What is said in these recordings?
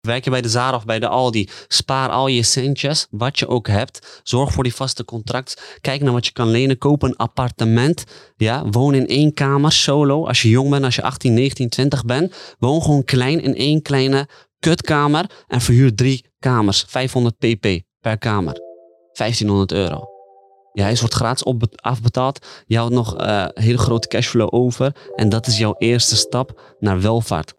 Werk je bij de Zara of bij de Aldi, spaar al je centjes, wat je ook hebt. Zorg voor die vaste contract. Kijk naar wat je kan lenen. Koop een appartement. Ja, woon in één kamer, solo. Als je jong bent, als je 18, 19, 20 bent. Woon gewoon klein in één kleine kutkamer. En verhuur drie kamers. 500 pp per kamer. 1500 euro. Je huis wordt gratis op, afbetaald. Je houdt nog uh, hele grote cashflow over. En dat is jouw eerste stap naar welvaart.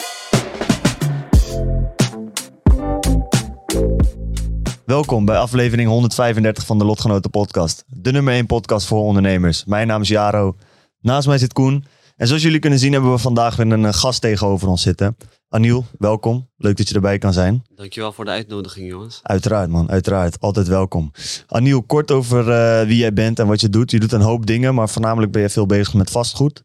Welkom bij aflevering 135 van de Lotgenoten Podcast. De nummer 1 podcast voor ondernemers. Mijn naam is Jaro. Naast mij zit Koen. En zoals jullie kunnen zien hebben we vandaag weer een gast tegenover ons zitten. Aniel, welkom. Leuk dat je erbij kan zijn. Dankjewel voor de uitnodiging, jongens. Uiteraard, man. Uiteraard. Altijd welkom. Aniel, kort over uh, wie jij bent en wat je doet. Je doet een hoop dingen, maar voornamelijk ben je veel bezig met vastgoed.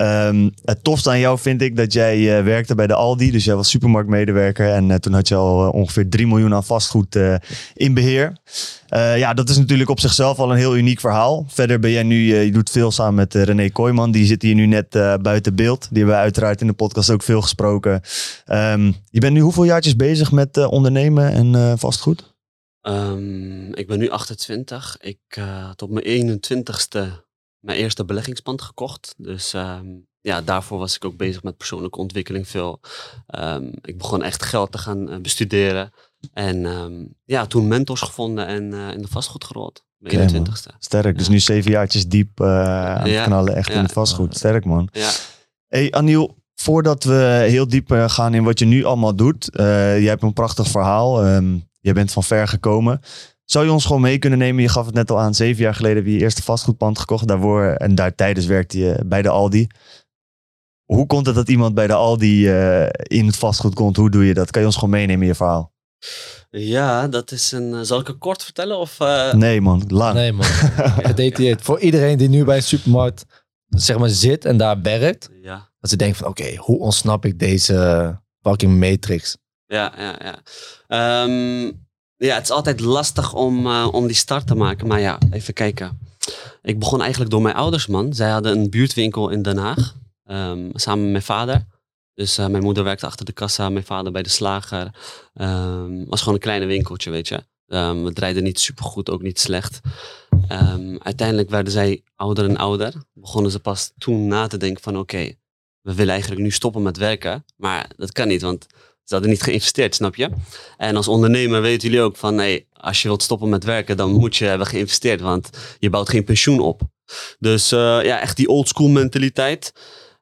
Um, het tofste aan jou vind ik dat jij uh, werkte bij de Aldi. Dus jij was supermarktmedewerker. En uh, toen had je al ongeveer 3 miljoen aan vastgoed in beheer. ja, dat is natuurlijk op zichzelf al een heel uniek verhaal. Verder ben jij nu, je doet veel samen met René Kooijman. Die zit hier nu net buiten beeld. Die hebben we uiteraard in de podcast ook veel gesproken. Um, je bent nu hoeveel jaartjes bezig met uh, ondernemen en uh, vastgoed? Um, ik ben nu 28. Ik uh, had op mijn 21ste mijn eerste beleggingspand gekocht. Dus um, ja, daarvoor was ik ook bezig met persoonlijke ontwikkeling veel. Ik begon echt geld te gaan bestuderen. En ja, toen mentors gevonden en in de vastgoed gerold. Mijn okay, 21ste. Sterk, dus nu zeven jaartjes diep aan het ja. knallen echt in het vastgoed. Sterk man. Ja. Hey Aniel, Voordat we heel diep eh, gaan in wat je nu allemaal doet. Uh, jij hebt een prachtig verhaal. Um, jij bent van ver gekomen. Zou je ons gewoon mee kunnen nemen? Je gaf het net al aan. Zeven jaar geleden heb je je eerste vastgoedpand gekocht. Daarvoor, en daar tijdens werkte je bij de Aldi. Hoe komt het dat iemand bij de Aldi uh, in het vastgoed komt? Hoe doe je dat? Kan je ons gewoon meenemen in je verhaal? Ja, dat is een. Zal ik het kort vertellen? Of, uh... Nee, man, lang. Nee, man. Gedetailleerd. Voor iedereen die nu bij een supermarkt zeg maar, zit en daar werkt. Ja. Ze denken van oké, hoe ontsnap ik deze fucking matrix? Ja, ja, ja. Um, ja, het is altijd lastig om, uh, om die start te maken. Maar ja, even kijken. Ik begon eigenlijk door mijn ouders, man. Zij hadden een buurtwinkel in Den Haag. Um, samen met mijn vader. Dus uh, mijn moeder werkte achter de kassa, mijn vader bij de slager. Um, was gewoon een kleine winkeltje, weet je. Um, het draaide niet supergoed, ook niet slecht. Uiteindelijk werden zij ouder en ouder. Begonnen ze pas toen na te denken van oké, we willen eigenlijk nu stoppen met werken. Maar dat kan niet, want ze hadden niet geïnvesteerd, snap je? En als ondernemer weten jullie ook van hey, als je wilt stoppen met werken, dan moet je hebben geïnvesteerd, want je bouwt geen pensioen op. Dus uh, ja, echt die old school mentaliteit.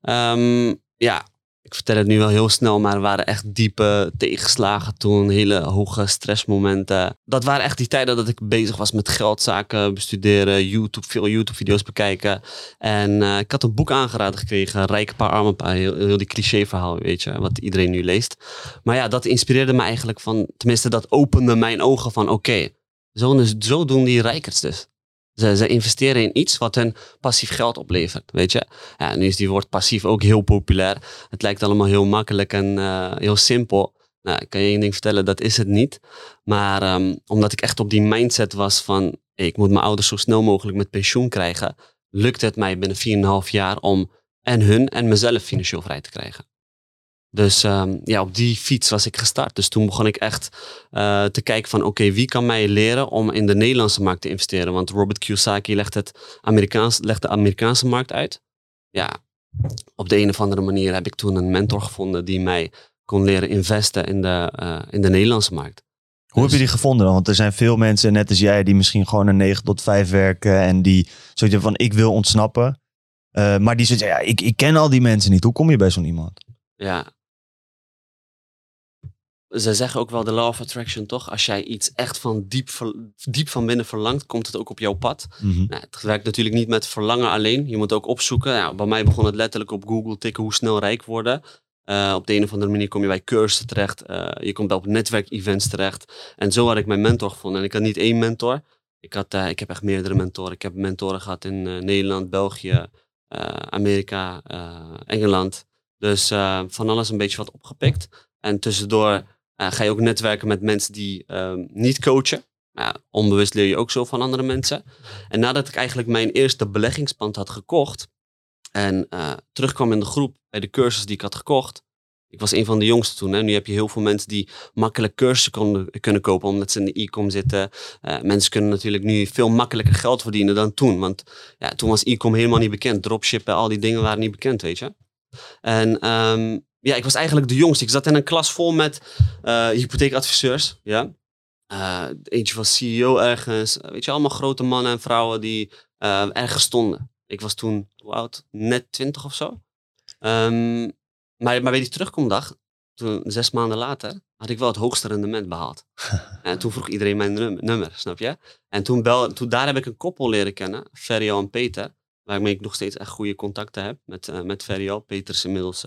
Um, ja, ik vertel het nu wel heel snel, maar er waren echt diepe tegenslagen toen, hele hoge stressmomenten. Dat waren echt die tijden dat ik bezig was met geldzaken bestuderen, YouTube, veel YouTube-video's bekijken. En uh, ik had een boek aangeraden gekregen, Rijke paar, arme paar, heel, heel die cliché-verhaal, weet je, wat iedereen nu leest. Maar ja, dat inspireerde me eigenlijk van, tenminste dat opende mijn ogen van, oké, zo doen die rijkers dus. Ze, ze, investeren in iets wat hun passief geld oplevert, weet je. Ja, nu is die woord passief ook heel populair. Het lijkt allemaal heel makkelijk en uh, heel simpel. Nou, ik kan je één ding vertellen, dat is het niet. Maar um, omdat ik echt op die mindset was van... Ik moet mijn ouders zo snel mogelijk met pensioen krijgen... lukte het mij binnen 4,5 jaar om en hun en mezelf financieel vrij te krijgen. Dus um, ja, op die fiets was ik gestart. Dus toen begon ik echt uh, te kijken van oké, wie kan mij leren om in de Nederlandse markt te investeren? Want Robert Kiyosaki legt, het Amerikaans, legt de Amerikaanse markt uit. Ja, op de een of andere manier heb ik toen een mentor gevonden die mij kon leren investen in de, uh, in de Nederlandse markt. Hoe heb je die gevonden dan? Want er zijn veel mensen, net als jij, die misschien gewoon een 9 tot 5 werken en die zoiets van ik wil ontsnappen. Uh, maar die zeggen, ja, ik, ik ken al die mensen niet. Hoe kom je bij zo'n iemand? Ja, ze zeggen ook wel de law of attraction, toch? Als jij iets echt van diep, diep van binnen verlangt, komt het ook op jouw pad. Mhm. nou, het werkt natuurlijk niet met verlangen alleen. Je moet ook opzoeken. Ja, bij mij begon het letterlijk op Google tikken hoe snel rijk worden. Uh, op de een of andere manier kom je bij cursussen terecht. Uh, je komt op netwerkevents terecht. En zo had ik mijn mentor gevonden. En ik had niet één mentor. Ik, had, uh, ik heb echt meerdere mentoren. Ik heb mentoren gehad in Nederland, België, Amerika, Engeland. Dus van alles een beetje wat opgepikt. En tussendoor uh, ga je ook netwerken met mensen die um, niet coachen. Onbewust leer je ook zo van andere mensen. En nadat ik eigenlijk mijn eerste beleggingspand had gekocht en uh, terugkwam in de groep bij de cursus die ik had gekocht, Ik was een van de jongsten toen. Hè. Nu heb je heel veel mensen die makkelijk cursussen konden, kunnen kopen omdat ze in de e-com zitten. Uh, mensen kunnen natuurlijk nu veel makkelijker geld verdienen dan toen. Want ja, toen was e-com helemaal niet bekend. Dropshippen, al die dingen waren niet bekend, weet je. En um, ja, ik was eigenlijk de jongste. Ik zat in een klas vol met uh, hypotheekadviseurs. Ja. Uh, eentje was CEO ergens. Weet je, allemaal grote mannen en vrouwen die uh, ergens stonden. Ik was toen, hoe oud? Net twintig of zo. Um, maar, maar bij die terugkomdag, toen, zes maanden later, had ik wel het hoogste rendement behaald. en toen vroeg iedereen mijn nummer, snap je? En toen, bel, toen daar heb ik een koppel leren kennen, Ferio en Peter. Waarmee ik nog steeds echt goede contacten heb met, uh, met Ferio. Peter is inmiddels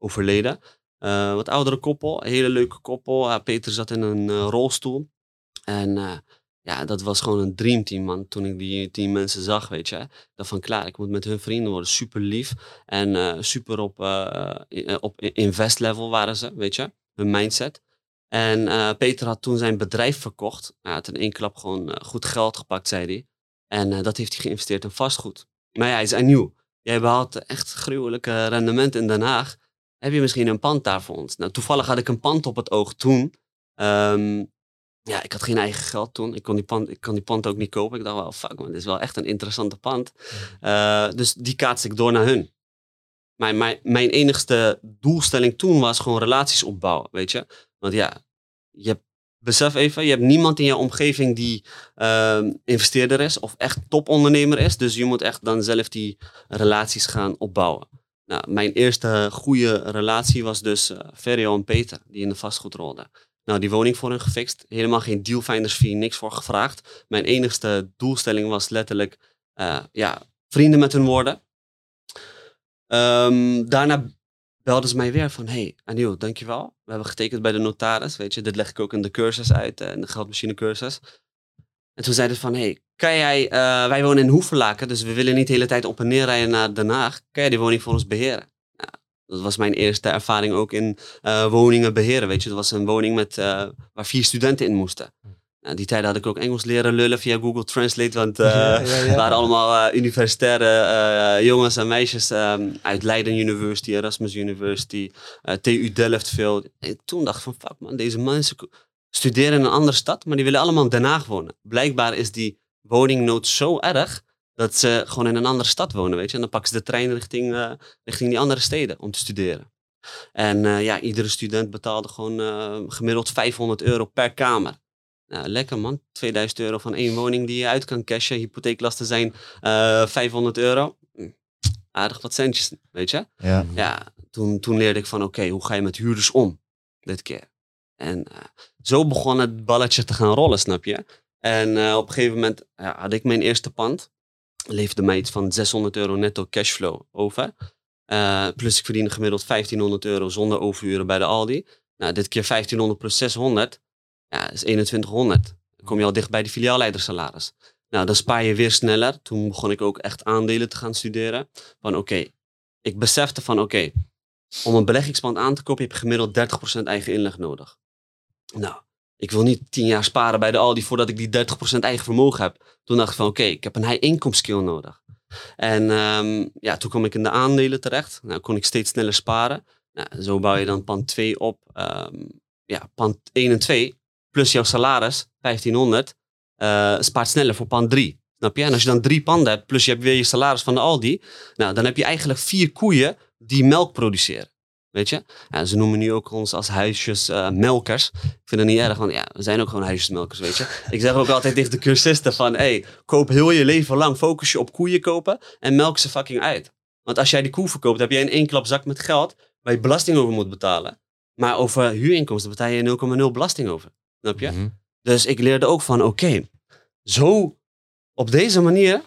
overleden. Uh, wat oudere koppel, hele leuke koppel. Peter zat in een rolstoel. En ja, dat was gewoon een dreamteam, man. Toen ik die tien mensen zag, weet je. Dat van, klaar, ik moet met hun vrienden worden. Super lief. En super op, uh, op invest level waren ze, weet je. Hun mindset. En Peter had toen zijn bedrijf verkocht. Hij had in één klap gewoon goed geld gepakt, zei hij. En dat heeft hij geïnvesteerd in vastgoed. Maar ja, hij zei nieuw. Jij behaalt echt gruwelijke rendement in Den Haag. Heb je misschien een pand daar voor ons? Nou, toevallig had ik een pand op het oog toen. Um, ja, ik had geen eigen geld toen. Ik kon die pand, ik kon die pand ook niet kopen. Ik dacht wel, fuck man, dit is wel echt een interessante pand. Uh, dus die kaats ik door naar hun. Mijn, mijn, mijn enigste doelstelling toen was gewoon relaties opbouwen, weet je. Want ja, je hebt, besef even, je hebt niemand in je omgeving die uh, investeerder is of echt topondernemer is. Dus je moet echt dan zelf die relaties gaan opbouwen. Nou, mijn eerste goede relatie was dus uh, Ferrio en Peter, die in de vastgoed rolden. Nou, die woning voor hun gefixt. Helemaal geen dealfinders niks voor gevraagd. Mijn enigste doelstelling was letterlijk uh, ja, vrienden met hun woorden. Um, daarna belden ze mij weer van, hey Aniel, dankjewel. We hebben getekend bij de notaris, weet je. Dit leg ik ook in de cursus uit, uh, in de geldmachine cursus. En toen zeiden ze van, hey, kan jij, uh, wij wonen in Hoeverlaken, dus we willen niet de hele tijd op en neer rijden naar Den Haag. Kan jij die woning voor ons beheren? Dat was mijn eerste ervaring ook in uh, woningen beheren. Weet je, dat was een woning met, uh, waar vier studenten in moesten. Nou, die tijd had ik ook Engels leren lullen via Google Translate. Want ja, ja, ja. waren allemaal universitaire jongens en meisjes um, uit Leiden University, Erasmus University, TU Delft veel. En toen dacht ik van fuck man, deze mensen studeren in een andere stad, maar die willen allemaal in Den Haag wonen. Blijkbaar is die woningnood zo erg dat ze gewoon in een andere stad wonen, weet je. En dan pakken ze de trein richting, uh, richting die andere steden om te studeren. En uh, ja, iedere student betaalde gewoon uh, gemiddeld 500 euro per kamer. Nou, lekker man. 2000 euro van één woning die je uit kan cashen. Hypotheeklasten zijn 500 euro. Hm, aardig wat centjes, weet je. Ja. ja toen, toen leerde ik van oké, okay, hoe ga je met huurders om dit keer? En zo begon het balletje te gaan rollen, snap je? En op een gegeven moment ja, had ik mijn eerste pand leefde mij iets van 600 euro netto cashflow over. Uh, plus ik verdien gemiddeld 1500 euro zonder overuren bij de Aldi. Nou, dit keer 1500 plus 600, ja, is 2100. Dan kom je al dicht bij de filiaalleidersalaris. Nou, dan spaar je weer sneller. Toen begon ik ook echt aandelen te gaan studeren. Van oké, ik besefte van oké, om een beleggingspand aan te kopen heb je gemiddeld 30% eigen inleg nodig. Nou, ik wil niet tien jaar sparen bij de Aldi voordat ik die 30% eigen vermogen heb. Toen dacht ik van oké, ik heb een high income skill nodig. En um, ja, toen kwam ik in de aandelen terecht. Nou, kon ik steeds sneller sparen. Nou, zo bouw je dan pand 2 op. Um, ja, pand 1 en 2 plus jouw salaris, 1500, uh, eh, spaart sneller voor pand 3. Snap je? En als je dan drie panden hebt, plus je hebt weer je salaris van de Aldi, nou, dan heb je eigenlijk vier koeien die melk produceren. Weet je? Ja, ze noemen nu ook ons als huisjesmelkers. Uh, ik vind het niet erg, want ja, we zijn ook gewoon huisjesmelkers, weet je. Ik zeg ook altijd tegen de cursisten van, hey, koop heel je leven lang, focus je op koeien kopen en melk ze fucking uit. Want als jij die koe verkoopt, heb jij in één klap zak met geld waar je belasting over moet betalen. Maar over huurinkomsten betaal je 0,0 belasting over. Snap je? Mm Dus ik leerde ook van, oké, zo op deze manier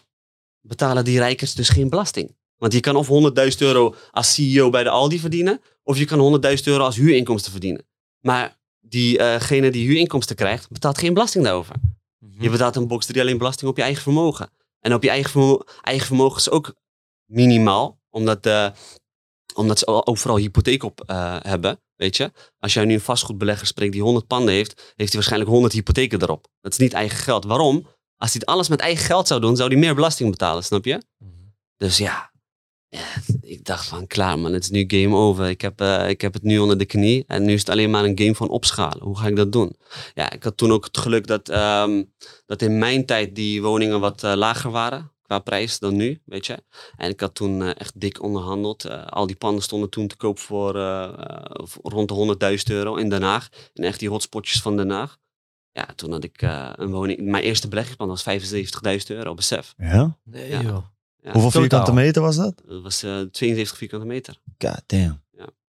betalen die rijkers dus geen belasting. Want je kan of 100.000 euro als CEO bij de Aldi verdienen, of je kan 100.000 euro als huurinkomsten verdienen. Maar diegene uh die huurinkomsten krijgt, betaalt geen belasting daarover. Je betaalt een box 3 alleen belasting op je eigen vermogen. En op je eigen, vermogen, eigen vermogen is ook minimaal, omdat, uh, omdat ze overal hypotheek op uh, hebben. Weet je, als jij nu een vastgoedbelegger spreekt die 100 panden heeft, heeft hij waarschijnlijk 100 hypotheken erop. Dat is niet eigen geld. Waarom? Als hij alles met eigen geld zou doen, zou hij meer belasting betalen, snap je? Dus ja, Ja, ik dacht van klaar man, het is nu game over. Ik heb, eh, ik heb het nu onder de knie en nu is het alleen maar een game van opschalen. Hoe ga ik dat doen? Ja, ik had toen ook het geluk dat, ehm, dat in mijn tijd die woningen wat eh, lager waren qua prijs dan nu, weet je. En ik had toen eh, echt dik onderhandeld. al die panden stonden toen te koop voor, voor rond de 100.000 euro in Den Haag. In echt die hotspotjes van Den Haag. Ja, toen had ik een woning. Mijn eerste beleggingsplan was 75.000 euro, besef. Ja? Nee, Ja. joh. Hoeveel Totaal. vierkante meter was dat? Dat was eh 72 vierkante meter. God damn.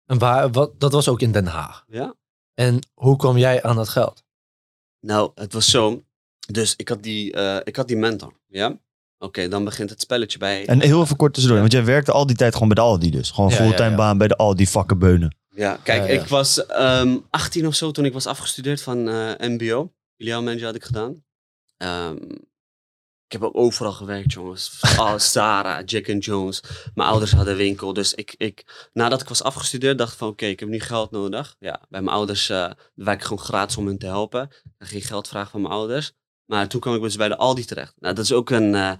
En waar, wat, dat was ook in Den Haag. Ja. En hoe kwam jij aan dat geld? Nou, het was zo. Dus ik had die, eh, ik had die mentor. Ja. Oké, dan begint het spelletje bij. En heel even kort tussendoor, want jij werkte al die tijd gewoon bij de Aldi dus. Gewoon Ja, fulltime ja, ja. baan bij de Aldi, fucking beunen. Ja, kijk, Ja, ja. ik was ehm 18 of zo toen ik was afgestudeerd van eh, MBO. Filiaalmanager had ik gedaan. Ehm, ik heb ook overal gewerkt, jongens. Oh, Sarah, Jack and Jones. Mijn ouders hadden winkel. Dus ik, ik, nadat ik was afgestudeerd, dacht ik van oké, ik heb nu geld nodig. Ja, bij mijn ouders werk ik gewoon gratis om hen te helpen. Ga geen geld vragen van mijn ouders. Maar toen kwam ik dus bij de Aldi terecht. Nou, dat is ook een eh,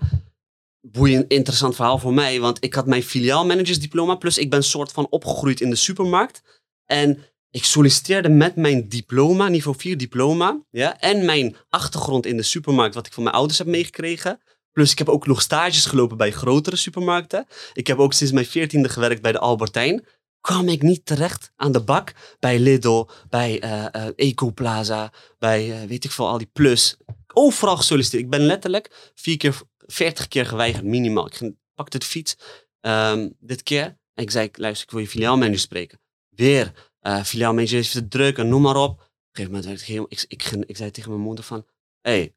boeiend, interessant verhaal voor mij. Want ik had mijn filiaalmanagersdiploma. Plus ik ben soort van opgegroeid in de supermarkt. En ik solliciteerde met mijn diploma, niveau 4 diploma. Ja, en mijn achtergrond in de supermarkt, wat ik van mijn ouders heb meegekregen. Plus ik heb ook nog stages gelopen bij grotere supermarkten. Ik heb ook sinds mijn veertiende gewerkt bij de Albertijn. Kwam ik niet terecht aan de bak bij Lidl, bij eh eh, Ecoplaza, bij eh, weet ik veel, al die Plus. Overal gesolliciteerd. Ik ben letterlijk vier keer, veertig keer geweigerd, minimaal. Ik pakte de fiets ehm, dit keer en ik zei, luister, ik wil je filiaalmanager spreken. Weer, eh filiaalmanager is te druk en noem maar op. Op een gegeven moment werd ik helemaal, ik, ik, zei tegen mijn moeder van, hé, hey,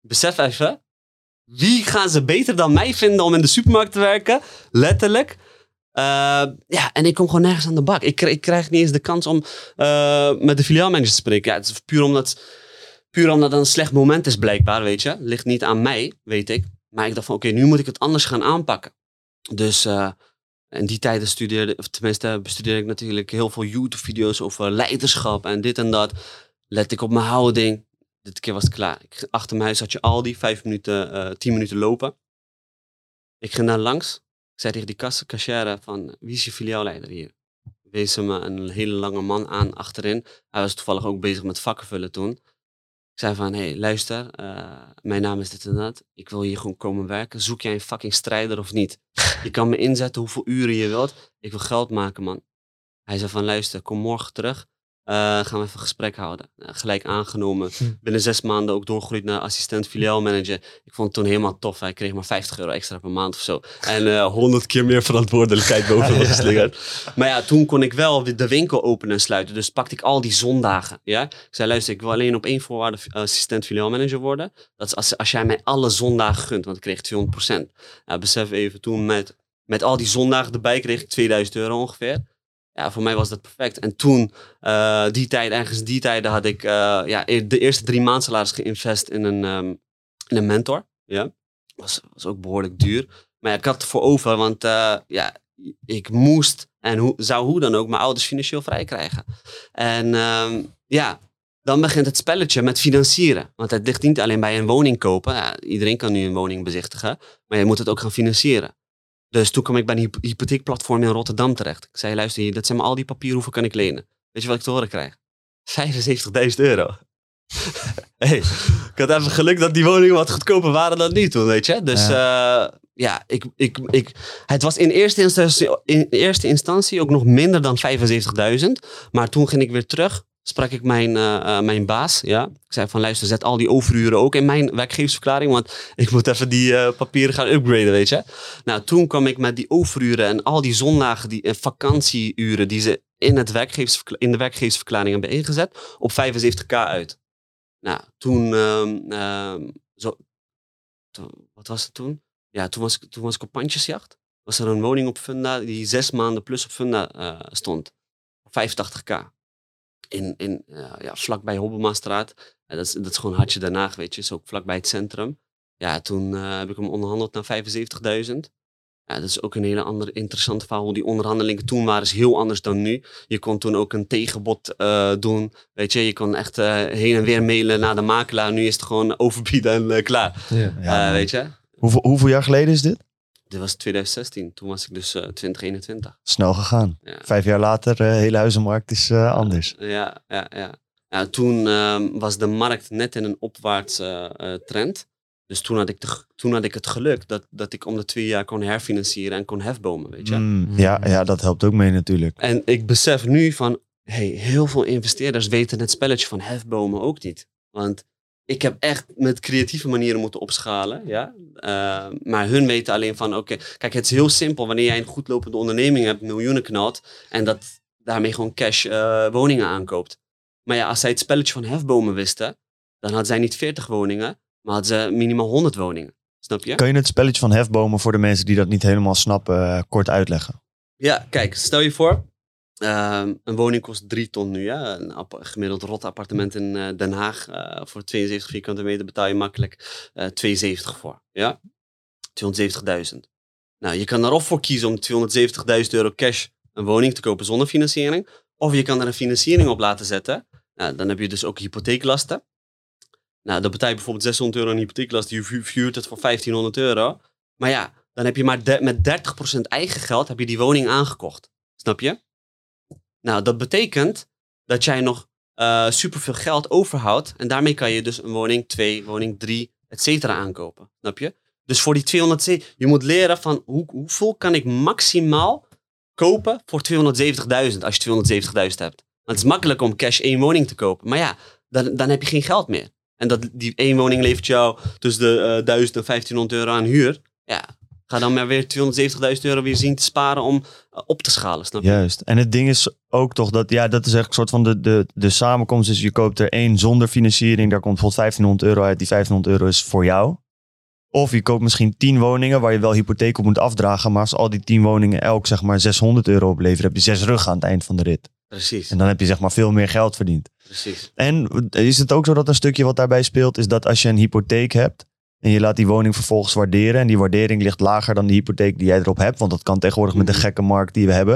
besef even, wie gaan ze beter dan mij vinden om in de supermarkt te werken? Letterlijk. Eh, ja, en ik kom gewoon nergens aan de bak. Ik, ik krijg niet eens de kans om eh, met de filiaalmanager te spreken. Ja, het is puur omdat, puur omdat het een slecht moment is blijkbaar, weet je. Ligt niet aan mij, weet ik. Maar ik dacht van, oké, nu moet ik het anders gaan aanpakken. Dus in die tijden studeerde, of tenminste bestudeerde ik natuurlijk heel veel YouTube-video's over leiderschap en dit en dat. Let ik op mijn houding. Dit keer was het klaar. Ik, achter mijn huis had je Aldi, vijf minuten, eh tien minuten lopen. Ik ging daar langs. Ik zei tegen die kassen, cashier van, wie is je filiaalleider hier? Wees ze me een hele lange man aan achterin. Hij was toevallig ook bezig met vakken vullen toen. Ik zei van, hé, hey, luister, eh, mijn naam is dit en. Ik wil hier gewoon komen werken. Zoek jij een fucking strijder of niet? Je kan me inzetten hoeveel uren je wilt. Ik wil geld maken, man. Hij zei van, luister, kom morgen terug. Eh, gaan we even een gesprek houden. Nou, gelijk aangenomen. Hm. Binnen zes maanden ook doorgegroeid naar assistent filiaalmanager. Ik vond het toen helemaal tof. Hij kreeg maar 50 euro extra per maand of zo. En eh 100 keer meer verantwoordelijkheid boven me geslingerd. Maar ja, toen kon ik wel de winkel openen en sluiten. Dus pakte ik al die zondagen. Ja? Ik zei, luister, ik wil alleen op één voorwaarde eh, assistent filiaalmanager worden. Dat is als, als jij mij alle zondagen gunt, want ik kreeg 200% Nou, besef even, toen met, met al die zondagen erbij kreeg ik 2000 euro ongeveer. Ja, voor mij was dat perfect. En toen, eh, die tijd, ergens die tijden had ik eh, ja, de eerste drie maanden salaris geïnvest in een, ehm, in een mentor. Ja, was, was ook behoorlijk duur. Maar ik had het voor over, want eh, ja, ik moest en zou hoe dan ook mijn ouders financieel vrij krijgen. En ehm, ja, dan begint het spelletje met financieren. Want het ligt niet alleen bij een woning kopen. Ja, iedereen kan nu een woning bezichtigen. Maar je moet het ook gaan financieren. Dus toen kwam ik bij een hypo- hypotheekplatform in Rotterdam terecht. Ik zei, luister hier, dat zijn maar al die papieren, hoeveel kan ik lenen? Weet je wat ik te horen krijg? 75.000 euro. hey, ik had even geluk dat die woningen wat goedkoper waren dan nu toen, weet je. Dus ja, ja ik, ik, ik, het was in eerste, instantie, in eerste instantie ook nog minder dan 75.000. Maar toen ging ik weer terug, sprak ik mijn, uh, uh, mijn baas. Ja. Ik zei van luister, zet al die overuren ook in mijn werkgeversverklaring. Want ik moet even die uh, papieren gaan upgraden, weet je. Nou, toen kwam ik met die overuren en al die zondagen, die uh, vakantieuren die ze in, het in de werkgeversverklaring hebben ingezet, op 75k uit. Nou, toen, um, um, zo, wat was het toen? Ja, toen was, toen was ik op pandjesjacht. Was er een woning op Funda die zes maanden plus op Funda uh, stond. Op 85k. In, in, uh, ja, vlakbij Hobbemaastraat. Ja, dat, is, dat is gewoon hartje daarna, weet je. Is ook vlakbij het centrum. Ja, toen uh, heb ik hem onderhandeld naar 75.000. Ja, dat is ook een hele andere interessante verhaal. Hoe die onderhandelingen toen waren is heel anders dan nu. Je kon toen ook een tegenbod uh, doen. Weet je, je kon echt uh, heen en weer mailen naar de makelaar. Nu is het gewoon overbieden en uh, klaar. Ja. Ja, weet je. Hoeveel, hoeveel jaar geleden is dit? Dit was 2016. Toen was ik dus uh, 2021. Snel gegaan. Ja. Vijf jaar later, de hele huizenmarkt is uh, anders. Ja, ja, ja. ja toen um, was de markt net in een opwaarts uh, trend. Dus toen had ik, de, toen had ik het geluk dat, dat ik om de twee jaar kon herfinancieren en kon hefbomen, weet je. Mm, ja, ja, dat helpt ook mee natuurlijk. En ik besef nu van, hey, heel veel investeerders weten het spelletje van hefbomen ook niet. Want ik heb echt met creatieve manieren moeten opschalen. Ja? Uh, maar hun weten alleen van, oké, kijk, het is heel simpel. Wanneer jij een goed lopende onderneming hebt, miljoenen knalt, en dat daarmee gewoon cash uh, woningen aankoopt. Maar ja, als zij het spelletje van hefbomen wisten, dan hadden zij niet 40 woningen, maar hadden ze minimaal 100 woningen. Snap je? Kan je het spelletje van hefbomen voor de mensen die dat niet helemaal snappen, uh, kort uitleggen? Ja, kijk, stel je voor, Um, een woning kost 3 ton nu. Een gemiddeld rot appartement in uh, Den Haag uh, voor 72 vierkante meter betaal je makkelijk uh, 72 voor. Ja? 270.000. Nou, je kan er of voor kiezen om 270.000 euro cash een woning te kopen zonder financiering. Of je kan er een financiering op laten zetten. Nou, dan heb je dus ook hypotheeklasten. Nou, dan betaal je bijvoorbeeld 600 euro aan hypotheeklast. Je vuurt het voor 1500 euro. Maar ja, dan heb je maar met 30% eigen geld heb je die woning aangekocht. Snap je? Nou, dat betekent dat jij nog uh, superveel geld overhoudt. En daarmee kan je dus een woning 2, woning 3, et cetera aankopen. Snap je? Dus voor die 200, je moet leren van hoe, hoeveel kan ik maximaal kopen voor 270.000 als je 270.000 hebt. Want het is makkelijk om cash één woning te kopen. Maar ja, dan, dan heb je geen geld meer. En dat, die één woning levert jou tussen de uh, 1000 en 1500 euro aan huur. Ja, Ga dan maar weer 270.000 euro weer zien te sparen om uh, op te schalen, snap je? Juist. En het ding is ook toch dat, ja, dat is echt een soort van de, de, de samenkomst. Dus je koopt er één zonder financiering, daar komt bijvoorbeeld 1500 euro uit. Die 1500 euro is voor jou. Of je koopt misschien 10 woningen waar je wel hypotheek op moet afdragen. Maar als al die 10 woningen elk zeg maar 600 euro opleveren, heb je zes rug aan het eind van de rit. Precies. En dan heb je zeg maar veel meer geld verdiend. Precies. En is het ook zo dat een stukje wat daarbij speelt, is dat als je een hypotheek hebt, en je laat die woning vervolgens waarderen. En die waardering ligt lager dan de hypotheek die jij erop hebt. Want dat kan tegenwoordig met de gekke markt die we hebben.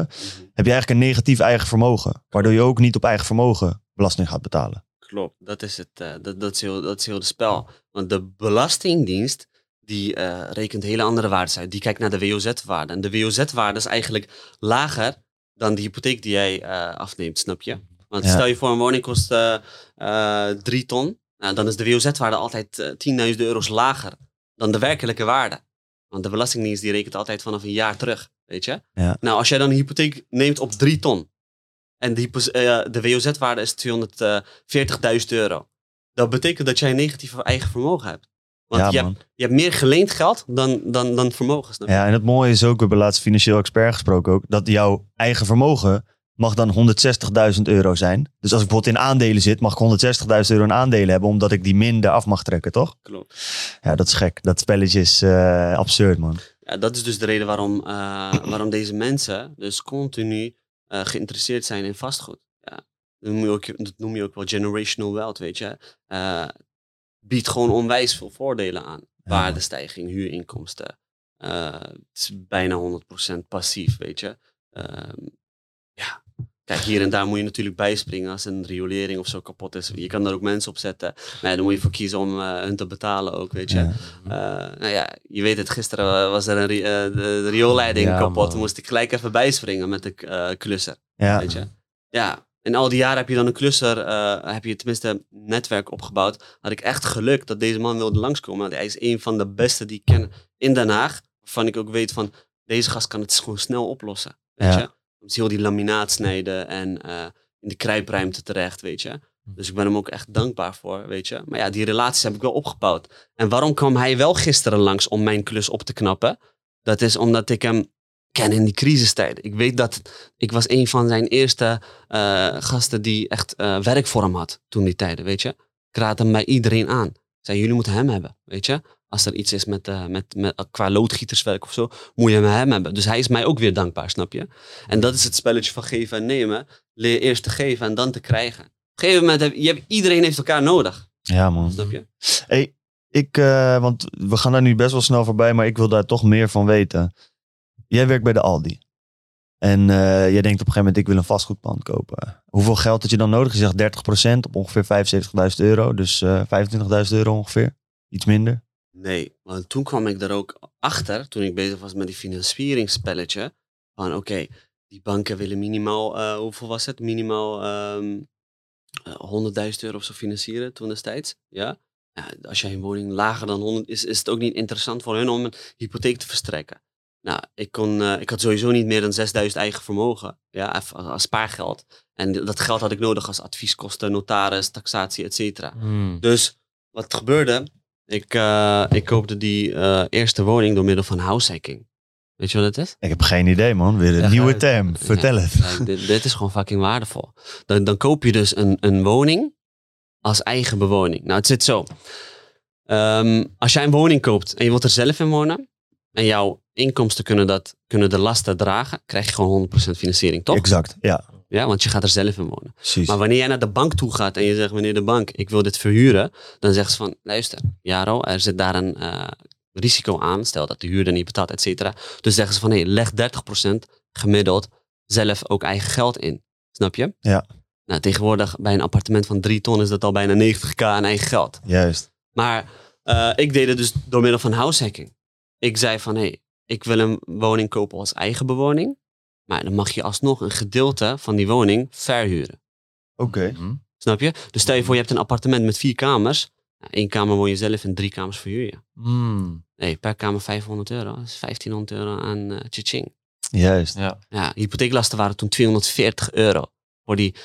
Heb je eigenlijk een negatief eigen vermogen. Waardoor je ook niet op eigen vermogen belasting gaat betalen. Klopt, dat is het. Uh, dat, dat, is heel, dat is heel de spel. Want de Belastingdienst die uh, rekent hele andere waarden uit. Die kijkt naar de WOZ-waarde. En de WOZ-waarde is eigenlijk lager dan de hypotheek die jij uh, afneemt, snap je? Want ja. stel je voor een woning kost 3 ton. Nou, dan is de WOZ-waarde altijd uh, 10.000 euro's lager dan de werkelijke waarde. Want de Belastingdienst die rekent altijd vanaf een jaar terug, weet je? Ja. Nou, als jij dan een hypotheek neemt op 3 ton en de, uh, de WOZ-waarde is 240.000 euro, dat betekent dat jij een negatief eigen vermogen hebt. Want ja, je, hebt, je hebt meer geleend geld dan, dan, dan vermogen. Snap je? Ja, en het mooie is ook, we hebben laatst financieel expert gesproken ook, dat jouw eigen vermogen mag dan 160.000 euro zijn. Dus als ik bijvoorbeeld in aandelen zit, mag ik 160.000 euro in aandelen hebben, omdat ik die minder af mag trekken, toch? Klopt. Ja, dat is gek. Dat spelletje is uh, absurd, man. Ja, dat is dus de reden waarom, uh, waarom deze mensen dus continu uh, geïnteresseerd zijn in vastgoed. Ja. Dat, noem je ook, dat noem je ook wel generational wealth, weet je. biedt gewoon onwijs veel voordelen aan. Ja. Waardestijging, huurinkomsten. het is bijna 100% passief, weet je. Ehm, Kijk, hier en daar moet je natuurlijk bijspringen als een riolering of zo kapot is. Je kan er ook mensen op zetten. Maar ja, dan moet je voor kiezen om uh, hun te betalen ook, weet je. Ja. Uh, nou ja, je weet het, gisteren was er een ri uh, de, rioolleiding ja, kapot. Moest ik gelijk even bijspringen met de klusser, ja. weet je. Ja, in al die jaren heb je dan een klusser, heb je tenminste een netwerk opgebouwd. Had ik echt geluk dat deze man wilde langskomen. Hij is een van de beste die ik ken in Den Haag. Waarvan ik ook weet van, deze gast kan het gewoon snel oplossen, weet je. Dus heel die laminaat snijden en uh, in de kruipruimte terecht, weet je. Dus ik ben hem ook echt dankbaar voor, weet je. Maar ja, die relaties heb ik wel opgebouwd. En waarom kwam hij wel gisteren langs om mijn klus op te knappen? Dat is omdat ik hem ken in die crisistijden. Ik weet dat ik was een van zijn eerste uh, gasten die echt uh, werk voor hem had toen die tijden, weet je. Ik raad hem bij iedereen aan. Ik zei, jullie moeten hem hebben, weet je. Als er iets is met, uh, met, met, qua loodgieterswerk of zo, moet je hem hebben. Dus hij is mij ook weer dankbaar, snap je? En dat is het spelletje van geven en nemen. Leer eerst te geven en dan te krijgen. Op een gegeven moment, heb, je hebt, iedereen heeft elkaar nodig. Ja, man. Snap je? Hey, ik, uh, want we gaan daar nu best wel snel voorbij, maar ik wil daar toch meer van weten. Jij werkt bij de Aldi. En uh, jij denkt op een gegeven moment, ik wil een vastgoedpand kopen. Hoeveel geld had je dan nodig? Je zegt 30% op ongeveer 75.000 euro. Dus uh, 25.000 euro ongeveer. Iets minder. Nee, want toen kwam ik er ook achter, toen ik bezig was met die financieringsspelletje, van oké, die banken willen minimaal, uh, hoeveel was het? Minimaal um, uh, 100.000 euro of zo financieren toen destijds. Ja? ja? als jij een woning lager dan 100 is, is het ook niet interessant voor hun om een hypotheek te verstrekken. Nou, ik, kon, uh, ik had sowieso niet meer dan 6000 eigen vermogen, ja, als, als spaargeld. En dat geld had ik nodig als advieskosten, notaris, taxatie, et cetera. Hmm. Dus wat gebeurde? Ik, uh, ik koopte die uh, eerste woning door middel van househacking. Weet je wat het is? Ik heb geen idee, man. Weer een ja, nieuwe term. Vertel ja, het. Dit, dit, is gewoon fucking waardevol. Dan, dan koop je dus een, een woning als eigen bewoning. Nou, het zit zo. Um, als jij een woning koopt en je wilt er zelf in wonen, en jouw inkomsten kunnen, dat, kunnen de lasten dragen, krijg je gewoon 100% financiering, toch? Exact, ja. Ja, want je gaat er zelf in wonen. Precies. Maar wanneer jij naar de bank toe gaat en je zegt, meneer de bank, ik wil dit verhuren, dan zegt ze van, luister, Jaro, er zit daar een uh, risico aan, stel dat de huurder niet betaalt, et cetera. Dus zeggen ze van, hé, hey, leg 30% gemiddeld zelf ook eigen geld in. Snap je? Ja. Nou, tegenwoordig bij een appartement van 3 ton is dat al bijna 90k aan eigen geld. Juist. Maar uh, ik deed het dus door middel van househacking. Ik zei van, hé, hey, ik wil een woning kopen als eigen bewoning. Maar dan mag je alsnog een gedeelte van die woning verhuren. Oké. Okay. Mhm. Snap je? Dus stel je voor, je hebt een appartement met vier kamers. Eén kamer woon je zelf en drie kamers verhuur je. Mm. Nee, per kamer 500 euro. Dat is 1500 euro aan uh, tjitjing. Juist. Ja. ja, hypotheeklasten waren toen 240 euro. Voor die 75.000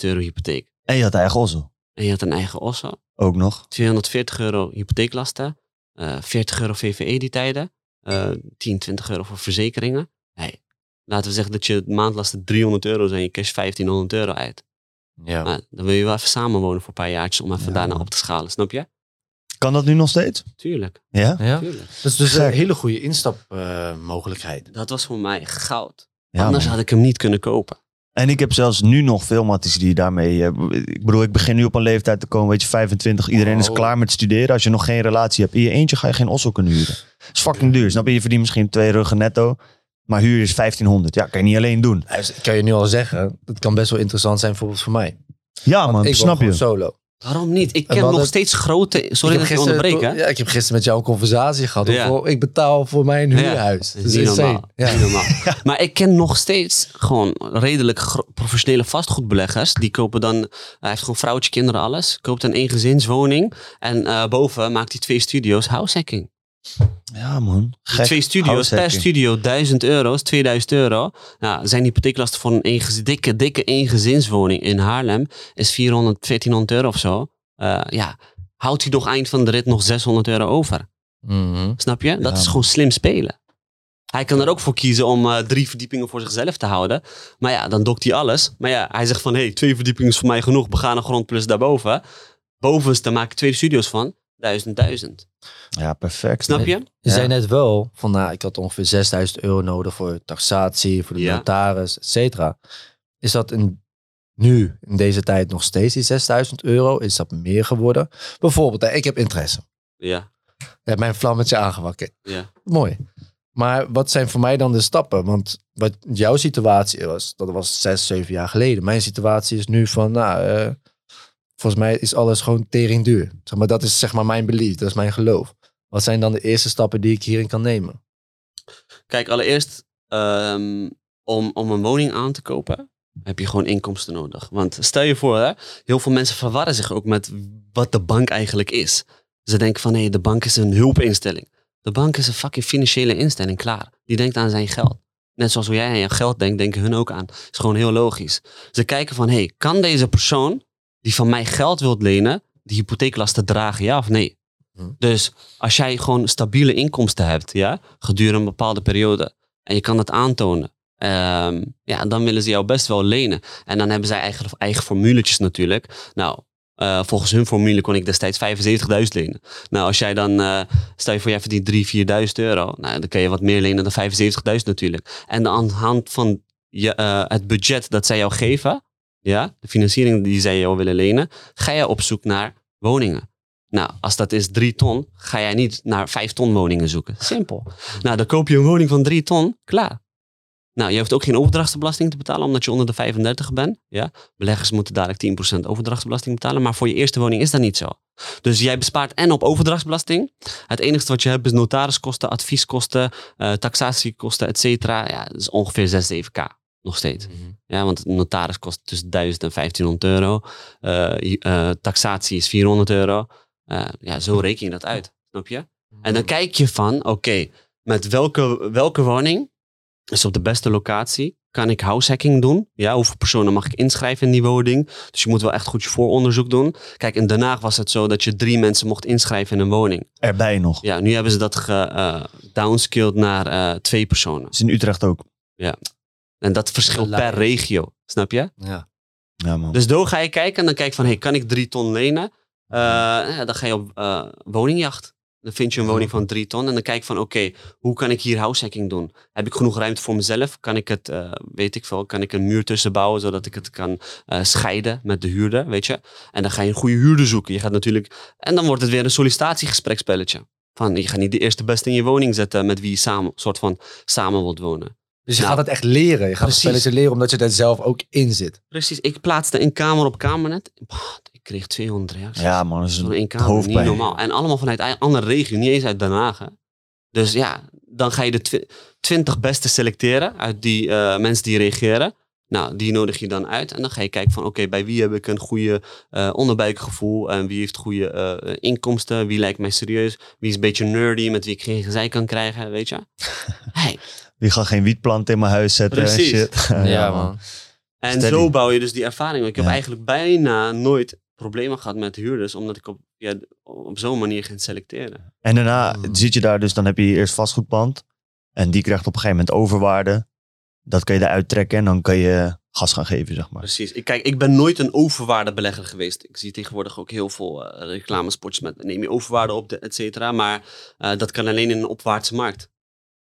euro hypotheek. En je had eigen osso. En je had een eigen osso. Ook nog. 240 euro hypotheeklasten. Uh, 40 euro VVE die tijden. Uh, 10, 20 euro voor verzekeringen. Laten we zeggen dat je maandlasten 300 euro zijn. Je cash 1500 euro uit. Ja. Maar dan wil je wel even samenwonen voor een paar jaartjes om even Ja, daarna op te schalen. Snap je? Kan dat nu nog steeds? Tuurlijk. Ja? ja. tuurlijk. Dat is dus een hele goede instapmogelijkheid. Dat was voor mij goud. Ja, Anders man. had ik hem niet kunnen kopen. En ik heb zelfs nu nog veel matties die daarmee... eh, ik bedoel, ik begin nu op een leeftijd te komen, weet je, 25. Iedereen is Oh. klaar met studeren. Als je nog geen relatie hebt, in je eentje ga je geen osso kunnen huren. Dat is fucking duur. Snap je? Je verdient misschien twee ruggen netto. Maar huur is 1500. Ja, kan je niet alleen doen. Dus ik kan je nu al zeggen, dat kan best wel interessant zijn bijvoorbeeld voor mij. Ja Want man, ik snap je. solo. Waarom niet? Ik ken nog steeds grote... Sorry ik dat heb ik onderbreek, hè? Ja, ik heb gisteren met jou een conversatie gehad. Ja. Hoeveel ik betaal voor mijn Ja. huurhuis. Dat Dat is normaal. insane. Ja. Niet normaal. Maar ik ken nog steeds gewoon redelijk professionele vastgoedbeleggers. Die kopen dan, hij heeft gewoon vrouwtje, kinderen, alles. Koopt een eengezinswoning. En eh, boven maakt hij twee studio's househacking. Ja man. Gek. twee studio's, per studio 1000 euro's, 2000 euro. Nou, zijn hypotheeklasten voor een eengez- dikke, dikke eengezinswoning in Haarlem is 400, 1400 euro of zo. Eh, ja, houdt hij nog eind van de rit nog 600 euro over. Mhm. Snap je? Dat Ja, is gewoon slim spelen. Hij kan er ook voor kiezen om eh, drie verdiepingen voor zichzelf te houden. Maar ja, dan dokt hij alles. Maar ja, hij zegt van, hé, hey, twee verdiepingen is voor mij genoeg. Begane grond plus daarboven. Bovenste maak ik twee studio's van. Duizend, duizend. Ja, perfect. Snap je? Je Ja. zei net wel, van nou, ik had ongeveer 6000 euro nodig voor taxatie, voor de Ja. notaris, et cetera. Is dat in, nu, in deze tijd, nog steeds die 6000 euro? Is dat meer geworden? Bijvoorbeeld, hè, ik heb interesse. Ja, Je hebt mijn vlammetje aangewakkerd. ja. Mooi. Maar wat zijn voor mij dan de stappen? Want wat jouw situatie was, dat was zes, zeven jaar geleden. Mijn situatie is nu van, nou, eh, volgens mij is alles gewoon tering duur. Zeg maar, dat is zeg maar mijn belief, dat is mijn geloof. Wat zijn dan de eerste stappen die ik hierin kan nemen? Kijk, allereerst, ehm, om, om een woning aan te kopen, heb je gewoon inkomsten nodig. Want stel je voor, hè, heel veel mensen verwarren zich ook met wat de bank eigenlijk is. Ze denken van, hé, de bank is een hulpinstelling. De bank is een fucking financiële instelling, klaar. Die denkt aan zijn geld. Net zoals jij aan je geld denkt, denken hun ook aan. is gewoon heel logisch. Ze kijken van, hé, kan deze persoon die van mij geld wilt lenen, die hypotheeklasten dragen, ja of nee? Hm. Dus als jij gewoon stabiele inkomsten hebt, ja, gedurende een bepaalde periode, en je kan dat aantonen, ehm, ja, dan willen ze jou best wel lenen. En dan hebben zij eigen, eigen formuletjes natuurlijk. Nou, eh, volgens hun formule kon ik destijds 75.000 lenen. Nou, als jij dan, eh, stel je voor, jij verdient 3.000, 4.000 euro. Nou, dan kan je wat meer lenen dan 75.000 natuurlijk. En aan de hand van je, eh, het budget dat zij jou geven, ja, de financiering die zij jou willen lenen, ga je op zoek naar woningen. Nou, als dat is 3 ton, ga jij niet naar 5 ton woningen zoeken. Simpel. Nou, dan koop je een woning van 3 ton, klaar. Nou, je hoeft ook geen overdrachtsbelasting te betalen omdat je onder de 35 bent. Ja? Beleggers moeten dadelijk 10% overdrachtsbelasting betalen. Maar voor je eerste woning is dat niet zo. Dus jij bespaart en op overdrachtsbelasting. Het enige wat je hebt is notariskosten, advieskosten, eh, taxatiekosten, et cetera. Ja, dat is ongeveer 6, 7k nog steeds. Ja, want notaris kost tussen 1000 en 1500 euro. Eh, taxatie is 400 euro. Eh, ja, zo reken je dat uit. Snap je? En dan kijk je van, oké, met welke, welke woning is op de beste locatie? Kan ik househacking doen? Ja, hoeveel personen mag ik inschrijven in die woning? Dus je moet wel echt goed je vooronderzoek doen. Kijk, in Den Haag was het zo dat je drie mensen mocht inschrijven in een woning. Erbij nog. Ja, nu hebben ze dat gedownscaled naar twee personen. is in Utrecht ook. En dat verschilt per regio, snap je? Ja. Ja, man. Dus door ga je kijken en dan kijk je van, hey, kan ik drie ton lenen? Eh, ja, dan ga je op eh, woningjacht. Dan vind je een woning van drie ton en dan kijk je van, oké, hoe kan ik hier househacking doen? Heb ik genoeg ruimte voor mezelf? Kan ik het, eh, weet ik veel, kan ik een muur tussen bouwen zodat ik het kan eh, scheiden met de huurder, weet je? En dan ga je een goede huurder zoeken. Je gaat natuurlijk, en dan wordt het weer een sollicitatiegespreksspelletje. Van, je gaat niet de eerste beste in je woning zetten met wie je samen, soort van samen wilt wonen. Dus je Nou, gaat het echt leren. Je gaat het spelletje leren omdat je er zelf ook in zit. Precies, ik plaatste een kamer op Kamernet. Ik kreeg 200 reacties. ja, man. Dat is een één kamer, niet hoofdpijn. normaal. En allemaal vanuit een andere regio, niet eens uit Den Haag. hè. Dus ja, dan ga je de twi- 20 beste selecteren uit die eh, mensen die reageren. Nou, die nodig je dan uit. En dan ga je kijken van, oké, bij wie heb ik een goede eh, onderbuikgevoel? En wie heeft goede eh, inkomsten? Wie lijkt mij serieus? Wie is een beetje nerdy, met wie ik geen gezeik kan krijgen, weet je? Hey, Wie gaat geen wietplant in mijn huis zetten Precies. en shit. En Steady. zo bouw je dus die ervaring. Ik heb Ja. eigenlijk bijna nooit problemen gehad met huurders, omdat ik op, ja, op zo'n manier ging selecteren. En daarna Mm. zit je daar dus, dan heb je eerst vastgoedpand. En die krijgt op een gegeven moment overwaarde. Dat kun je eruit trekken en dan kan je gas gaan geven, zeg maar. Precies. Ik, kijk, ik ben nooit een overwaardebelegger geweest. Ik zie tegenwoordig ook heel veel reclamespots met neem je overwaarde op, de, et cetera. Maar eh, dat kan alleen in een opwaartse markt.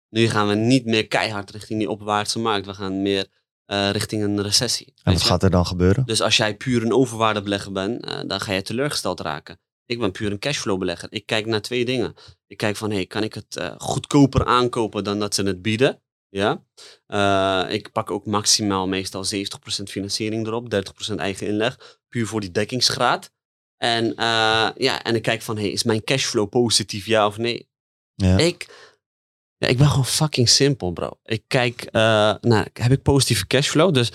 Nu gaan we niet meer keihard richting die opwaartse markt. We gaan meer eh, richting een recessie. En wat gaat er dan gebeuren? Dus als jij puur een overwaardebelegger bent, eh, dan ga je teleurgesteld raken. Ik ben puur een cashflowbelegger. Ik kijk naar twee dingen. Ik kijk van, hey, kan ik het eh, goedkoper aankopen dan dat ze het bieden? Ja. Ik pak ook maximaal meestal 70% financiering erop, 30% eigen inleg, puur voor die dekkingsgraad. En, ja, en ik kijk van, hey, is mijn cashflow positief, ja of nee? Ja. Ik, ja, ik ben gewoon fucking simpel, bro. Ik kijk, eh, nou, heb ik positieve cashflow? Dus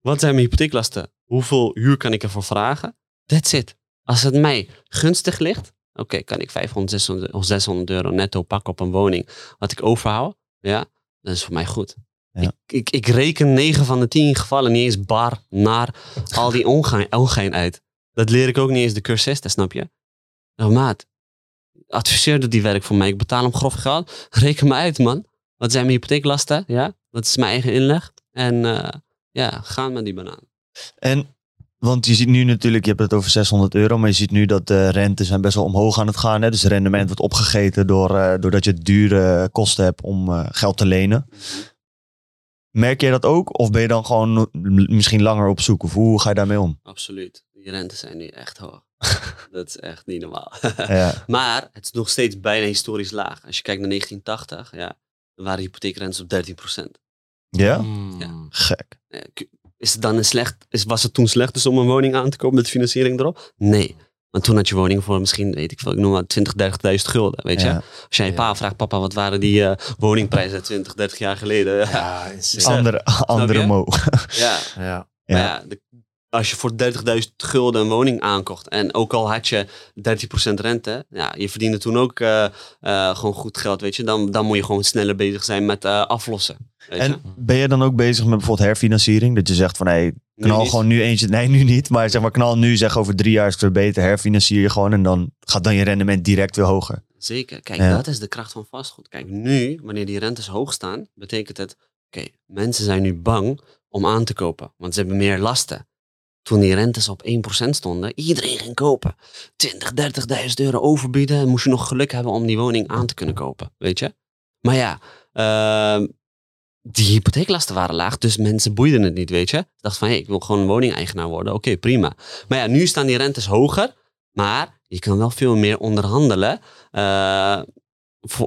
wat zijn mijn hypotheeklasten? Hoeveel huur kan ik ervoor vragen? That's it. Als het mij gunstig ligt, oké, kan ik 500 600, of 600 euro netto pakken op een woning. Wat ik overhoud, ja, dat is voor mij goed. Ja. Ik, ik, ik reken 9 van de 10 gevallen niet eens bar naar al die ongein, ongein uit. Dat leer ik ook niet eens de cursisten, snap je? Nou, maat, adviseerde die werk voor mij. Ik betaal hem grof geld. Reken me uit, man. Wat zijn mijn hypotheeklasten? Ja, dat is mijn eigen inleg. En eh, ja, gaan met die banaan. En, want je ziet nu natuurlijk, je hebt het over 600 euro, maar je ziet nu dat de rentes zijn best wel omhoog aan het gaan. Hè? Dus het rendement wordt opgegeten door, eh, doordat je dure kosten hebt om eh, geld te lenen. Merk jij dat ook? Of ben je dan gewoon misschien langer op zoek? Of hoe ga je daarmee om? Absoluut. Die rentes zijn nu echt hoog. dat is echt niet normaal. Ja, maar het is nog steeds bijna historisch laag. Als je kijkt naar 1980, ja, dan waren hypotheekrentes op 13%. ja? Mm. Ja. gek. Is het dan een slecht, is, was het toen slecht dus om een woning aan te kopen met financiering erop? Nee. Want toen had je woning voor misschien, weet ik veel, ik noem maar 20, 30.000 gulden, weet je. Als jij je pa vraagt, papa, wat waren die eh, woningprijzen 20, 30 jaar geleden? Ja. Andere, andere mo. ja. Ja. Ja. Maar ja, de- als je voor 30.000 gulden een woning aankocht en ook al had je 13% rente, ja, je verdiende toen ook eh, eh, gewoon goed geld, weet je. Dan, dan moet je gewoon sneller bezig zijn met eh, aflossen. Weet je? En ben je dan ook bezig met bijvoorbeeld herfinanciering? Dat je zegt van, hey, Nu knal gewoon nu eentje. Nee, nu niet. Maar zeg maar, knal nu, zeg over drie jaar is het weer beter. Herfinancier je gewoon en dan gaat dan je rendement direct weer hoger. Zeker. Kijk, Ja. dat is de kracht van vastgoed. Kijk, nu, wanneer die rentes hoog staan, betekent het, oké, mensen zijn nu bang om aan te kopen, want ze hebben meer lasten. Toen die rentes op 1% stonden, iedereen ging kopen. 20, 30.000 euro overbieden, en moest je nog geluk hebben om die woning aan te kunnen kopen, weet je? Maar ja, ehm, die hypotheeklasten waren laag, dus mensen boeiden het niet, weet je? Ze dachten van, hé, ik wil gewoon woningeigenaar worden, oké, prima. Maar ja, nu staan die rentes hoger, maar je kan wel veel meer onderhandelen eh,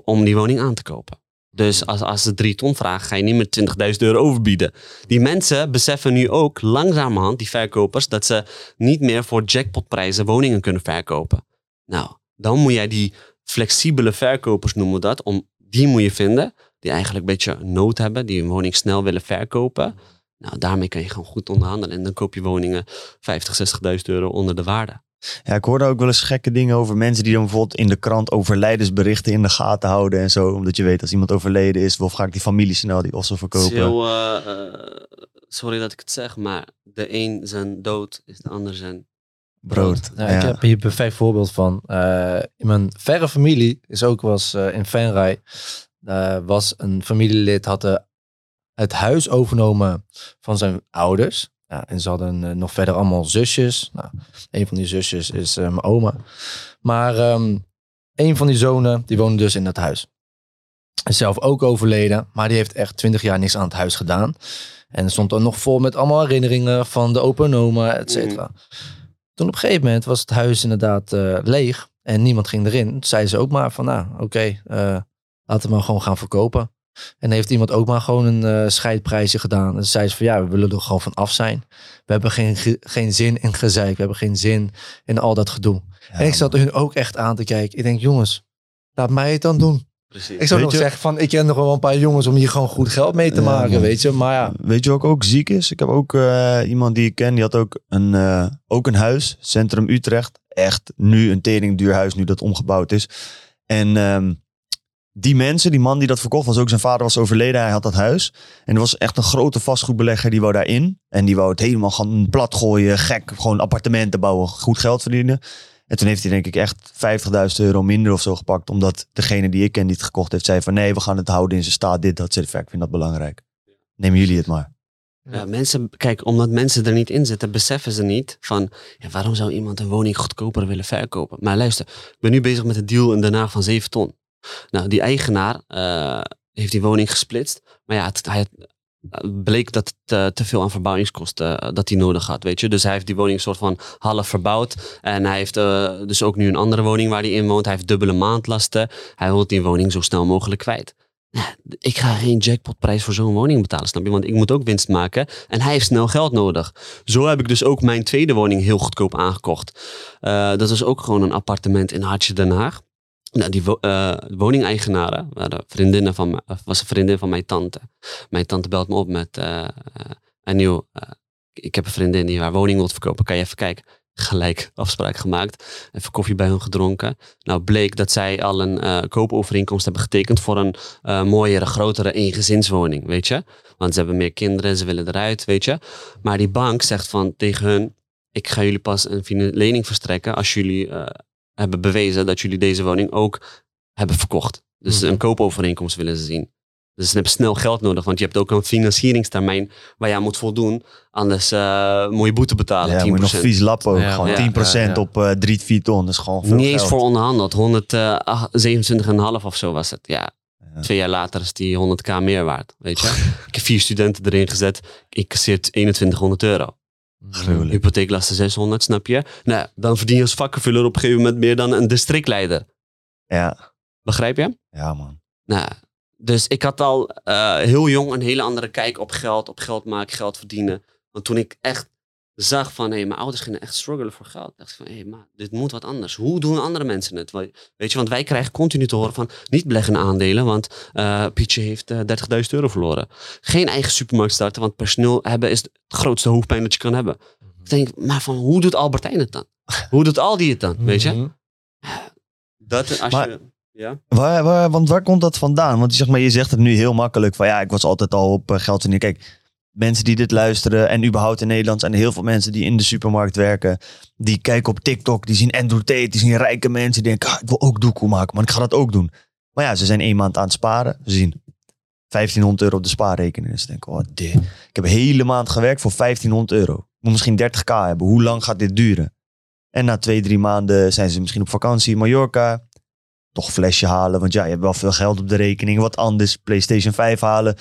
om die woning aan te kopen. Dus als, als ze drie ton vragen, ga je niet meer 20.000 euro overbieden. Die mensen beseffen nu ook langzamerhand, die verkopers, dat ze niet meer voor jackpotprijzen woningen kunnen verkopen. Nou, dan moet jij die flexibele verkopers noemen dat. Om, die moet je vinden. Die eigenlijk een beetje nood hebben. Die een woning snel willen verkopen. Nou, daarmee kan je gewoon goed onderhandelen. En dan koop je woningen 50, 60.000 euro onder de waarde. Ja, ik hoorde ook wel eens gekke dingen over mensen die dan bijvoorbeeld in de krant overlijdensberichten in de gaten houden en zo. Omdat je weet als iemand overleden is, of ga ik die familie snel die is verkopen. heel, eh, eh, sorry dat ik het zeg, maar de een zijn dood is de ander zijn Brood. Nou, Ik heb hier een perfect voorbeeld van. Eh, in mijn verre familie is ook was eh, in Venray. eh, was een familielid had het huis overgenomen van zijn ouders. Ja, en ze hadden eh, nog verder allemaal zusjes. Nou, een van die zusjes is eh, mijn oma. Maar ehm, een van die zonen die woonde dus in dat huis. Is zelf ook overleden, maar die heeft echt twintig jaar niks aan het huis gedaan. En stond er nog vol met allemaal herinneringen van de opa en oma, et cetera. Toen op een gegeven moment was het huis inderdaad eh, leeg en niemand ging erin. Toen zeiden ze ook maar van, nou oké, laten we maar gewoon gaan verkopen. En heeft iemand ook maar gewoon een eh, scheidprijsje gedaan. En zei ze van, ja, we willen er gewoon van af zijn. We hebben geen, ge- geen zin in gezeik. We hebben geen zin in al dat gedoe. en ik zat hun ook echt aan te kijken. Ik denk, jongens, laat mij het dan doen. Precies. Ik zou Weet nog je- zeggen van, ik ken nog wel een paar jongens om hier gewoon goed geld mee te maken, weet je. Maar ja, Weet je wat ook ziek is? Ik heb ook eh, iemand die ik ken, die had ook een, eh, ook een huis, Centrum Utrecht. Echt nu een teringduur huis, nu dat omgebouwd is. En ehm, die mensen, die man die dat verkocht was, ook zijn vader was overleden, hij had dat huis. En er was echt een grote vastgoedbelegger, die wou daarin. En die wou het helemaal gaan plat gooien, gek, gewoon appartementen bouwen, goed geld verdienen. En toen heeft hij denk ik echt 50.000 euro minder of zo gepakt. Omdat degene die ik ken die het gekocht heeft, zei van nee, we gaan het houden in zijn staat, dit, dat. Hij, Ik vind dat belangrijk. Nemen jullie het maar. Ja, mensen, kijk, omdat mensen er niet in zitten, beseffen ze niet van ja, waarom zou iemand een woning goedkoper willen verkopen. Maar luister, ik ben nu bezig met een deal in Haag van 7 ton. Nou, die eigenaar eh, heeft die woning gesplitst. Maar ja, het, het bleek dat het eh, te veel aan verbouwingskosten eh, dat hij nodig had, weet je. Dus hij heeft die woning soort van half verbouwd. En hij heeft eh, dus ook nu een andere woning waar hij in woont. Hij heeft dubbele maandlasten. Hij wil die woning zo snel mogelijk kwijt. Ik ga geen jackpotprijs voor zo'n woning betalen, snap je? Want ik moet ook winst maken. En hij heeft snel geld nodig. Zo heb ik dus ook mijn tweede woning heel goedkoop aangekocht. Eh, dat was ook gewoon een appartement in Hartje Den Haag. Nou, die wo- eh, woningeigenaren waren vriendinnen van, was een vriendin van mijn tante. Mijn tante belt me op met eh eh, Aniel, eh, ik heb een vriendin die haar woning wil verkopen. Kan je even kijken? Gelijk afspraak gemaakt. Even koffie bij hun gedronken. Nou bleek dat zij al een koopovereenkomst hebben getekend voor een mooiere, grotere eengezinswoning, weet je. Want ze hebben meer kinderen, ze willen eruit, weet je. Maar die bank zegt van tegen hun, ik ga jullie pas een lening verstrekken als jullie hebben bewezen dat jullie deze woning ook hebben verkocht. Dus Mhm. een koopovereenkomst willen ze zien. Dus ze hebben snel geld nodig, want je hebt ook een financieringstermijn waar je aan moet voldoen. Anders eh, moet je boete betalen, Ja, 10%. moet je nog vies lappen ook. Ja, gewoon ja, 10% ja, ja. op eh 3, 4 ton. Dat is gewoon veel Niet eens voor onderhandeld. 127,5 of zo was het. Ja. Ja. Twee jaar later is die 100k meer waard. Weet je? ik heb vier studenten erin gezet. Ik kasseer 2100 euro. Gruwelijk. Hypotheeklasse 600, snap je? Nou, dan verdien je als vakkenvuller op een gegeven moment meer dan een districtleider. Ja. Begrijp je? ja, man. Nou, dus ik had al eh, heel jong een hele andere kijk op geld, op geld maken, geld verdienen. Want toen ik echt zag van, hé, mijn ouders gingen echt struggelen voor geld. dacht ik van, hé, maar dit moet wat anders. Hoe doen andere mensen het? Weet je, want wij krijgen continu te horen van, niet beleggen in aandelen, want eh, Pietje heeft eh 30.000 euro verloren. Geen eigen supermarkt starten, want personeel hebben is het grootste hoofdpijn dat je kan hebben. Ik denk, maar van, hoe doet Albertijn het dan? Hoe doet Aldi het dan, weet je? Mhm. Dat, als Maar- je ja? Waar, waar, want waar komt dat vandaan? Want zeg maar, je zegt het nu heel makkelijk van ja, ik was altijd al op eh, geld verdienen. Kijk, mensen die dit luisteren en überhaupt in Nederland zijn heel veel mensen die in de supermarkt werken. Die kijken op TikTok, die zien Andrew Tate, die zien rijke mensen. Die denken, ah, ik wil ook doekoe maken, maar ik ga dat ook doen. Maar ja, ze zijn één maand aan het sparen. Ze zien 1500 euro op de spaarrekening. Dus ze denken, oh, dit. ik heb een hele maand gewerkt voor 1500 euro. Ik moet misschien 30k hebben. Hoe lang gaat dit duren? En na twee, drie maanden zijn ze misschien op vakantie in Mallorca toch een flesje halen. Want ja, je hebt wel veel geld op de rekening. Wat anders, PlayStation 5 halen.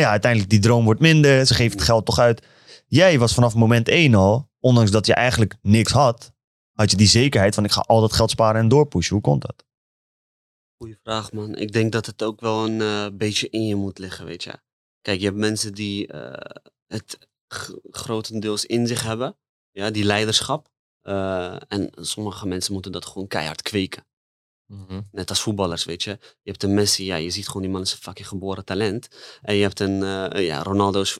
Ja, uiteindelijk die droom wordt minder. Ze geven het geld toch uit. Jij was vanaf moment één al, ondanks dat je eigenlijk niks had, had je die zekerheid van ik ga al dat geld sparen en doorpushen. Hoe komt dat? Goeie vraag, man. Ik denk dat het ook wel een eh, beetje in je moet liggen, weet je. Kijk, je hebt mensen die eh, het grotendeels in zich hebben. Ja, die leiderschap. Eh, en sommige mensen moeten dat gewoon keihard kweken. Mhm. Net als voetballers, weet je. Je hebt een Messi, ja, je ziet gewoon die man is een fucking geboren talent. En je hebt een, eh, ja, Ronaldo is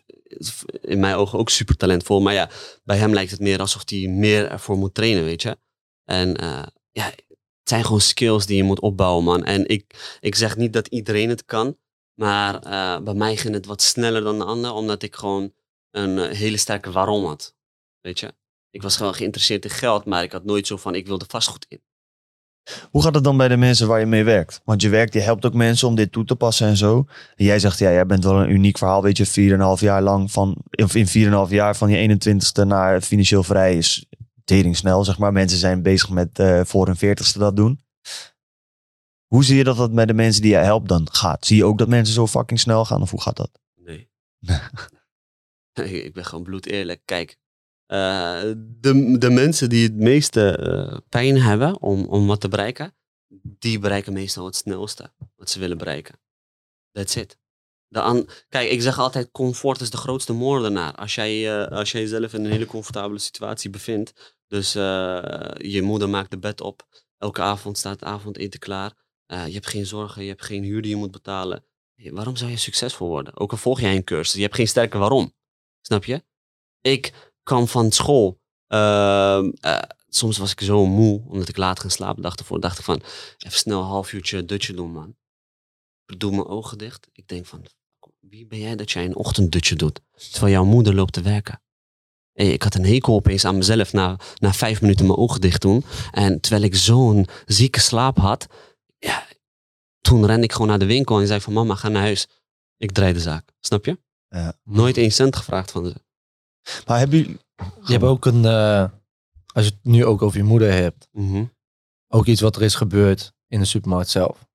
in mijn ogen ook super talentvol. Maar ja, bij hem lijkt het meer alsof hij meer ervoor moet trainen, weet je. En eh, ja, het zijn gewoon skills die je moet opbouwen, man. En ik, ik zeg niet dat iedereen het kan. Maar eh, bij mij ging het wat sneller dan de ander, omdat ik gewoon een eh, hele sterke waarom had. Weet je. Ik was gewoon geïnteresseerd in geld, maar ik had nooit zo van, ik wilde vastgoed in. Hoe gaat het dan bij de mensen waar je mee werkt? Want je werkt, je helpt ook mensen om dit toe te passen en zo. En jij zegt, ja, jij bent wel een uniek verhaal. Weet je, 4,5 jaar lang van, of in 4,5 jaar van je 21ste naar financieel vrij is tering snel, zeg maar. Mensen zijn bezig met eh, voor hun 40ste dat doen. Hoe zie je dat dat met de mensen die je helpt dan gaat? Zie je ook dat mensen zo fucking snel gaan of hoe gaat dat? Nee. ik ben gewoon bloed eerlijk. Kijk, eh, de, de mensen die het meeste eh, pijn hebben om, om wat te bereiken, die bereiken meestal het snelste wat ze willen bereiken. That's it. De Kijk, ik zeg altijd, comfort is de grootste moordenaar. Als jij, eh, als jij jezelf in een hele comfortabele situatie bevindt, dus je moeder maakt de bed op, elke avond staat het avondeten klaar, je hebt geen zorgen, je hebt geen huur die je moet betalen. Waarom zou je succesvol worden? Ook al volg jij een cursus, je hebt geen sterke waarom. Snap je? Ik kwam van school. ehm, eh, soms was ik zo moe, omdat ik laat ging slapen. Dacht ervoor, dacht ik van, even snel een half uurtje dutje doen, man. Ik doe mijn ogen dicht. Ik denk van, wie ben jij dat jij een ochtenddutje doet? Terwijl jouw moeder loopt te werken. Ik had een hekel opeens aan mezelf na, na vijf minuten mijn ogen dicht doen. En terwijl ik zo'n zieke slaap had, ja, toen rende ik gewoon naar de winkel en zei van mama, ga naar huis. Ik draai de zaak. Snap je? Ja. Nooit één cent gevraagd van ze. Maar hebben jullie... Je hebt ook een, eh, als je het nu ook over je moeder hebt, Mhm. ook iets wat er is gebeurd in de supermarkt zelf.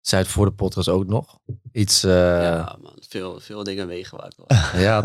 Zij het voor de podcast ook nog. Iets, eh, ja. ja, man. Veel, veel dingen meegemaakt. hoor.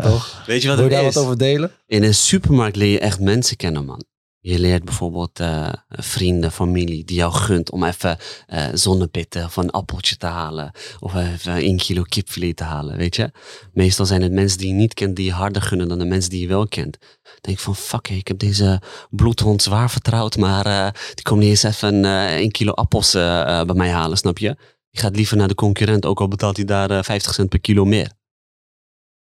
toch? Weet je wat Wil je daar is? wat over delen? In een supermarkt leer je echt mensen kennen, man. Je leert bijvoorbeeld eh, vrienden, familie die jou gunt om even eh zonnepitten of een appeltje te halen. Of even een kilo kipfilet te halen, weet je. Meestal zijn het mensen die je niet kent die je harder gunnen dan de mensen die je wel kent. Denk van, fuck, ik heb deze bloedhond zwaar vertrouwd, maar eh, die komt niet eens even een kilo appels bij mij halen, snap je? Je gaat liever naar de concurrent, ook al betaalt hij daar eh, 50 cent per kilo meer.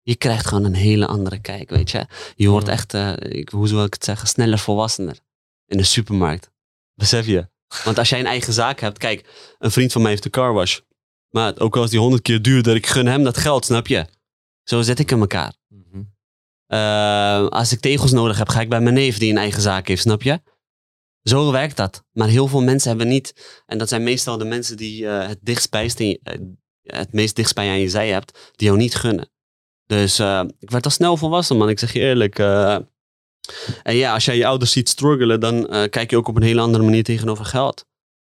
Je krijgt gewoon een hele andere kijk, weet je. Je wordt echt, eh, ik, hoe zou ik het zeggen, sneller volwassener in de supermarkt. Besef je? Want als jij een eigen zaak hebt, kijk, een vriend van mij heeft een carwash. Maar ook al is die honderd keer duurder, ik gun hem dat geld, snap je? Zo zet ik in elkaar. Eh, als ik tegels nodig heb, ga ik bij mijn neef die een eigen zaak heeft, snap je? Zo werkt dat. Maar heel veel mensen hebben niet, en dat zijn meestal de mensen die eh, het, dichtstbij steen- eh, het meest dichtstbij aan je zij hebt, die jou niet gunnen. Dus eh, ik werd al snel volwassen, man. Ik zeg je eerlijk. eh. en ja, als jij je ouders ziet struggelen, dan eh, kijk je ook op een hele andere manier tegenover geld.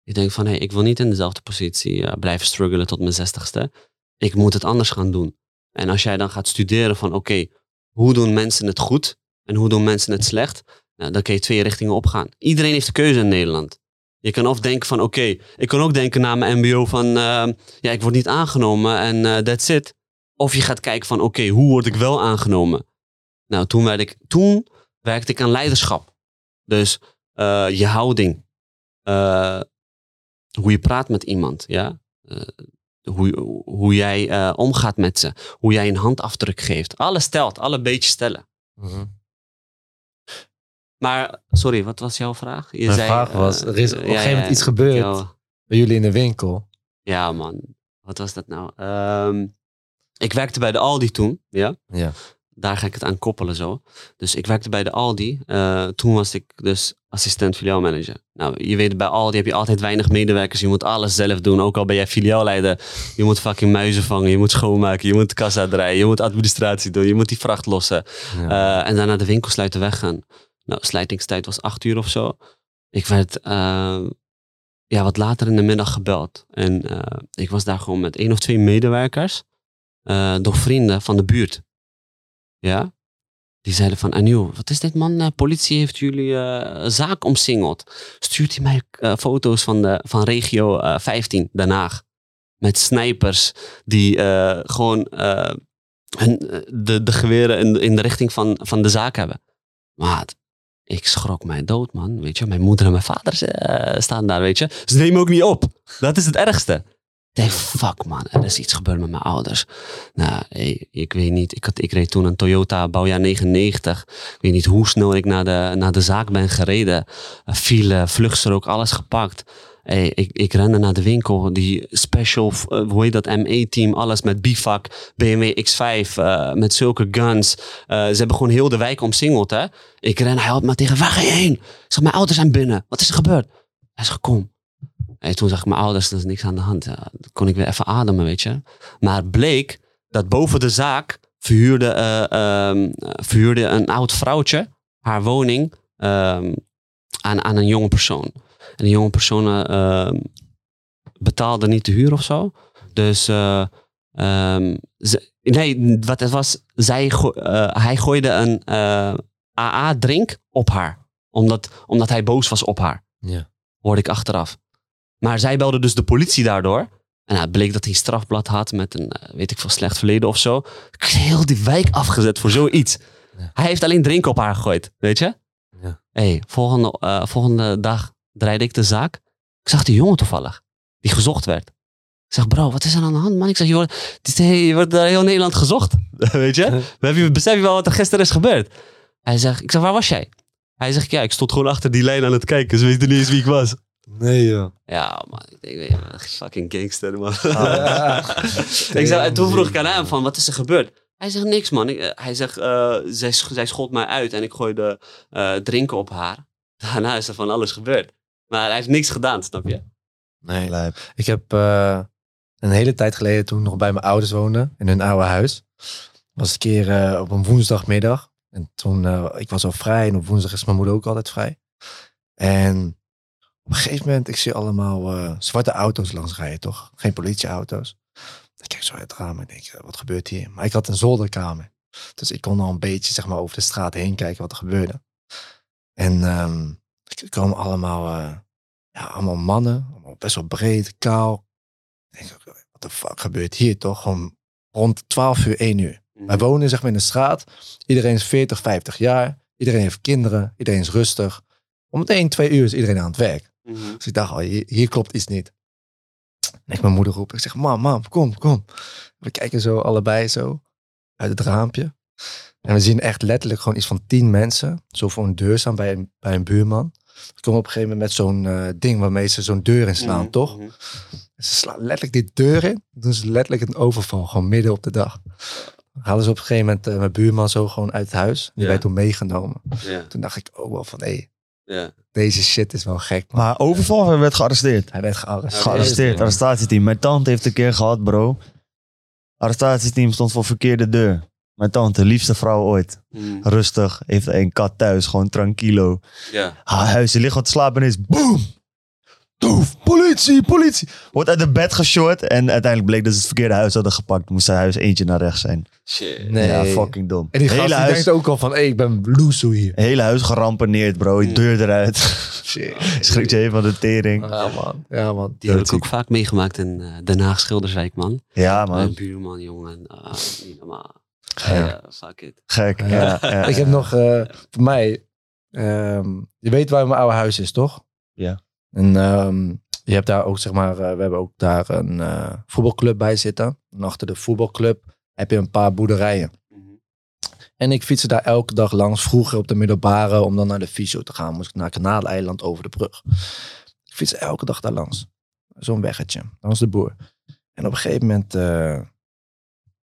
Je denkt van, hé, ik wil niet in dezelfde positie blijven struggelen tot mijn zestigste. Ik moet het anders gaan doen. En als jij dan gaat studeren van, oké, hoe doen mensen het goed en hoe doen mensen het slecht? Nou, dan kun je twee richtingen opgaan. Iedereen heeft de keuze in Nederland. Je kan of denken van, oké, ik kan ook denken na mijn mbo van, ja, ik word niet aangenomen en that's it. Of je gaat kijken van, oké, hoe word ik wel aangenomen? Nou, toen, werd ik, toen werkte ik aan leiderschap. Dus eh, je houding. Eh, hoe je praat met iemand, ja. Eh, hoe, hoe jij omgaat met ze. Hoe jij een handafdruk geeft. Alles telt, alle beetjes tellen. Maar, sorry, wat was jouw vraag? Je Mijn vraag was, er is op een gegeven moment iets gebeurd. Bij jullie in de winkel. ja, man. Wat was dat nou? Ehm, ik werkte bij de Aldi toen, ja. Ja. Daar ga ik het aan koppelen zo. Dus ik werkte bij de Aldi. Eh, toen was ik dus assistent filiaalmanager. Nou, je weet, bij Aldi heb je altijd weinig medewerkers. Je moet alles zelf doen. Ook al ben jij filiaalleider. Je moet fucking muizen vangen. Je moet schoonmaken. Je moet de kassa draaien. Je moet administratie doen. Je moet die vracht lossen. Ja. Eh, en daarna de winkel sluiten weggaan. Nou, sluitingstijd was acht uur of zo. Ik werd eh, ja, wat later in de middag gebeld. En ik was daar gewoon met één of twee medewerkers. Eh, door vrienden van de buurt. Ja? Die zeiden van, wat is dit man? Eh, politie heeft jullie eh, zaak omsingeld. Stuurt hij mij foto's van, de, van regio eh, 15, Den Haag. Met snipers die gewoon hun, de, de geweren in, in de richting van, van de zaak hebben. Maat, Ik schrok mij dood, man. Weet je, mijn moeder en mijn vader staan daar, weet je. Ze nemen ook niet op. Dat is het ergste. Denk, fuck man, er is iets gebeurd met mijn ouders. Nou, ik weet niet. Ik, had, ik reed toen een Toyota bouwjaar 99. Ik weet niet hoe snel ik naar de, naar de zaak ben gereden. File, vluchtstrook, alles gepakt. Hey, ik, ik rende naar de winkel, die special, uh, hoe heet dat, ME-team, alles met bivak, BMW X5, uh, met zulke guns. Uh, ze hebben gewoon heel de wijk omsingeld, hè. Ik ren, hij houdt me tegen, waar ga je heen? Ik zeg, mijn ouders zijn binnen. Wat is er gebeurd? Hij zegt, kom. En toen zag ik mijn ouders, er is niks aan de hand. Ja, dan kon ik weer even ademen, weet je. Maar bleek dat boven de zaak verhuurde, um, verhuurde een oud vrouwtje haar woning um, aan, aan een jonge persoon. En die jonge persoon uh, betaalde niet de huur of zo. Dus uh, um, ze, nee, wat het was, zij uh, hij gooide een AA-drink op haar. Omdat, omdat hij boos was op haar. Ja. Hoorde ik achteraf. Maar zij belde dus de politie daardoor. En nou, het bleek dat hij een strafblad had met een, weet ik veel, slecht verleden of zo. Ik heel die wijk afgezet voor zoiets. Ja. Hij heeft alleen drinken op haar gegooid, weet je? Ja. Hey, volgende, uh, volgende dag draaide ik de zaak. Ik zag die jongen toevallig, die gezocht werd. Ik zeg, bro, wat is er aan de hand, man? Ik zeg, je wordt, je wordt door heel Nederland gezocht, weet je? We hebben, besef je wel wat er gisteren is gebeurd? Hij zegt, ik zeg, waar was jij? Hij zegt, ja, ik stond gewoon achter die lijn aan het kijken. Ze weten niet eens wie ik was. Nee, joh. Ja, man. Ik denk, ja, fucking gangster, man. Oh, ja. ik zeg, en toen vroeg ik aan hem van, wat is er gebeurd? Hij zegt, niks, man. Ik, hij zegt, uh, zij, zij schold mij uit en ik gooide uh, drinken op haar. Daarna is er van alles gebeurd. Maar hij heeft niks gedaan, snap je? Nee. Lijp. Ik heb uh, een hele tijd geleden, toen ik nog bij mijn ouders woonde, in hun oude huis, was een keer uh, op een woensdagmiddag. En toen, uh, ik was al vrij en op woensdag is mijn moeder ook altijd vrij. En op een gegeven moment, ik zie allemaal zwarte auto's langs rijden, toch? Geen politieauto's. Ik kijk zo uit het raam en denk, wat gebeurt hier? Maar ik had een zolderkamer. Dus ik kon al een beetje zeg maar, over de straat heen kijken wat er gebeurde. En um, er komen allemaal, uh, ja, allemaal mannen, allemaal best wel breed, kaal. Ik denk, wat de fuck gebeurt hier toch? Gewoon rond 12 uur, 1 uur. Mm. Wij wonen zeg maar in de straat. Iedereen is 40, 50 jaar. Iedereen heeft kinderen. Iedereen is rustig. Om het 1, 2 uur is iedereen aan het werk. Mm -hmm. Dus ik dacht al, hier, hier, klopt iets niet. En ik mijn moeder roep. Ik zeg, mam, mam, kom, kom. We kijken zo allebei zo uit het raampje. En we zien echt letterlijk gewoon iets van tien mensen. Zo voor een deur staan bij een, bij een buurman. Ze komen op een gegeven moment met zo'n uh, ding waarmee ze zo'n deur inslaan, Mhm, mm -hmm. toch? -hmm. Ze slaan letterlijk die deur in. Doen ze letterlijk een overval, gewoon midden op de dag. Halen ze op een gegeven moment uh, mijn buurman zo gewoon uit het huis. Die Ja. werd toen meegenomen. Ja, Toen dacht ik ook wel van, hé, hey, ja. deze shit is wel gek. Man. Maar overval hij werd gearresteerd. Hij werd gearresteerd. Gearresteerd, Ja. arrestatieteam. Mijn tante heeft een keer gehad, bro. Arrestatieteam stond voor verkeerde deur. Mijn tante, liefste vrouw ooit. Mm, Rustig, heeft een kat thuis, gewoon tranquilo. ja. Haar huis, ze ligt gewoon te slapen en is boom! Doef, politie, politie. Wordt uit de bed geshort en uiteindelijk bleek dat ze het verkeerde huis hadden gepakt. Moest zijn huis eentje naar rechts zijn. Shit. Nee. Ja, fucking dom. En die gast hele, die huis, denkt ook al van, hé, hey, ik ben loesoe hier. hele huis gerampeneerd, bro. Deur eruit. Shit. Schrikt je even van de tering. Ja, man. Ja, man. Die heb ik ook vaak meegemaakt in eh, Den Haag Schilderswijk, man. Ja, Mijn man. buurman, jongen. Ah, niet normaal. Ja. Ja, fuck it. Gek. Ja. Ja, ja, Ik heb nog, eh, voor mij, ehm, je weet waar mijn oude huis is, toch? Ja. En ehm, je hebt daar ook, zeg maar, eh, we hebben ook daar een eh, voetbalclub bij zitten. En achter de voetbalclub heb je een paar boerderijen. Mhm. En ik fietste daar elke dag langs, vroeger op de middelbare, om dan naar de fysio te gaan. Moest ik naar Kanaaleiland over de brug. Ik fietste elke dag daar langs. Zo'n weggetje, langs de boer. En op een gegeven moment, eh,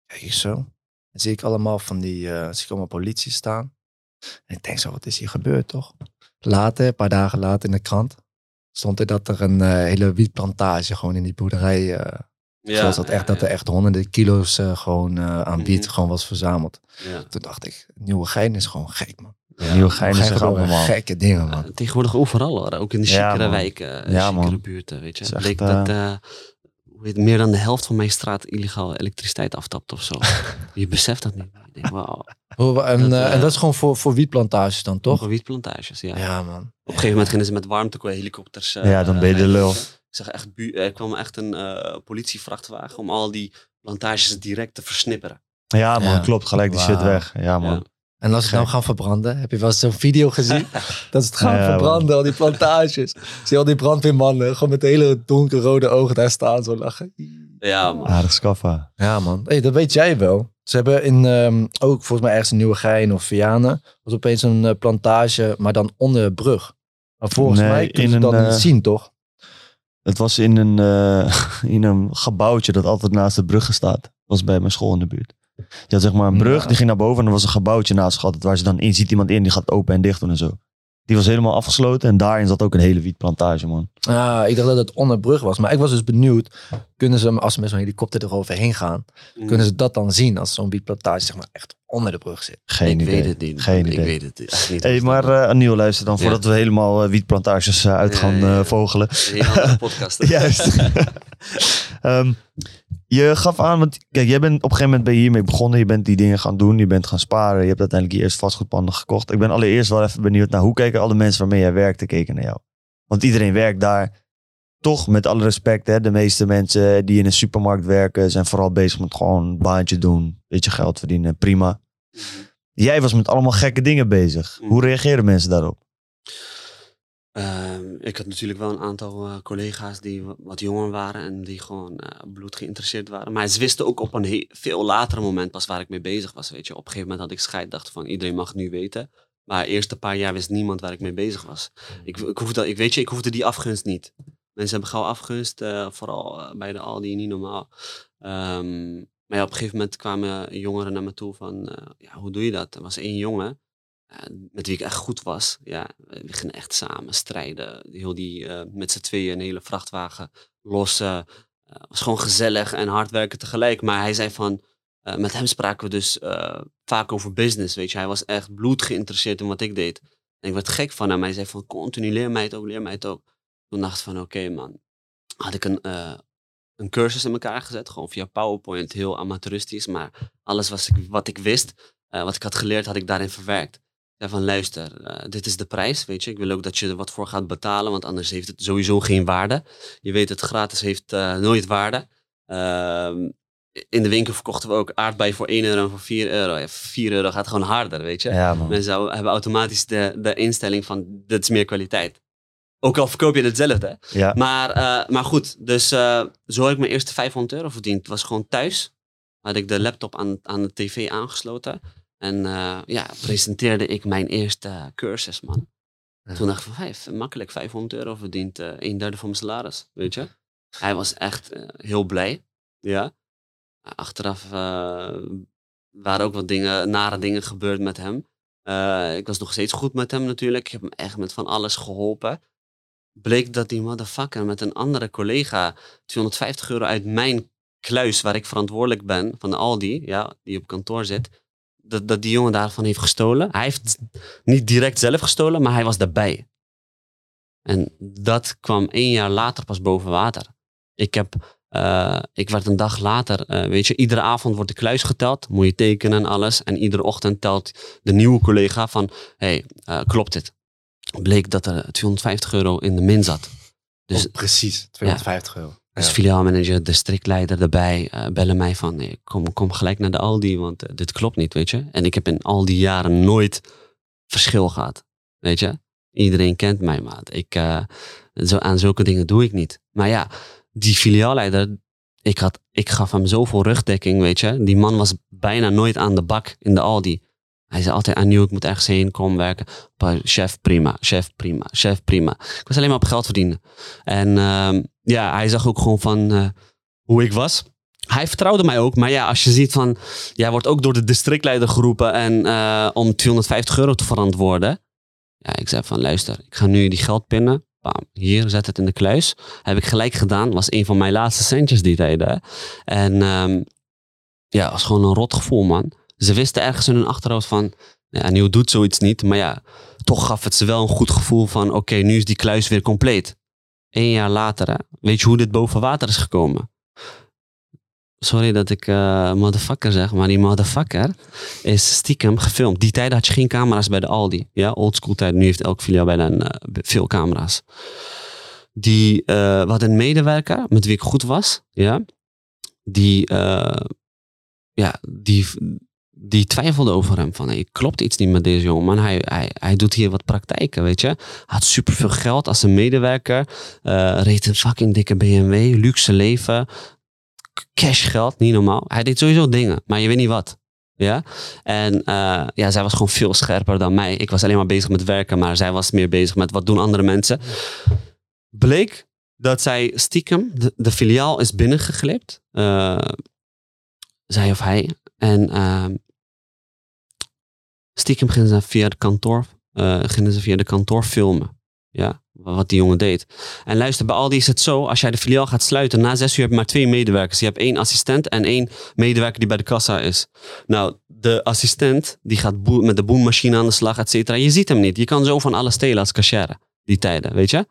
kijk ik zo, dan zie ik allemaal van die, zie ik allemaal politie staan. En ik denk zo, wat is hier gebeurd, toch? Later, een paar dagen later in de krant, stond er dat er een eh, hele wietplantage gewoon in die boerderij eh, Ja, Zoals dat echt, dat er echt honderden kilo's eh, gewoon aan wiet Mhm. gewoon was verzameld. Ja. Toen dacht ik, nieuwe gein is gewoon gek, man. Ja. Nieuwe gein is allemaal. gekke dingen, man. Tegenwoordig overal hoor. Ook in de Ja, chicere wijken, Ja, ja, chicere buurten, weet je. Echt, bleek dat meer dan de helft van mijn straat illegaal elektriciteit aftapt of zo. je beseft dat niet. Ik denk, wauw, Hoe- En, Dat, eh, eh, en dat is gewoon voor, voor wietplantages dan, toch? toch? Wietplantages, ja. Ja, man. Op een gegeven moment gingen ze met warmtehelikopters. eh, Ja, dan ben je de lul. Ik zag echt, bu- er kwam echt een eh, politievrachtwagen om al die plantages direct te versnipperen. Ja, man, Ja. klopt. Gelijk die shit weg. Ja, man. En als ze het nou gaan verbranden, heb je wel eens zo'n video gezien? dat ze het gaan Ja, verbranden, al die plantages. Zie je al die brandweermannen, gewoon met hele donkerrode ogen daar staan, zo lachen. Ja, man. Aardig skaffa. Ja, man. Hey, dat weet jij wel. Ze hebben in, ehm, ook volgens mij ergens in Nieuwegein of Vianen, was opeens een eh, plantage, maar dan onder de brug. Maar volgens Nee, mij kunnen in ze dat een, niet eh, zien, toch? Het was in een, eh, in een gebouwtje dat altijd naast de bruggen staat. Dat was bij mijn school in de buurt. Je had zeg maar een brug, Ja. die ging naar boven en er was een gebouwtje naast gehad. Waar ze dan in ziet iemand in, die gaat open en dicht doen en zo. Die was helemaal afgesloten en daarin zat ook een hele wietplantage, man. Ah, ik dacht dat het onder de brug was. Maar ik was dus benieuwd, kunnen ze, als ze met zo'n helikopter eroverheen gaan, Mm. kunnen ze dat dan zien als zo'n wietplantage zeg maar echt onder de brug zit? Geen ik idee. weet het niet. Geen ik idee. weet het niet. Hey, maar eh Aniel, luister dan, Ja. voordat we helemaal eh, wietplantages eh, uit Ja, gaan ja, ja. eh, vogelen. Een hele andere podcast. Juist. Ehm, je gaf aan, want kijk, jij bent op een gegeven moment ben je hiermee begonnen. Je bent die dingen gaan doen. Je bent gaan sparen. Je hebt uiteindelijk je eerste vastgoedpanden gekocht. Ik ben allereerst wel even benieuwd naar hoe kijken alle mensen waarmee jij werkte keken naar jou. Want iedereen werkt daar. Toch, met alle respect, hè, de meeste mensen die in een supermarkt werken zijn vooral bezig met gewoon een baantje doen. Beetje geld verdienen, prima. Jij was met allemaal gekke dingen bezig. Mhm. Hoe reageren mensen daarop? Ehm, ik had natuurlijk wel een aantal eh, collega's die wa- wat jonger waren en die gewoon eh, bloed geïnteresseerd waren. Maar ze wisten ook op een veel later moment pas waar ik mee bezig was. Weet je. Op een gegeven moment had ik scheid, dacht van iedereen mag het nu weten. Maar eerst een paar jaar wist niemand waar ik mee bezig was. Ik, ik, hoefde, ik weet je, ik hoefde die afgunst niet. Mensen hebben gauw afgunst, eh, vooral bij de Aldi, niet normaal. Ehm, maar ja, op een gegeven moment kwamen jongeren naar me toe van, ja, hoe doe je dat? Er was één jongen met wie ik echt goed was. Ja, we gingen echt samen strijden. Heel die, eh, met z'n tweeën een hele vrachtwagen lossen. Eh, Het was gewoon gezellig en hard werken tegelijk. Maar hij zei van, eh, met hem spraken we dus eh, vaak over business, weet je. Hij was echt bloed geïnteresseerd in wat ik deed. En ik werd gek van hem. Hij zei van, continu leer mij het ook, leer mij het ook. Toen dacht ik van, oké man. Had ik een, eh, een cursus in elkaar gezet, gewoon via PowerPoint, heel amateuristisch. Maar alles was ik, wat ik wist, eh, wat ik had geleerd, had ik daarin verwerkt. Zei van, luister, eh, dit is de prijs, weet je. Ik wil ook dat je er wat voor gaat betalen, want anders heeft het sowieso geen waarde. Je weet het, gratis heeft eh, nooit waarde. Ehm, in de winkel verkochten we ook aardbei voor 1 euro en voor 4 euro. Ja, 4 euro gaat gewoon harder, weet je. Ja. Mensen zou- hebben automatisch de, de instelling van, dit is meer kwaliteit. Ook al verkoop je hetzelfde. Ja. Maar, eh, maar goed, dus zo heb ik mijn eerste 500 euro verdiend. Het was gewoon thuis. Had ik de laptop aan, aan de tv aangesloten. En eh, ja, presenteerde ik mijn eerste cursus, man. Ja. Toen dacht ik van, vijf, makkelijk 500 euro verdiend. eh een derde van mijn salaris, weet je. Hij was echt eh, heel blij, ja. Achteraf waren ook wat dingen, nare dingen gebeurd met hem. Ik was nog steeds goed met hem natuurlijk. Ik heb hem echt met van alles geholpen bleek dat die motherfucker met een andere collega 250 euro uit mijn kluis, waar ik verantwoordelijk ben, van Aldi, ja, die op kantoor zit, dat, dat die jongen daarvan heeft gestolen. Hij heeft niet direct zelf gestolen, maar hij was daarbij. En dat kwam één jaar later pas boven water. Ik heb, eh, ik werd een dag later, eh, weet je, iedere avond wordt de kluis geteld, moet je tekenen en alles. En iedere ochtend telt de nieuwe collega van, hey, eh, klopt dit? bleek dat er 250 euro in de min zat. Dus Oh, precies, 250 euro. Als filiaalmanager, districtleider erbij, eh, bellen mij van nee, kom, kom gelijk naar de Aldi, want eh, dit klopt niet, weet je. En ik heb in al die jaren nooit verschil gehad, weet je. Iedereen kent mij, maat. Ik, eh, zo, aan zulke dingen doe ik niet. Maar ja, die filiaalleider, ik, had, ik gaf hem zoveel rugdekking, weet je. Die man was bijna nooit aan de bak in de Aldi. Hij zei altijd aan ik moet ergens heen komen werken. Chef, prima. Chef, prima. Chef, prima. Ik was alleen maar op geld verdienen. En ehm, ja, hij zag ook gewoon van eh, hoe ik was. Hij vertrouwde mij ook. Maar ja, als je ziet van... Jij wordt ook door de districtleider geroepen en, eh, om 250 euro te verantwoorden. Ja, ik zei van luister, ik ga nu die geld pinnen. Bam, hier, zet het in de kluis. Heb ik gelijk gedaan. Was een van mijn laatste centjes die. Hè. En ehm, ja, was gewoon een rot gevoel, man. Ze wisten ergens in hun achterhoofd van... Ja, Nieuw doet zoiets niet. Maar ja, toch gaf het ze wel een goed gevoel van... Oké, nu is die kluis weer compleet. Eén jaar later, weet je hoe dit boven water is gekomen? Sorry dat ik eh, motherfucker zeg, maar die motherfucker is stiekem gefilmd. Die tijd had je geen camera's bij de Aldi. Ja, oldschool tijd. Nu heeft elk filiaal bijna een, eh, veel camera's. Die, we hadden een medewerker met wie ik goed was. Ja, die, ja, die, die twijfelde over hem. Van, hey, klopt iets niet met deze jongen. Hij, hij, hij doet hier wat praktijken, weet je. Hij had superveel geld als een medewerker. eh, reed een fucking dikke BMW, luxe leven. Cash geld, niet normaal. Hij deed sowieso dingen, maar je weet niet wat. Ja? En eh, ja, zij was gewoon veel scherper dan mij. Ik was alleen maar bezig met werken, maar zij was meer bezig met wat doen andere mensen. Bleek dat zij stiekem de, de filiaal is binnengeglipt. Eh, zij of hij. En ehm, stiekem gingen ze via de kantoor, gingen ze via de kantoor filmen. Ja, wat die jongen deed. En luister, bij Aldi is het zo, als jij de filiaal gaat sluiten, na zes uur heb je maar twee medewerkers. Je hebt één assistent en één medewerker die bij de kassa is. Nou, de assistent, die gaat met de boenmachine aan de slag, et cetera. Je ziet hem niet. Je kan zo van alles stelen als cashier, die tijden, weet je?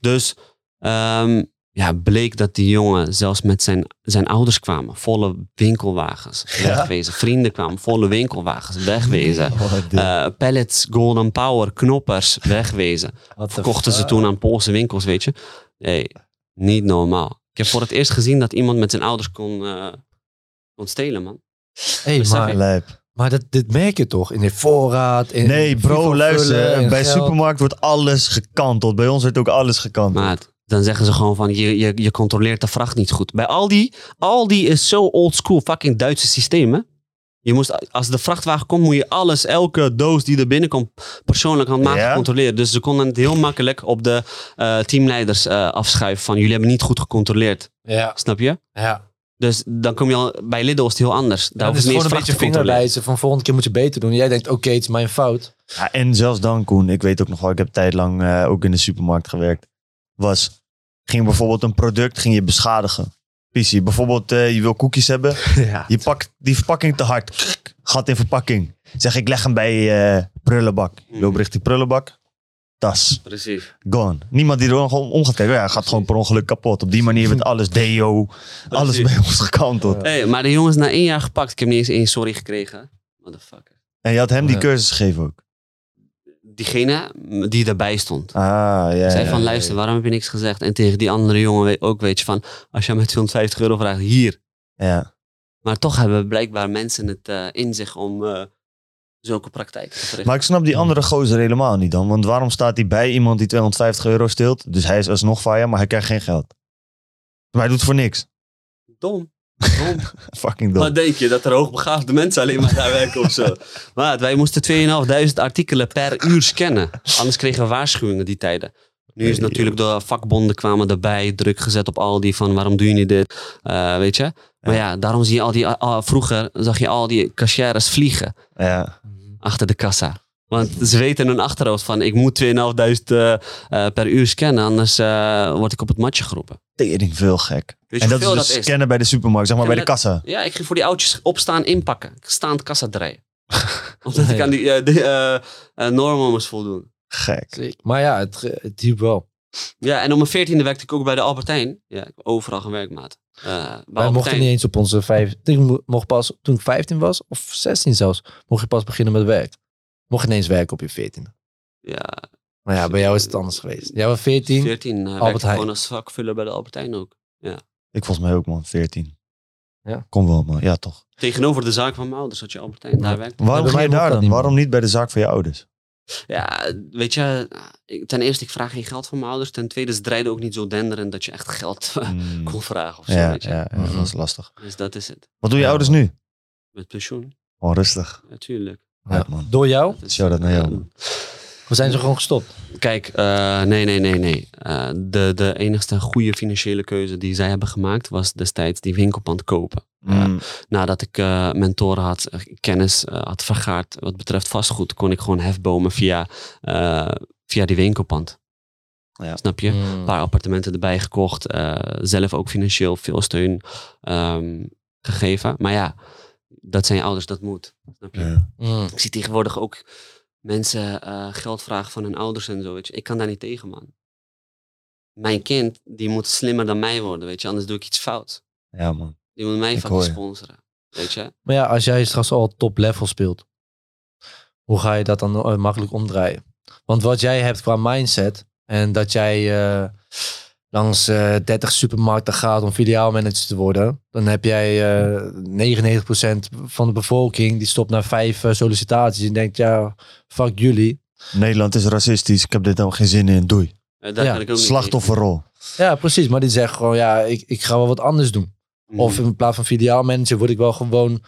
Dus ehm, ja, bleek dat die jongen zelfs met zijn, zijn ouders kwamen. Volle winkelwagens, wegwezen. Vrienden kwamen, volle winkelwagens, wegwezen. Oh, Eh, pallets, golden power, knoppers, wegwezen. Verkochten ze toen aan Poolse winkels, weet je. Nee, niet normaal. Ik heb voor het eerst gezien dat iemand met zijn ouders kon, eh, kon stelen, man. Hey, maar. Lijp. maar dat, dit merk je toch? In de voorraad. In Nee, bro, luister. Bij geld. supermarkt wordt alles gekanteld. Bij ons wordt ook alles gekanteld. Maar dan zeggen ze gewoon van, je, je, je controleert de vracht niet goed. Bij Aldi, Aldi is zo old school, fucking Duitse systeem, hè. Je moest, als de vrachtwagen komt, moet je alles, elke doos die er binnenkomt, persoonlijk handmatig Ja? controleren. Dus ze konden het heel makkelijk op de eh, teamleiders eh, afschuiven van, jullie hebben niet goed gecontroleerd. Ja, Snap je? ja. Dus dan kom je al, bij Lidl is het heel anders. Daar Dat hoef is je niet gewoon een beetje vingerwijzen van volgende keer moet je beter doen. Jij denkt, oké, het is mijn fout. Ja, en zelfs dan, Koen, ik weet ook nog wel, ik heb tijd lang eh, ook in de supermarkt gewerkt. Was, ging bijvoorbeeld een product ging je beschadigen. Visie. Bijvoorbeeld, eh, je wil koekjes hebben. Ja. Je pakt die verpakking te hard. Gat in verpakking. Zeg, ik leg hem bij eh, prullenbak. Je loopt richting prullenbak. Tas. Precies. Gone. Niemand die er nog om om gaat kijken. Ja, hij gaat gewoon per ongeluk kapot. Op die manier werd alles deo. Alles bij ons gekanteld. Hey, maar de jongens na één jaar gepakt. Ik heb niet eens één sorry gekregen. Motherfucker. En je had hem die cursus gegeven ook. Diegene die erbij stond. Ah, ja. zei van luister, waarom heb je niks gezegd? En tegen die andere jongen ook weet je van, als je hem met 250 euro vraagt, hier. Ja. Maar toch hebben blijkbaar mensen het eh, in zich om eh, zulke praktijken te verrichten. Maar ik snap die andere gozer helemaal niet dan. Want waarom staat hij bij iemand die 250 euro steelt? Dus hij is alsnog fire, maar hij krijgt geen geld. Maar hij doet voor niks. Dom. Fucking dom. Wat denk je, dat er hoogbegaafde mensen alleen maar daar werken of zo? Maar wij moesten 2.500 artikelen per uur scannen. Anders kregen we waarschuwingen die tijden. Nu is natuurlijk de vakbonden kwamen erbij, druk gezet op al die van waarom doe je niet dit, Eh, weet je. Maar ja, daarom zie je al die, vroeger zag je al die cashiers vliegen Ja. achter de kassa. Want ze weten in hun achterhoofd van ik moet 2.500 eh, eh, per uur scannen, anders word ik op het matje geroepen. Tering veel gek. Weet je en dat is dus dat is? scannen bij de supermarkt, zeg maar bij de kassa. Ja, ik ging voor die oudjes opstaan, inpakken. Staand kassa draaien. Omdat ik aan die eh, de, eh, eh, normen moest voldoen. Gek. Maar ja, het, het hielp wel. Ja, en om mijn veertiende werkte ik ook bij de Albertijn. Ja, ik overal gewerkt, maat. Eh, bij Wij mochten niet eens op onze vijf. Ik mo- mocht pas toen ik 15 was, of 16 zelfs, mocht je pas beginnen met werk. Mocht je ineens werken op je 14. Ja, Maar ja, bij jou is het anders geweest. Jij was 14. 14 uh, werkte Albert ik gewoon Heijn. als vakvuller bij de Albertijn ook. Ik volgens mij ook, man. 14. Ja. Kom wel, man. Ja, toch. Tegenover de zaak van mijn ouders had je Albertijn. Daar werkte. Waarom ga je daar dat dan? Waarom niet bij de zaak van je ouders? Ja, weet je, ik- ten eerste, ik vraag geen geld van mijn ouders. Ten tweede, ze draaiden ook niet zo denderend dat je echt geld Hmm. kon vragen of zo, Ja, weet je. ja, ja, Mhm. dat is lastig. Dus dat is het. Wat doen je Ja. ouders nu? Met pensioen, Oh, rustig. natuurlijk. Ja, man. Door jou? Shout-out naar jou, man. We zijn ze gewoon gestopt. Kijk, eh, nee, nee, nee, nee. Eh, de, de enigste goede financiële keuze die zij hebben gemaakt was destijds die winkelpand kopen. Mm. Nadat ik eh, mentoren had, eh, kennis eh, had vergaard wat betreft vastgoed, kon ik gewoon hefbomen via, eh, via die winkelpand. Ja. Snap je? Mm. Een paar appartementen erbij gekocht. eh, zelf ook financieel veel steun ehm, gegeven. Maar ja, dat zijn je ouders, dat moet. Snap je? Ja. Mm. Ik zie tegenwoordig ook mensen eh, geld vragen van hun ouders en zo. Weet je. Ik kan daar niet tegen, man. Mijn kind, die moet slimmer dan mij worden, weet je. Anders doe ik iets fout. ja, man. Die moet mij je. sponsoren. Weet je? Maar ja, als jij straks al top level speelt, hoe ga je dat dan eh, makkelijk omdraaien? Want wat jij hebt qua mindset en dat jij, eh, langs eh 30 supermarkten gaat om filiaalmanager te worden, dan heb jij eh 99% van de bevolking die stopt na vijf eh, sollicitaties en denkt, ja, fuck jullie. Nederland is racistisch. Ik heb dit helemaal geen zin in. Doei. Daar Ja, kan ik ook niet Slachtofferrol. Ja, precies. Maar die zeggen gewoon, ja, ik, ik ga wel wat anders doen. tegen. Of in plaats van filiaalmanager word ik wel gewoon,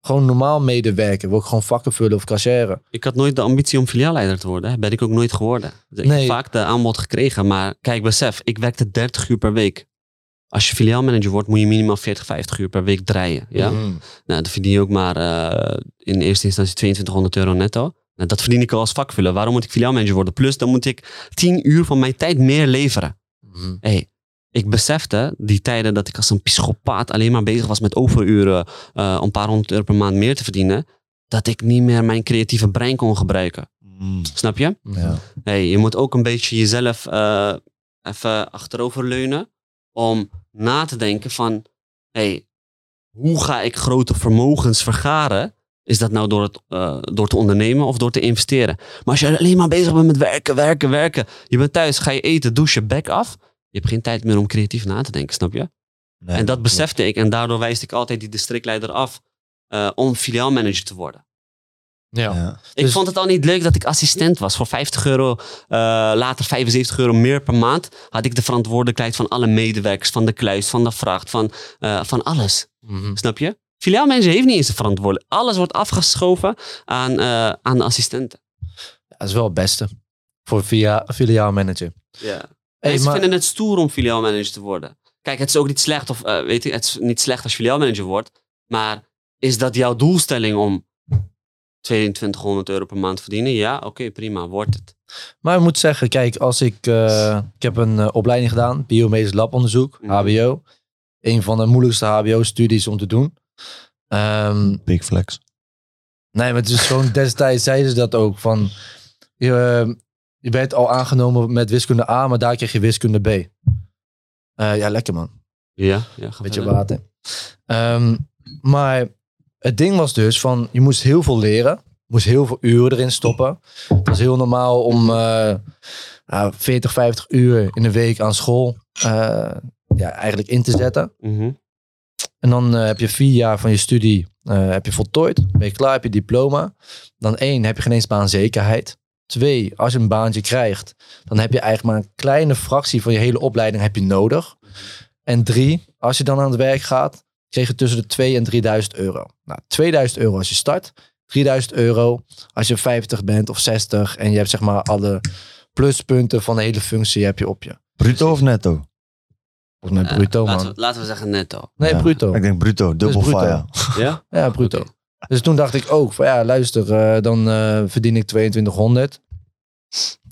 gewoon normaal medewerker. Word ik gewoon vakken vullen of cashieren. Ik had nooit de ambitie om filiaalleider te worden. hè. Ben ik ook nooit geworden. Dus Ik heb vaak de aanbod gekregen. Maar kijk, besef, ik werkte 30 uur per week. Als je filiaalmanager wordt, moet je minimaal 40, 50 uur per week draaien. Ja? Mhm. Nou, dan verdien je ook maar eh, in eerste instantie 2200 euro netto. Nou, dat verdien ik al als vakvuller. Waarom moet ik filiaalmanager worden? Plus, dan moet ik 10 uur van mijn tijd meer leveren. Mhm. hey, ik besefte die tijden dat ik als een psychopaat alleen maar bezig was met overuren eh, om een paar honderd euro per maand meer te verdienen, dat ik niet meer mijn creatieve brein kon gebruiken. Mm. Snap je? Ja. Hey, je moet ook een beetje jezelf eh, even achteroverleunen om na te denken van, hey, hoe ga ik grote vermogens vergaren? Is dat nou door, het, eh, door te ondernemen of door te investeren? Maar als je alleen maar bezig bent met werken, werken, werken. Je bent thuis, ga je eten, douchen, bek af. Je hebt geen tijd meer om creatief na te denken, snap je? Nee. en dat besefte ik. En daardoor wijste ik altijd die districtleider af eh, om filiaalmanager te worden. Ja. Ja. Ik Dus- vond het al niet leuk dat ik assistent was. Voor 50 euro, eh, later 75 euro meer per maand, had ik de verantwoordelijkheid van alle medewerkers, van de kluis, van de vracht, van, eh, van alles. Mhm. Snap je? Filiaalmanager heeft niet eens de verantwoordelijkheid. Alles wordt afgeschoven aan, eh, aan de assistenten. Dat is wel het beste. Voor via filiaalmanager. Ja. Hey, Mensen maar- vinden het stoer om filiaalmanager te worden. Kijk, het is ook niet slecht, of, eh, weet je, het is niet slecht als je filiaalmanager wordt. Maar is dat jouw doelstelling om 2200 euro per maand te verdienen? Ja, oké, prima, wordt het. Maar ik moet zeggen, kijk, als ik... eh, ik heb een eh, opleiding gedaan, biomedisch labonderzoek, Mhm. HBO. Een van de moeilijkste HBO-studies om te doen. Ehm, Big flex. nee, maar het is gewoon destijds zeiden ze dat ook. Van, je, eh, je bent al aangenomen met wiskunde A, maar daar kreeg je wiskunde B. Eh, ja, lekker man. Ja, ja ga Beetje verder. water. Ehm, maar het ding was dus van, je moest heel veel leren. Moest heel veel uren erin stoppen. Het was heel normaal om nou, 40, 50 uur in de week aan school eh, ja, eigenlijk in te zetten. Mhm. En dan eh, heb je vier jaar van je studie heb je voltooid. Ben je klaar, heb je diploma. Dan één, heb je geen eens baanzekerheid. Twee, als je een baantje krijgt, dan heb je eigenlijk maar een kleine fractie van je hele opleiding heb je nodig. En drie, als je dan aan het werk gaat, kreeg je tussen de 2 en 3000 euro. Nou, 2000 euro als je start, 3000 euro als je 50 bent of 60 en je hebt zeg maar alle pluspunten van de hele functie heb je op je. Bruto of netto? Volgens mij Eh, bruto laten, man. we, laten we zeggen netto. Nee, Ja. bruto. Ik denk bruto. Dubbel bruto. fire. Ja? Ja, bruto. Dus toen dacht ik ook van ja, luister, eh, dan eh, verdien ik 2200.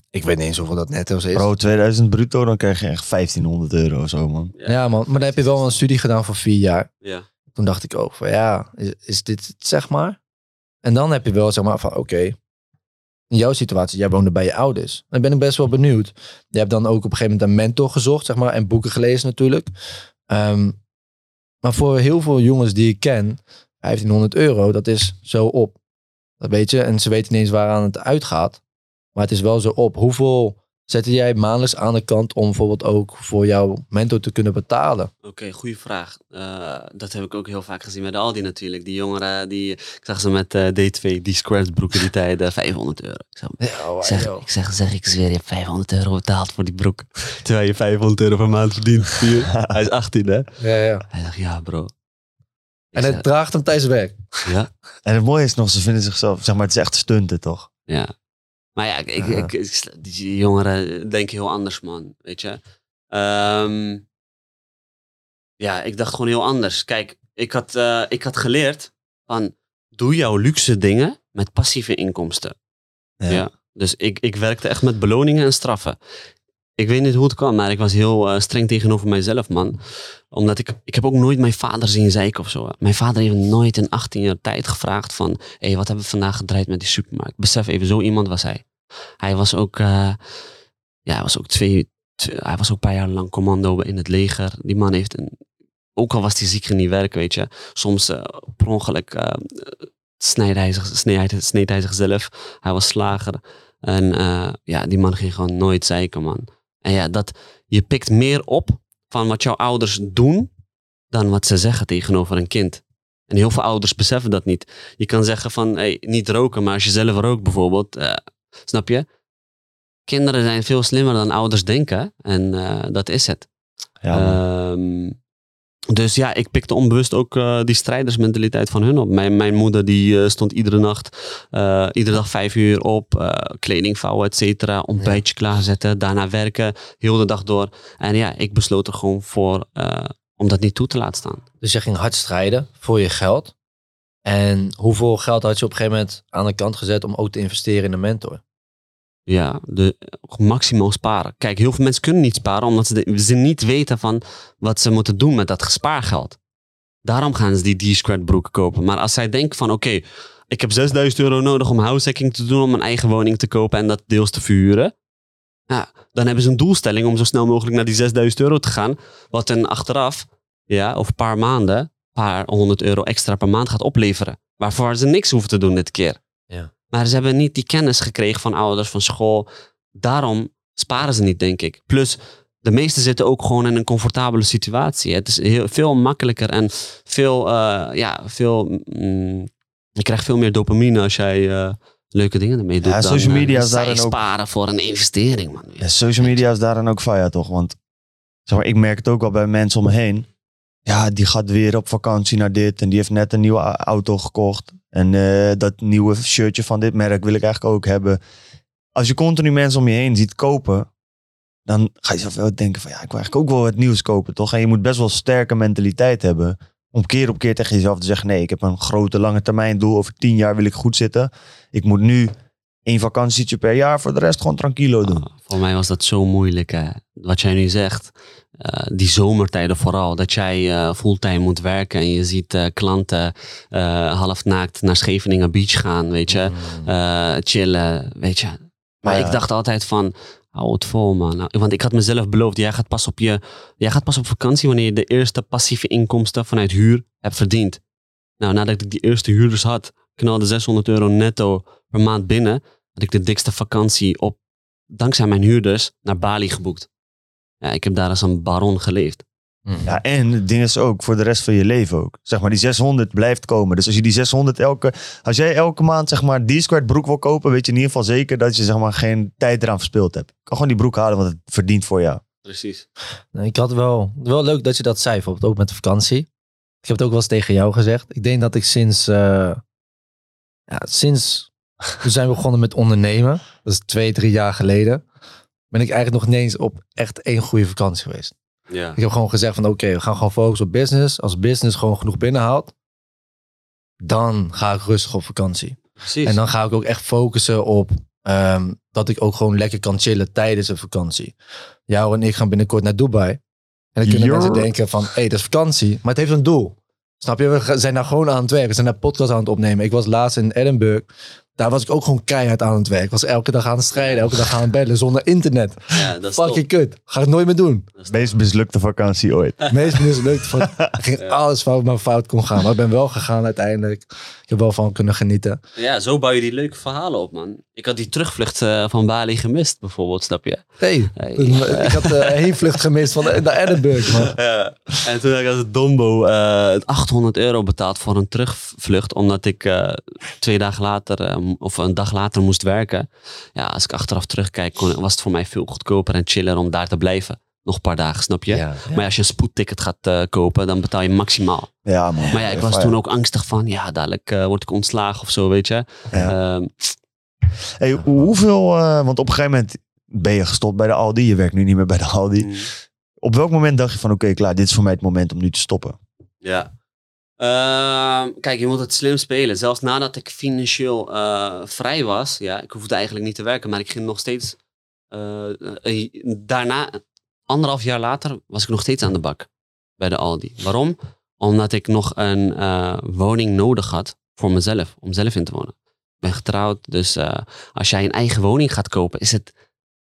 Ik weet niet eens hoeveel dat netto's is. Bro, 2000 bruto, dan krijg je echt 1500 euro of zo, man. Ja man, maar dan heb je wel een studie gedaan voor vier jaar. Ja. Toen dacht ik ook van ja, is, is dit het zeg maar? En dan heb je wel zeg maar van oké, in jouw situatie, jij woonde bij je ouders. Dan ben ik best wel benieuwd. Je hebt dan ook op een gegeven moment een mentor gezocht, zeg maar, en boeken gelezen natuurlijk. Ehm, maar voor heel veel jongens die ik ken, 1500 euro, dat is zo op. Dat weet je, en ze weten niet eens waaraan het uitgaat. Maar het is wel zo op. Hoeveel zette jij maandelijks aan de kant om bijvoorbeeld ook voor jouw mentor te kunnen betalen? Oké, goede vraag. Eh, dat heb ik ook heel vaak gezien met Aldi natuurlijk. Die jongeren, die, ik zag ze met eh, D2, die squares broeken die tijden, 500 euro. Ik zeg, Ja, zeg, ik zeg, zeg, ik zweer, je hebt 500 euro betaald voor die broek. Terwijl je 500 euro per maand verdient. Hij is 18 hè? Ja, ja. Hij zegt, ja bro. En het draagt hem tijdens werk. ja, En het mooie is nog, ze vinden zichzelf, zeg maar, het is echt stunten, toch? ja. Maar ja, ik, ik, Ja. ik- ik- die jongeren denken heel anders man, weet je. Ehm, ja, ik dacht gewoon heel anders. Kijk, ik had, eh, ik had geleerd van, doe jouw luxe dingen met passieve inkomsten. Ja. Dus ik, ik werkte echt met beloningen en straffen. Ik weet niet hoe het kwam, maar ik was heel eh, streng tegenover mijzelf, man. Omdat ik, ik heb ook nooit mijn vader zien zeiken of zo. Mijn vader heeft nooit in 18 jaar tijd gevraagd van... Hé, hey, wat hebben we vandaag gedraaid met die supermarkt? Besef even, zo iemand was hij. Hij was ook, eh, ja, hij was ook twee, hij was ook een paar jaar lang commando in het leger. Die man heeft een, ook al was hij ziek in die werk, weet je. Soms eh, per ongeluk sneed, hij zich, sneed, hij, zichzelf. Hij was slager. En ja, die man ging gewoon nooit zeiken, man. En ja, dat, je pikt meer op van wat jouw ouders doen dan wat ze zeggen tegenover een kind. En heel veel ouders beseffen dat niet. Je kan zeggen van, hey, niet roken, maar als je zelf rookt bijvoorbeeld, eh, snap je? Kinderen zijn veel slimmer dan ouders denken. En eh, dat is het. Ja. Dus ja, ik pikte onbewust ook eh, die strijdersmentaliteit van hun op. Mijn, mijn moeder die eh, stond iedere nacht, eh, iedere dag vijf uur op, kleding vouwen, et cetera, ontbijtje klaarzetten, daarna werken, heel de dag door. En ja, ik besloot er gewoon voor om dat niet toe te laten staan. Dus je ging hard strijden voor je geld. En hoeveel geld had je op een gegeven moment aan de kant gezet om ook te investeren in een mentor? Ja, de, maximaal sparen. Kijk, heel veel mensen kunnen niet sparen omdat ze, ze niet weten van wat ze moeten doen met dat gespaargeld. Daarom gaan ze die D-Squared broeken kopen. Maar als zij denken van oké, ik heb 6000 euro nodig om househacking te doen om een eigen woning te kopen en dat deels te verhuren. Ja, dan hebben ze een doelstelling om zo snel mogelijk naar die 6000 euro te gaan. Wat hen achteraf, ja, of een paar maanden, een paar honderd euro extra per maand gaat opleveren. Waarvoor ze niks hoeven te doen dit keer. Maar ze hebben niet die kennis gekregen van ouders, van school. Daarom sparen ze niet, denk ik. Plus, de meesten zitten ook gewoon in een comfortabele situatie. Het is heel, veel makkelijker en veel, eh, ja, veel. mm, je krijgt veel meer dopamine als jij eh, leuke dingen ermee doet. Ja, dan, social eh, media is daarin ook- sparen voor een investering, man. Ja, social media is daarin ook fire toch? Want zeg maar, ik merk het ook wel bij mensen om me heen. Ja, die gaat weer op vakantie naar dit. En die heeft net een nieuwe auto gekocht. En eh, dat nieuwe shirtje van dit merk wil ik eigenlijk ook hebben. Als je continu mensen om je heen ziet kopen. Dan ga je zelf wel denken van ja, ik wil eigenlijk ook wel wat nieuws kopen toch? En je moet best wel sterke mentaliteit hebben. Om keer op keer tegen jezelf te zeggen. Nee, ik heb een grote lange termijn doel. Over tien jaar wil ik goed zitten. Ik moet nu één vakantietje per jaar. Voor de rest gewoon tranquilo doen. Ah, voor mij was dat zo moeilijk. Hè. Wat jij nu zegt, eh, die zomertijden vooral. Dat jij eh, fulltime moet werken en je ziet eh, klanten half naakt naar Scheveningen Beach gaan, weet je. Eh, chillen, weet je. Maar Ja. ik dacht altijd van, hou het vol man. Nou, Want ik had mezelf beloofd, jij gaat, pas op je, jij gaat pas op vakantie wanneer je de eerste passieve inkomsten vanuit huur hebt verdiend. Nou, nadat ik die eerste huurders had, knalde 600 euro netto per maand binnen, had ik de dikste vakantie op, dankzij mijn huurders, naar Bali geboekt. Ja, ik heb daar als een baron geleefd. Ja, en het ding is ook voor de rest van je leven ook. Zeg maar, die 600 blijft komen. Dus als je die 600 elke... Als jij elke maand zeg maar die squared broek wil kopen, weet je in ieder geval zeker dat je zeg maar geen tijd eraan verspild hebt. Kan gewoon die broek halen, want het verdient voor jou. Precies. Nee, ik had wel, wel leuk dat je dat zei, bijvoorbeeld ook met de vakantie. Ik heb het ook wel eens tegen jou gezegd. Ik denk dat ik sinds, eh, ja, sinds we zijn begonnen met ondernemen, dat is twee, drie jaar geleden, ben ik eigenlijk nog niet eens op echt één goede vakantie geweest. Ja. Ik heb gewoon gezegd van oké, we gaan gewoon focussen op business. Als business gewoon genoeg binnenhaalt, dan ga ik rustig op vakantie. Precies. En dan ga ik ook echt focussen op ehm, dat ik ook gewoon lekker kan chillen tijdens een vakantie. Jou en ik gaan binnenkort naar Dubai. En dan kunnen Jorr. mensen denken van, hé, hey, dat is vakantie. Maar het heeft een doel. Snap je? We zijn daar gewoon aan het werken. We zijn daar podcast aan het opnemen. Ik was laatst in Edinburgh. Daar was ik ook gewoon keihard aan het werk. Ik was elke dag aan het strijden. Elke dag aan het bellen zonder internet. ja, dat is Fucking kut. Ga ik nooit meer doen. Dat is Meest mislukte vakantie ooit. Meest mislukt. Van, er ging alles fout, maar fout kon gaan. Maar ik ben wel gegaan uiteindelijk. Heb wel van kunnen genieten. Ja, zo bouw je die leuke verhalen op, man. Ik had die terugvlucht eh, van Bali gemist, bijvoorbeeld, snap je? Hey. ik had de heenvlucht gemist van naar Edinburgh, man. Ja. En toen heb ik als het dombo eh, 800 euro betaald voor een terugvlucht, omdat ik eh, twee dagen later, eh, of een dag later moest werken. Ja, als ik achteraf terugkijk, kon, was het voor mij veel goedkoper en chiller om daar te blijven. Nog een paar dagen, snap je? Maar als je een spoedticket gaat eh, kopen, dan betaal je maximaal. Ja man. Maar ja, ik was toen ook angstig van, ja, dadelijk eh, word ik ontslagen of zo, weet je. Ja. Ehm, Hey, hoeveel, eh, want op een gegeven moment ben je gestopt bij de Aldi. Je werkt nu niet meer bij de Aldi. Op welk moment dacht je van oké klaar, dit is voor mij het moment om nu te stoppen? Ja. Ehm, kijk, je moet het slim spelen. Zelfs nadat ik financieel eh, vrij was, ja, ik hoefde eigenlijk niet te werken, maar ik ging nog steeds. daarna, anderhalf jaar later, was ik nog steeds aan de bak bij de Aldi. Waarom? Omdat ik nog een eh, woning nodig had voor mezelf, om zelf in te wonen. Ik ben getrouwd, dus eh, als jij een eigen woning gaat kopen, is het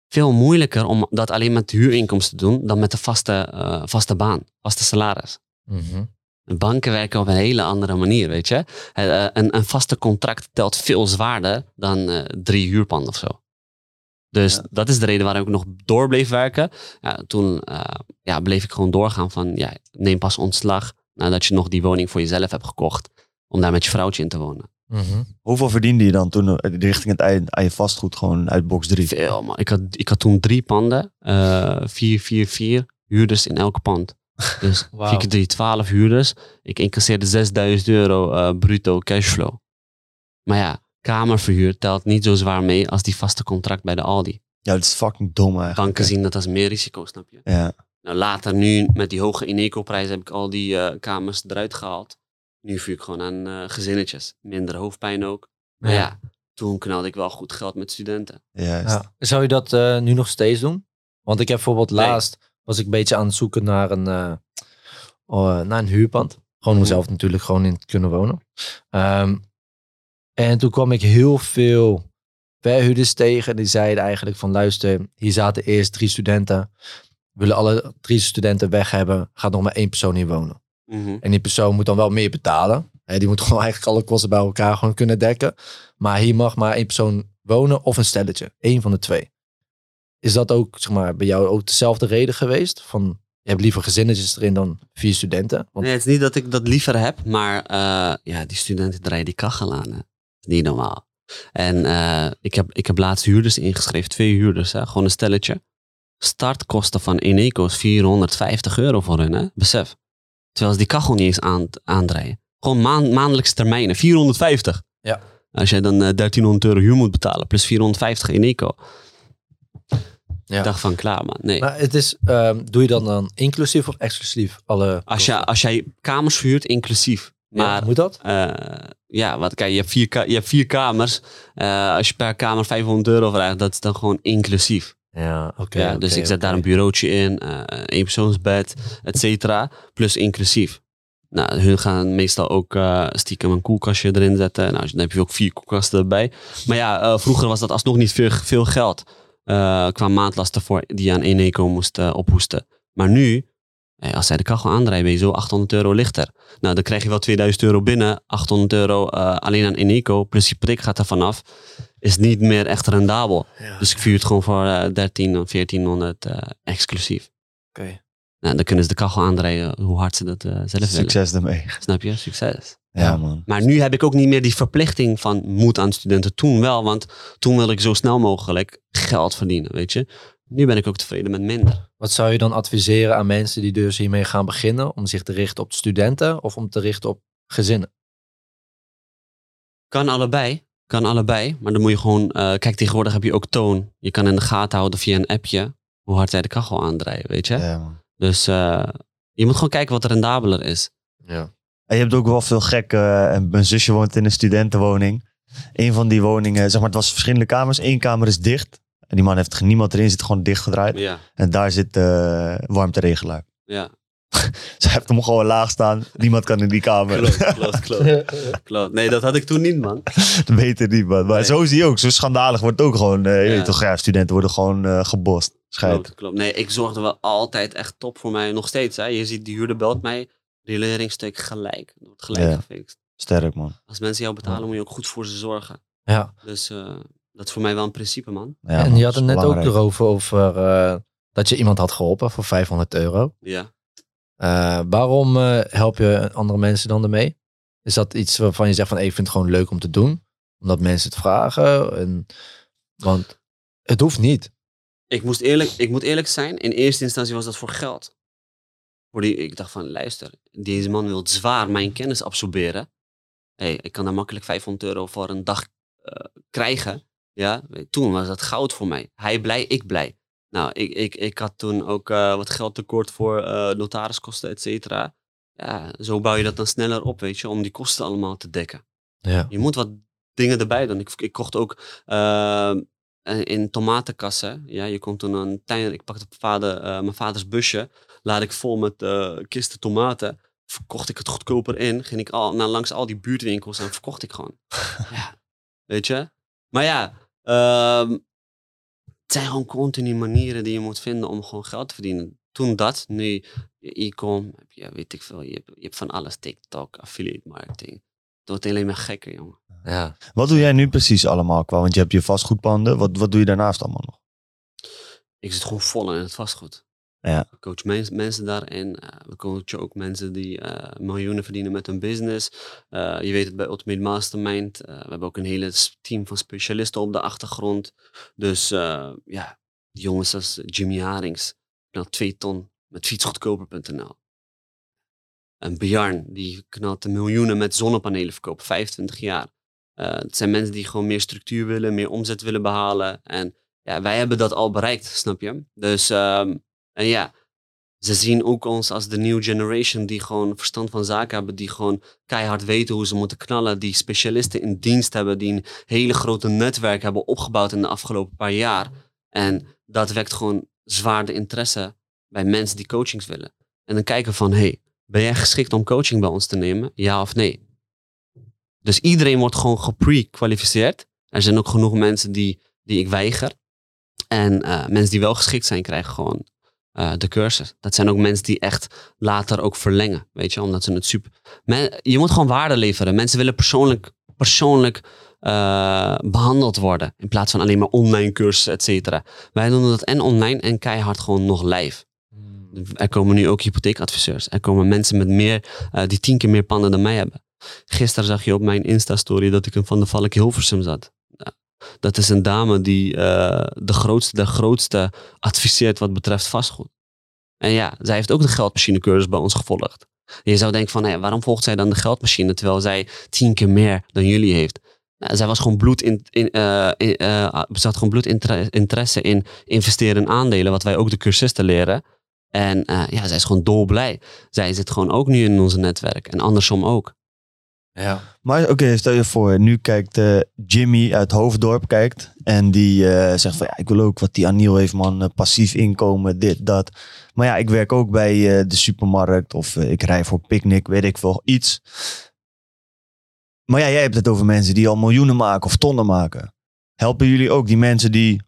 veel moeilijker om dat alleen met huurinkomsten te doen dan met de vaste, eh, vaste baan, vaste salaris. Banken werken op een hele andere manier, weet je. Een, een vaste contract telt veel zwaarder dan drie huurpanden of zo. Dus Ja. dat is de reden waarom ik nog door bleef werken. Ja, toen eh, ja, bleef ik gewoon doorgaan van, ja, neem pas ontslag nadat je nog die woning voor jezelf hebt gekocht. Om daar met je vrouwtje in te wonen. Mhm. Hoeveel verdiende je dan toen eh, richting het eind aan je vastgoed gewoon uit box 3? Veel, man. Ik had, ik had toen drie panden. eh vier, vier, vier huurders in elke pand. Dus Wauw. 4 keer 3, 12 huurders. Ik incasseerde 6000 euro eh, bruto cashflow. Maar ja, kamerverhuur telt niet zo zwaar mee als die vaste contract bij de Aldi. Ja, dat is fucking dom eigenlijk. Banken zien dat als meer risico, snap je? Ja. Nou, later nu, met die hoge Ineco-prijs, heb ik al die eh, kamers eruit gehaald. Nu vuur ik gewoon aan eh, gezinnetjes. Minder hoofdpijn ook. Maar Ja. ja, toen knalde ik wel goed geld met studenten. Juist. Ja. Zou je dat eh, nu nog steeds doen? Want ik heb bijvoorbeeld Nee. laatst was ik een beetje aan het zoeken naar een, eh, oh, naar een huurpand. Gewoon om Mhm. zelf natuurlijk gewoon in te kunnen wonen. Ehm, en toen kwam ik heel veel verhuurders tegen. Die zeiden eigenlijk van luister, hier zaten eerst drie studenten. We willen alle drie studenten weg hebben. Gaat nog maar één persoon hier wonen. Mhm. En die persoon moet dan wel meer betalen. Die moet gewoon eigenlijk alle kosten bij elkaar gewoon kunnen dekken. Maar hier mag maar één persoon wonen of een stelletje. Eén van de twee. Is dat ook zeg maar, bij jou ook dezelfde reden geweest? Van je hebt liever gezinnetjes erin dan vier studenten? Want, Nee, het is niet dat ik dat liever heb, maar eh, ja, die studenten draaien die kachel aan. Hè. Niet normaal. En eh, ik, heb, ik heb laatst huurders ingeschreven, twee huurders, hè, gewoon een stelletje. Startkosten van Eneco is 450 euro voor hun, hè? besef. Terwijl ze die kachel niet eens aan, aandraaien. Gewoon maan, maandelijkse termijnen, 450. Ja. Als jij dan eh, 1300 euro huur moet betalen, plus 450 Eneco. Ja. Ik dacht van, klaar man, nee. Maar het is, ehm, doe je dan dan inclusief of exclusief? Alle Als, je, als jij kamers verhuurt, inclusief. Ja, Maar moet dat? Eh, ja, wat kijk, je hebt vier, je hebt vier kamers. Eh, als je per kamer 500 euro vraagt, dat is dan gewoon inclusief. Ja, oké. ja, dus ik zet daar een bureautje in, eh een eenpersoonsbed, et cetera. Plus inclusief. Nou, hun gaan meestal ook eh, stiekem een koelkastje erin zetten. Nou, dan heb je ook vier koelkasten erbij. Maar ja, eh, vroeger was dat alsnog niet veel, veel geld. eh, qua maandlasten voor, die je aan Eneco moest eh, ophoesten. Maar nu, eh, als zij de kachel aandraaien, ben je zo 800 euro lichter. Nou, dan krijg je wel 2000 euro binnen. 800 euro eh, alleen aan Eneco, plus hypotheek gaat er vanaf. Is niet meer echt rendabel. Ja, Dus ik vuur het gewoon voor eh 13 of 1400 eh, exclusief. oké. Nou, dan kunnen ze de kachel aandraaien hoe hard ze dat eh, zelf willen. Succes ermee. Snap je? Succes. Ja, Ja. man. Maar nu heb ik ook niet meer die verplichting van moet aan studenten. Toen wel, want toen wilde ik zo snel mogelijk geld verdienen, weet je. Nu ben ik ook tevreden met minder. Wat zou je dan adviseren aan mensen die dus hiermee gaan beginnen? Om zich te richten op studenten of om te richten op gezinnen? Kan allebei. Kan allebei. Maar dan moet je gewoon... eh, kijk, tegenwoordig heb je ook toon. Je kan in de gaten houden via een appje hoe hard zij de kachel aandraaien, weet je. Ja. Dus eh, je moet gewoon kijken wat rendabeler is. Ja. En je hebt ook wel veel gekke. eh, en mijn zusje woont in een studentenwoning. Een van die woningen, zeg maar, het was verschillende kamers. Eén kamer is dicht. En die man heeft niemand erin, zit gewoon dichtgedraaid. Ja, En daar zit de warmteregelaar. ja. Ze heeft hem gewoon laag staan. Niemand kan in die kamer. Klopt, klopt, klopt. klopt. Nee, dat had ik toen niet, man. Dat weet het niemand. Maar Nee. zo zie je ook. Zo schandalig wordt het ook gewoon. eh, je Ja. weet toch, ja, studenten worden gewoon eh, gebost. Klopt, klopt. Nee, ik zorgde wel altijd echt top voor mij. Nog steeds, hè. Je ziet, die huurder belt mij. Rioleringstuk gelijk. Dat wordt gelijk Ja. gefixt. Sterk, man. Als mensen jou betalen, moet je ook goed voor ze zorgen. ja. Dus eh, dat is voor mij wel een principe, man. Ja, en man, je had het net ook erover over eh, dat je iemand had geholpen voor 500 euro. Ja. Eh, waarom eh, help je andere mensen dan ermee? Is dat iets waarvan je zegt van hey, ik vind het gewoon leuk om te doen? Omdat mensen het vragen? En, want het hoeft niet. Ik, moest eerlijk, ik moet eerlijk zijn, in eerste instantie was dat voor geld. Voor die, ik dacht van, luister, deze man wil zwaar mijn kennis absorberen. Hey, ik kan daar makkelijk 500 euro voor een dag eh, krijgen. Ja, toen was dat goud voor mij. Hij blij, ik blij. Nou, ik, ik, ik had toen ook eh, wat geld tekort voor eh, notariskosten, et cetera. Ja, zo bouw je dat dan sneller op, weet je, om die kosten allemaal te dekken. Ja. Je moet wat dingen erbij doen. Ik, ik kocht ook eh, in tomatenkassen. Ja, je komt toen een tuin. Ik pakte vader, mijn vaders busje. Laat ik vol met kisten tomaten. Verkocht ik het goedkoper in. Ging ik al, naar langs al die buurtwinkels en verkocht ik gewoon. ja, weet je? Maar ja, ehm, het zijn gewoon continu manieren die je moet vinden om gewoon geld te verdienen. Toen dat, nu je e-com, heb je, weet ik veel, je hebt, je hebt van alles. TikTok, affiliate marketing. Het wordt alleen maar gekker, jongen. Ja. Wat doe jij nu precies allemaal qua? Want je hebt je vastgoedpanden. Wat, wat doe je daarnaast allemaal nog? ik zit gewoon vol in het vastgoed. Ja. Ik coach mens- mensen daarin. eh, we coachen ook mensen die eh, miljoenen verdienen met hun business. Eh, je weet het bij Ultimate Mastermind. we hebben ook een hele team van specialisten op de achtergrond. Dus ja, jongens als Jimmy Harings. knalt twee ton met fietsgoedkoper.nl. En Bjarn, die knalt miljoenen met zonnepanelen verkopen. 25 jaar. Het zijn mensen die gewoon meer structuur willen, meer omzet willen behalen. En ja, wij hebben dat al bereikt, snap je? Dus, ehm, en ja, ze zien ook ons als de new generation die gewoon verstand van zaken hebben, die gewoon keihard weten hoe ze moeten knallen, die specialisten in dienst hebben, die een hele grote netwerk hebben opgebouwd in de afgelopen paar jaar. En dat wekt gewoon zwaar de interesse bij mensen die coachings willen. En dan kijken van, hey, ben jij geschikt om coaching bij ons te nemen? Ja of nee? Dus iedereen wordt gewoon gepre-kwalificeerd. Er zijn ook genoeg mensen die, die ik weiger. En eh, mensen die wel geschikt zijn, krijgen gewoon eh, de cursus. Dat zijn ook mensen die echt later ook verlengen. Weet je, omdat ze het super. Men- je moet gewoon waarde leveren. Mensen willen persoonlijk, persoonlijk eh, behandeld worden. In plaats van alleen maar online cursussen, et cetera. Wij doen dat en online en keihard gewoon nog live. Er komen nu ook hypotheekadviseurs. Er komen mensen met meer, eh, die tien keer meer panden dan mij hebben. Gisteren zag je op mijn Insta-story dat ik in Van de Valk Hilversum zat. Dat is een dame die eh, de, grootste, de grootste adviseert wat betreft vastgoed. En ja, zij heeft ook de geldmachinecursus bij ons gevolgd. Je zou denken van, hé, waarom volgt zij dan de geldmachine terwijl zij tien keer meer dan jullie heeft? Nou, zij was gewoon bloed in, in, eh, eh, gewoon bloedinteresse in investeren in aandelen, wat wij ook de cursisten leren. En ja, zij is gewoon dolblij. Zij zit gewoon ook nu in ons netwerk. En andersom ook. Ja. Maar oké, stel je voor, nu kijkt eh, Jimmy uit Hoofddorp kijkt. En die eh, zegt van ja, ik wil ook wat die Aniel heeft man, eh, passief inkomen, dit, dat. Maar ja, ik werk ook bij eh, de supermarkt of ik rij voor Picnic, weet ik veel, iets. Maar ja, jij hebt het over mensen die al miljoenen maken of tonnen maken. Helpen jullie ook die mensen die,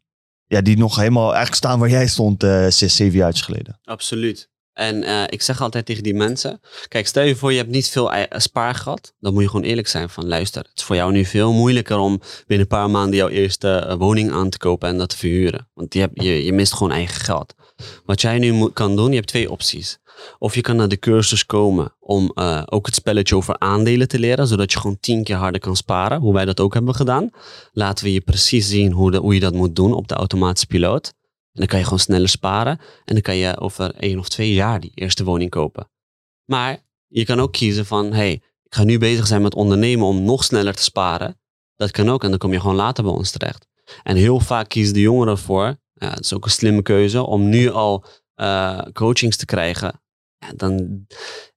ja, die nog helemaal eigenlijk staan waar jij stond eh, zes, zeven jaar geleden? Absoluut. En eh, ik zeg altijd tegen die mensen: kijk, stel je voor je hebt niet veel eh, spaargeld. Dan moet je gewoon eerlijk zijn van luister. Het is voor jou nu veel moeilijker om binnen een paar maanden jouw eerste eh, woning aan te kopen en dat te verhuren. Want je, hebt, je, je mist gewoon eigen geld. Wat jij nu kan doen, je hebt twee opties. Of je kan naar de cursus komen om ook het spelletje over aandelen te leren, zodat je gewoon tien keer harder kan sparen, hoe wij dat ook hebben gedaan. Laten we je precies zien hoe, hoe je dat moet doen op de automatische piloot. En dan kan je gewoon sneller sparen. En dan kan je over één of twee jaar die eerste woning kopen. Maar je kan ook kiezen van, hey, ik ga nu bezig zijn met ondernemen om nog sneller te sparen. Dat kan ook en dan kom je gewoon later bij ons terecht. En heel vaak kiezen de jongeren ervoor, ja, het is ook een slimme keuze, om nu al eh, coachings te krijgen. Ja, dan,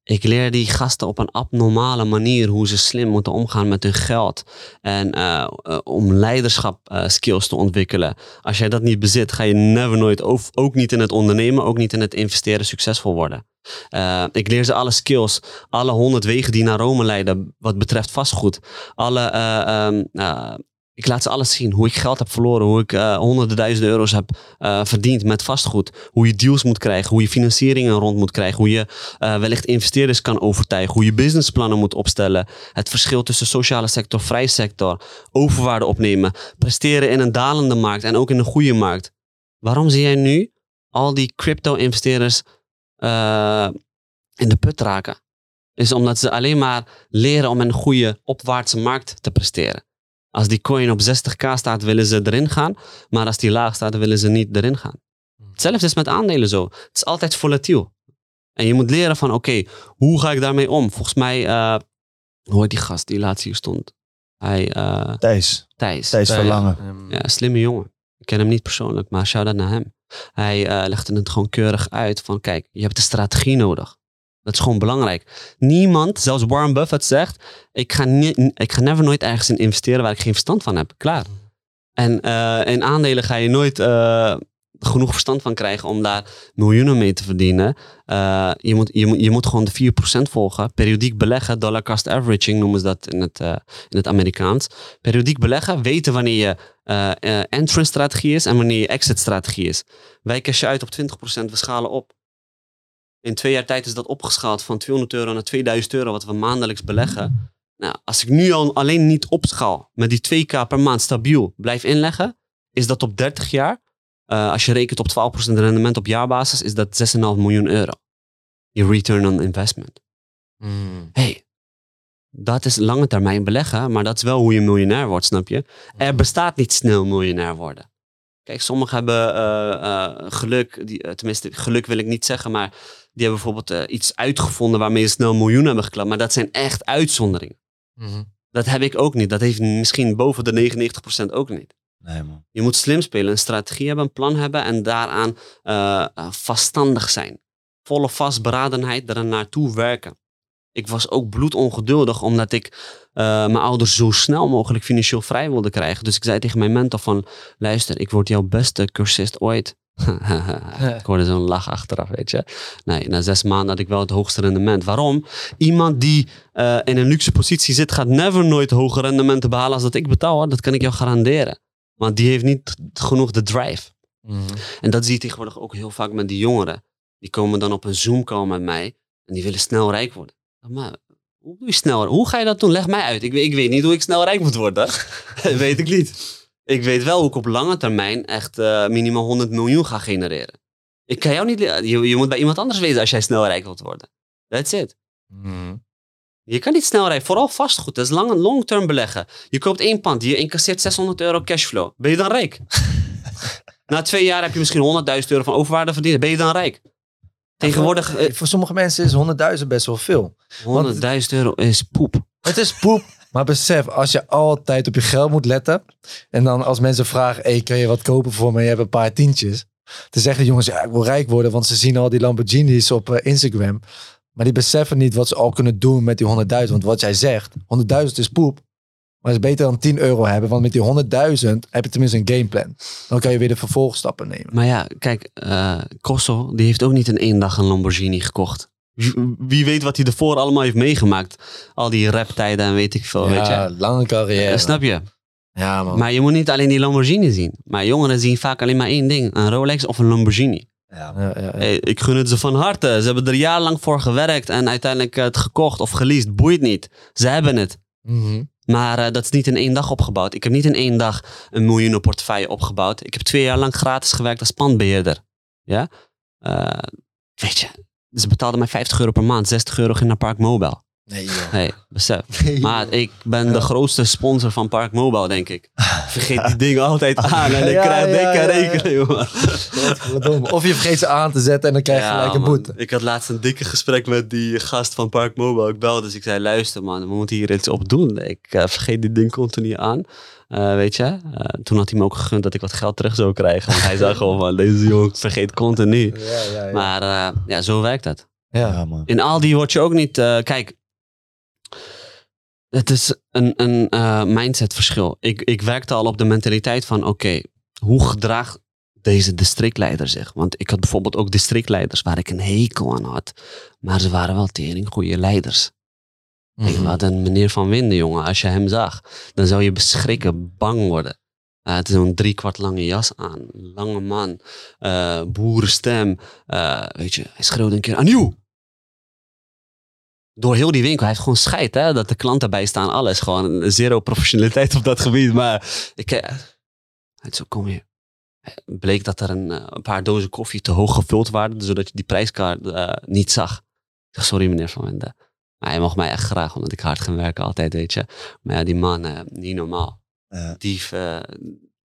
ik leer die gasten op een abnormale manier hoe ze slim moeten omgaan met hun geld. En eh, eh, om leiderschap eh, skills te ontwikkelen. Als jij dat niet bezit, ga je never nooit, ook niet in het ondernemen, ook niet in het investeren, succesvol worden. Ik leer ze alle skills, alle honderd wegen die naar Rome leiden, wat betreft vastgoed. Alle, eh, ehm, eh, ik laat ze alles zien. Hoe ik geld heb verloren, hoe ik eh, honderden duizenden euro's heb eh, verdiend met vastgoed. Hoe je deals moet krijgen, hoe je financieringen rond moet krijgen. Hoe je eh, wellicht investeerders kan overtuigen. Hoe je businessplannen moet opstellen. Het verschil tussen sociale sector, vrije sector. Overwaarde opnemen. Presteren in een dalende markt en ook in een goede markt. Waarom zie jij nu al die crypto-investeerders in de put raken? Is omdat ze alleen maar leren om een goede opwaartse markt te presteren. Als die coin op 60k staat, willen ze erin gaan. Maar als die laag staat, willen ze niet erin gaan. Hetzelfde is met aandelen zo. Het is altijd volatiel. En je moet leren van, oké, hoe ga ik daarmee om? Volgens mij, eh hoe heet die gast die laatst hier stond? Hij, eh Thijs, Thijs. Thijs Verlangen. Ehm, Ja, slimme jongen. Ik ken hem niet persoonlijk, maar shout-out naar hem. Hij eh, legde het gewoon keurig uit van, kijk, je hebt een strategie nodig. Dat is gewoon belangrijk. Niemand, zelfs Warren Buffett zegt, ik ga, ik ga never nooit ergens in investeren waar ik geen verstand van heb. Klaar. En eh, in aandelen ga je nooit eh, genoeg verstand van krijgen om daar miljoenen mee te verdienen. Eh, je, moet, je, moet, je moet gewoon de 4% volgen. Periodiek beleggen, dollar cost averaging noemen ze dat in het, in het Amerikaans. Periodiek beleggen, weten wanneer je entrance strategie is en wanneer je exit strategie is. Wij cashen uit op 20%, we schalen op. In twee jaar tijd is dat opgeschaald van 200 euro naar 2000 euro wat we maandelijks beleggen. Nou, als ik nu al alleen niet opschaal met die 2k per maand stabiel blijf inleggen, is dat op 30 jaar eh, als je rekent op 12% rendement op jaarbasis, is dat 6,5 miljoen euro. Je return on investment. Mm. hey, dat is lange termijn beleggen, maar dat is wel hoe je miljonair wordt, snap je? Er bestaat niet snel miljonair worden. Kijk, sommigen hebben eh, eh, geluk, die, tenminste geluk wil ik niet zeggen, maar die hebben bijvoorbeeld eh, iets uitgevonden waarmee ze snel miljoen hebben geklapt, maar dat zijn echt uitzonderingen. Mhm. Dat heb ik ook niet. Dat heeft misschien boven de 99% ook niet. Nee, man. Je moet slim spelen, een strategie hebben, een plan hebben en daaraan eh, vaststandig zijn. Volle vastberadenheid, er naartoe werken. Ik was ook bloedongeduldig omdat ik eh, mijn ouders zo snel mogelijk financieel vrij wilde krijgen. Dus ik zei tegen mijn mentor van, luister, ik word jouw beste cursist ooit. Ik hoorde zo'n lach achteraf, weet je. Nee, na zes maanden had ik wel het hoogste rendement. Waarom? Iemand die eh, in een luxe positie zit, gaat never nooit hoger rendementen behalen als dat ik betaal. Hoor. Dat kan ik jou garanderen. Want die heeft niet genoeg de drive. Mhm. En dat zie je tegenwoordig ook heel vaak met die jongeren. Die komen dan op een Zoom call met mij en die willen snel rijk worden. Maar hoe doe je snel? Hoe ga je dat doen? Leg mij uit. Ik, weet- ik weet niet hoe ik snel rijk moet worden. Weet ik niet. Ik weet wel hoe ik op lange termijn echt eh, minimaal 100 miljoen ga genereren. Ik kan jou niet. Je, je moet bij iemand anders wezen als jij snel rijk wilt worden. That's it. Mhm. Je kan niet snel rijden, vooral vastgoed. Dat is lang, long-term beleggen. Je koopt één pand, je incasseert 600 euro cashflow. Ben je dan rijk? Na twee jaar heb je misschien 100.000 euro van overwaarde verdiend. Ben je dan rijk? Tegenwoordig Eh, Voor sommige mensen is 100.000 best wel veel. eh, 100.000 euro is poep. Het is poep. Maar besef, als je altijd op je geld moet letten. En dan als mensen vragen, hey, kan je wat kopen voor me? Je hebt een paar tientjes. Dan zeggen jongens, ja, ik wil rijk worden. Want ze zien al die Lamborghinis op eh, Instagram. Maar die beseffen niet wat ze al kunnen doen met die 100.000. Want wat jij zegt, 100.000 is poep. Maar het is beter dan 10 euro hebben. Want met die 100.000 heb je tenminste een gameplan. Dan kan je weer de vervolgstappen nemen. Maar ja, kijk, Kosso, die heeft ook niet in één dag een Lamborghini gekocht. Wie, weet wat hij ervoor allemaal heeft meegemaakt. Al die raptijden en weet ik veel, weet ja, je. lange carrière. Eh, snap je? Ja, man. Maar je moet niet alleen die Lamborghini zien. Maar jongeren zien vaak alleen maar één ding. Een Rolex of een Lamborghini. Ja, ja, ja, ja. Hey, ik gun het ze van harte. Ze hebben er jarenlang voor gewerkt en uiteindelijk het gekocht of geleased. Boeit niet. Ze hebben het. Mhm. Maar eh, dat is niet in één dag opgebouwd. Ik heb niet in één dag een miljoenenportefeuille opgebouwd. Ik heb twee jaar lang gratis gewerkt als pandbeheerder. Ja? Eh, weet je, ze betaalden mij 50 euro per maand. 60 euro ging naar Park Mobile. Nee, joh. Hey, besef. Maar ik ben de grootste sponsor van Park Mobile, denk ik. Vergeet die dingen altijd aan en ik Ja, krijg ja, dikke ja, ja. rekening. Godverdomme. Of je vergeet ze aan te zetten en dan krijg je gelijk een man. boete. Ik had laatst een dikke gesprek met die gast van Park Mobile. Ik belde, dus ik zei, luister man, we moeten hier iets op doen. Ik eh, vergeet dit ding continu aan. Eh, weet je, Eh, toen had hij me ook gegund dat ik wat geld terug zou krijgen. Want hij zei gewoon van, deze jongen vergeet continu. Ja, ja, ja. Maar eh, ja, zo werkt het. ja. man. In Aldi word je ook niet... eh, kijk, het is een, een eh, mindsetverschil. Ik, ik werkte al op de mentaliteit van... Oké, hoe gedraagt deze districtleider zich? Want ik had bijvoorbeeld ook districtleiders waar ik een hekel aan had. Maar ze waren wel tering goede leiders. Mhm. Ik had een meneer van Winden, jongen. Als je hem zag, dan zou je beschrikken, bang worden. Hij had zo'n driekwart lange jas aan. Lange man. eh, boerenstem. eh, weet je, hij schreeuwde een keer aan you. Door heel die winkel. Hij heeft gewoon scheid, hè. Dat de klanten bij staan. Alles. Gewoon zero professionaliteit op dat gebied. Maar ik... eh, zo, kom hier. Bleek dat er een, een paar dozen koffie te hoog gevuld waren. Zodat je die prijskaart niet zag. Ik zeg, sorry meneer Van Wende. Maar hij mocht mij echt graag, omdat ik hard ga werken altijd, weet je. Maar ja, die man, eh, niet normaal. Ja. Dief eh,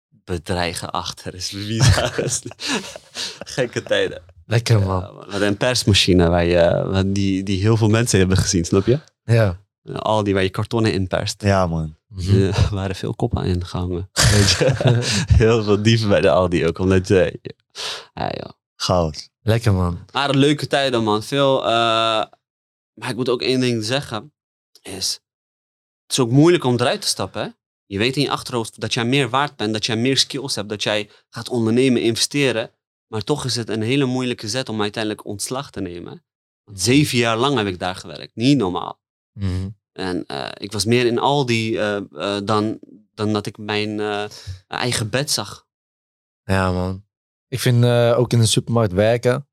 bedreigen achter is bizar. Gekke tijden. Lekker man. Ja. Wat een persmachine waar je, wat die, die heel veel mensen hebben gezien, snap je? Ja. Al die waar je kartonnen in perst. ja, man. Mhm. Er waren veel koppen in gehangen. Weet je? heel veel dieven bij de Aldi ook, omdat... eh, ja, joh. Goud. Lekker man. Maar leuke tijden, man. Veel. eh, maar ik moet ook één ding zeggen. Is. Het is ook moeilijk om eruit te stappen. Hè? Je weet in je achterhoofd dat jij meer waard bent. Dat jij meer skills hebt. Dat jij gaat ondernemen, investeren. Maar toch is het een hele moeilijke zet om uiteindelijk ontslag te nemen. Want zeven jaar lang heb ik daar gewerkt. Niet normaal. Mhm. En eh, ik was meer in al die eh, eh, dan, dan dat ik mijn eigen bed zag. Ja man. Ik vind ook in een supermarkt werken.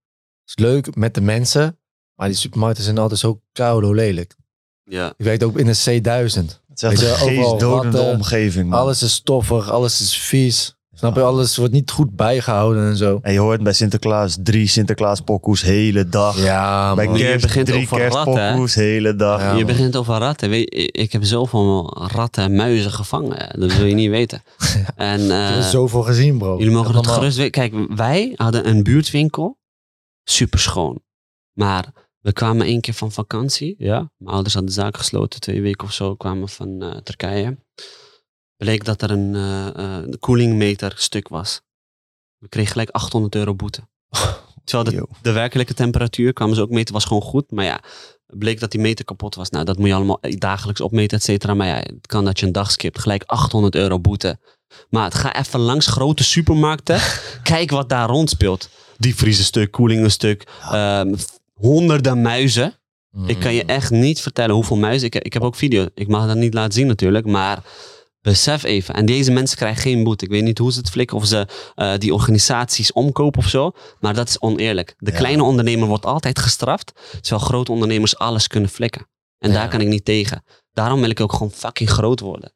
is leuk met de mensen. Maar die supermarkten zijn altijd zo koude lelijk. Ja. Ik werkte ook in een C1000. Het is echt Weet een ratten, omgeving, man. Alles is stoffig, alles is vies. Snap je? Alles wordt niet goed bijgehouden en zo. En je hoort bij Sinterklaas drie Sinterklaas pokoes hele dag. Ja, bij man. je begint drie over ratten, hè? kerstpokoes hele dag. Ja, je man. begint over ratten. Weet, ik heb zoveel ratten en muizen gevangen. Dat wil je niet weten. En, er eh, zoveel gezien, bro. Jullie mogen het Helemaal. gerust weten. Kijk, wij hadden een buurtwinkel. Super schoon. Maar we kwamen één keer van vakantie. Ja. Mijn ouders hadden de zaak gesloten. Twee weken of zo kwamen van eh, Turkije. Bleek dat er een eh eh, een koelingmeter stuk was. We kregen gelijk 800 euro boete. Terwijl de, de werkelijke temperatuur kwamen ze ook meten, was gewoon goed. Maar ja, bleek dat die meter kapot was. Nou, dat moet je allemaal dagelijks opmeten, et cetera. Maar ja, het kan dat je een dag skipt. Gelijk 800 euro boete. Maar ga even langs grote supermarkten. kijk wat daar rondspeelt. Diepvriezen stuk, koeling een stuk. ehm, honderden muizen. Ik kan je Mm. echt niet vertellen hoeveel muizen. Ik, ik heb ook video. Ik mag dat niet laten zien natuurlijk. Maar besef even. En deze mensen krijgen geen boete. Ik weet niet hoe ze het flikken. Of ze eh, die organisaties omkopen of zo. Maar dat is oneerlijk. De Ja. kleine ondernemer wordt altijd gestraft. Terwijl grote ondernemers alles kunnen flikken. En Ja. daar kan ik niet tegen. Daarom wil ik ook gewoon fucking groot worden.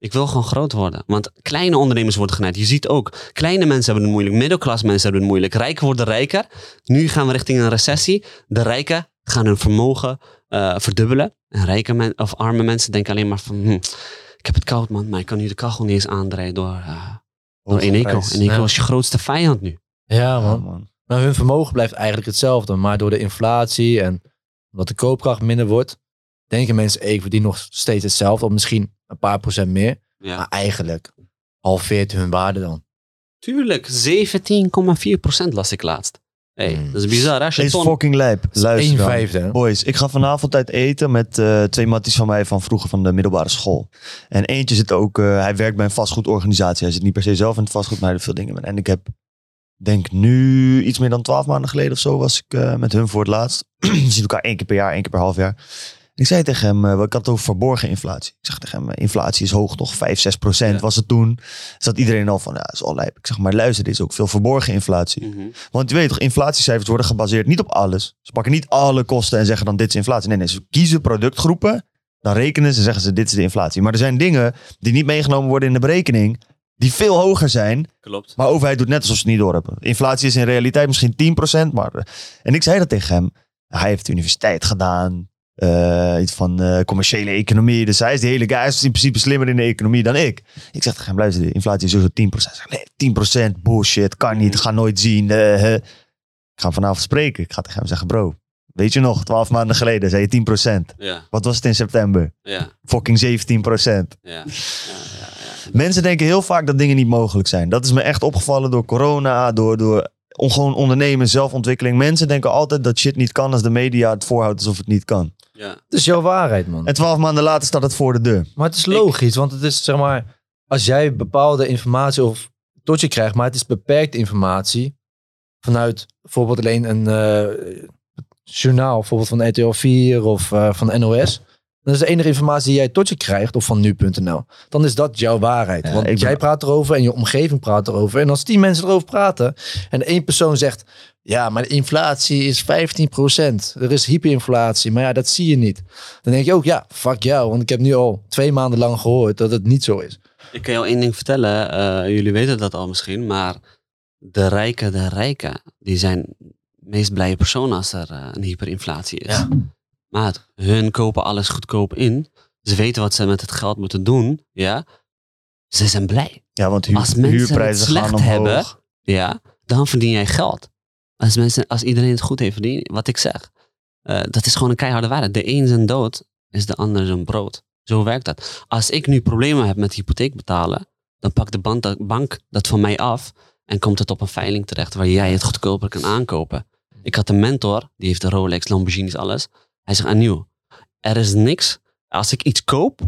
Ik wil gewoon groot worden. Want kleine ondernemers worden genaaid. Je ziet ook, kleine mensen hebben het moeilijk. Middelklas mensen hebben het moeilijk. Rijken worden rijker. Nu gaan we richting een recessie. De rijken gaan hun vermogen eh, verdubbelen. En rijke men, of arme mensen denken alleen maar van... hm, ik heb het koud man, maar ik kan nu de kachel niet eens aandraaien door, eh door Eneco. Eneco Ja. is je grootste vijand nu. Ja, Ja, man. man. Maar hun vermogen blijft eigenlijk hetzelfde. Maar door de inflatie en omdat de koopkracht minder wordt, denken mensen, hey, ik verdien nog steeds hetzelfde. Of misschien een paar procent meer. Ja. Maar eigenlijk halveert hun waarde dan. Tuurlijk, 17,4% las ik laatst. Hey, Hmm. Dat is bizar. Als je ton... fucking lijp. Luister dan. vijfde. Boys, ik ga vanavond uit eten met eh, twee matties van mij van vroeger van de middelbare school. En eentje zit ook, eh, hij werkt bij een vastgoedorganisatie. Hij zit niet per se zelf in het vastgoed, maar hij doet veel dingen. met. En ik heb, denk nu, iets meer dan twaalf maanden geleden of zo, was ik eh, met hun voor het laatst. We zien elkaar één keer per jaar, één keer per half jaar. Ik zei tegen hem, eh, ik had het over verborgen inflatie. Ik zeg tegen hem, inflatie is hoog, toch 5, 6 procent Ja. was het toen. Zat iedereen al van, ja, dat is al lijp. Ik zeg, maar luister, er is ook veel verborgen inflatie. Mhm. Want je weet toch, inflatiecijfers worden gebaseerd niet op alles. Ze pakken niet alle kosten en zeggen dan dit is inflatie. Nee, nee, ze kiezen productgroepen. Dan rekenen ze en zeggen ze dit is de inflatie. Maar er zijn dingen die niet meegenomen worden in de berekening. Die veel hoger zijn. Klopt. Maar de overheid doet net alsof ze het niet door hebben. Inflatie is in realiteit misschien 10%. Maar, eh, en ik zei dat tegen hem. Hij heeft de universiteit gedaan. Eh, iets van eh, commerciële economie. Dus hij is de hele guy. Hij is in principe slimmer in de economie dan ik. Ik zeg tegen hem, luister, de inflatie is sowieso 10%. Hij zegt, nee, 10% bullshit. Kan niet, ga nooit zien. hè. ik ga hem vanavond spreken. Ik ga tegen hem zeggen, bro. Weet je nog, 12 maanden geleden zei je 10%. Ja, Wat was het in september? ja, Fucking 17%. ja. ja, ja, ja. Mensen denken heel vaak dat dingen niet mogelijk zijn. Dat is me echt opgevallen door corona, door, door on- gewoon ondernemen, zelfontwikkeling. Mensen denken altijd dat shit niet kan als de media het voorhoudt alsof het niet kan. Ja. Het is jouw waarheid, man. En twaalf maanden later staat het voor de deur. Maar het is logisch, want het is zeg maar, als jij bepaalde informatie of tot je krijgt, maar het is beperkte informatie vanuit bijvoorbeeld alleen een eh, journaal, bijvoorbeeld van RTL 4 of eh, van NOS. Dat is de enige informatie die jij tot je krijgt, of van nu.nl. Dan is dat jouw waarheid. Ja, Want jij praat erover en je omgeving praat erover. En als tien mensen erover praten en één persoon zegt... Ja, maar de inflatie is 15%. Er is hyperinflatie, maar ja, dat zie je niet. Dan denk je ook, ja, fuck jou. Want ik heb nu al twee maanden lang gehoord dat het niet zo is. Ik kan jou één ding vertellen. eh, jullie weten dat al misschien. Maar de rijken, de rijken, die zijn de meest blije personen als er eh, een hyperinflatie is. Ja. Maar hun kopen alles goedkoop in. Ze weten wat ze met het geld moeten doen. Ja. Ze zijn blij. Ja, want huur, Als mensen het huurprijzen slecht gaan omhoog. hebben, ja, dan verdien jij geld. Als, mensen, als iedereen het goed heeft verdiend, wat ik zeg. eh, dat is gewoon een keiharde waarheid. De een zijn dood is de ander zijn brood. Zo werkt dat. Als ik nu problemen heb met hypotheek betalen, dan pakt de bank, dat van mij af en komt het op een veiling terecht waar jij het goedkoper kan aankopen. Ik had een mentor, die heeft een Rolex, Lamborghinis, alles. Hij zegt, Aniel, er is niks. Als ik iets koop,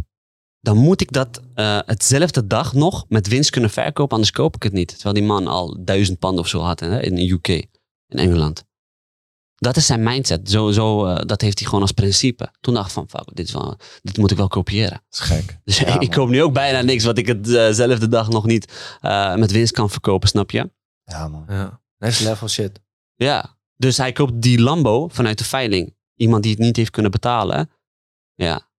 dan moet ik dat eh, hetzelfde dag nog met winst kunnen verkopen, anders koop ik het niet. Terwijl die man al duizend panden of zo had hè, in de UK, in Engeland. Dat is zijn mindset. Zo, zo, eh, dat heeft hij gewoon als principe. Toen dacht ik van, fuck, dit, is wel, dit moet ik wel kopiëren. Dat is gek. Dus Ja, ik man. koop nu ook bijna niks wat ik hetzelfde dag nog niet eh, met winst kan verkopen, snap je? Ja, man. Ja. Next level shit. Ja. Dus hij koopt die Lambo vanuit de veiling. Iemand die het niet heeft kunnen betalen. Ja.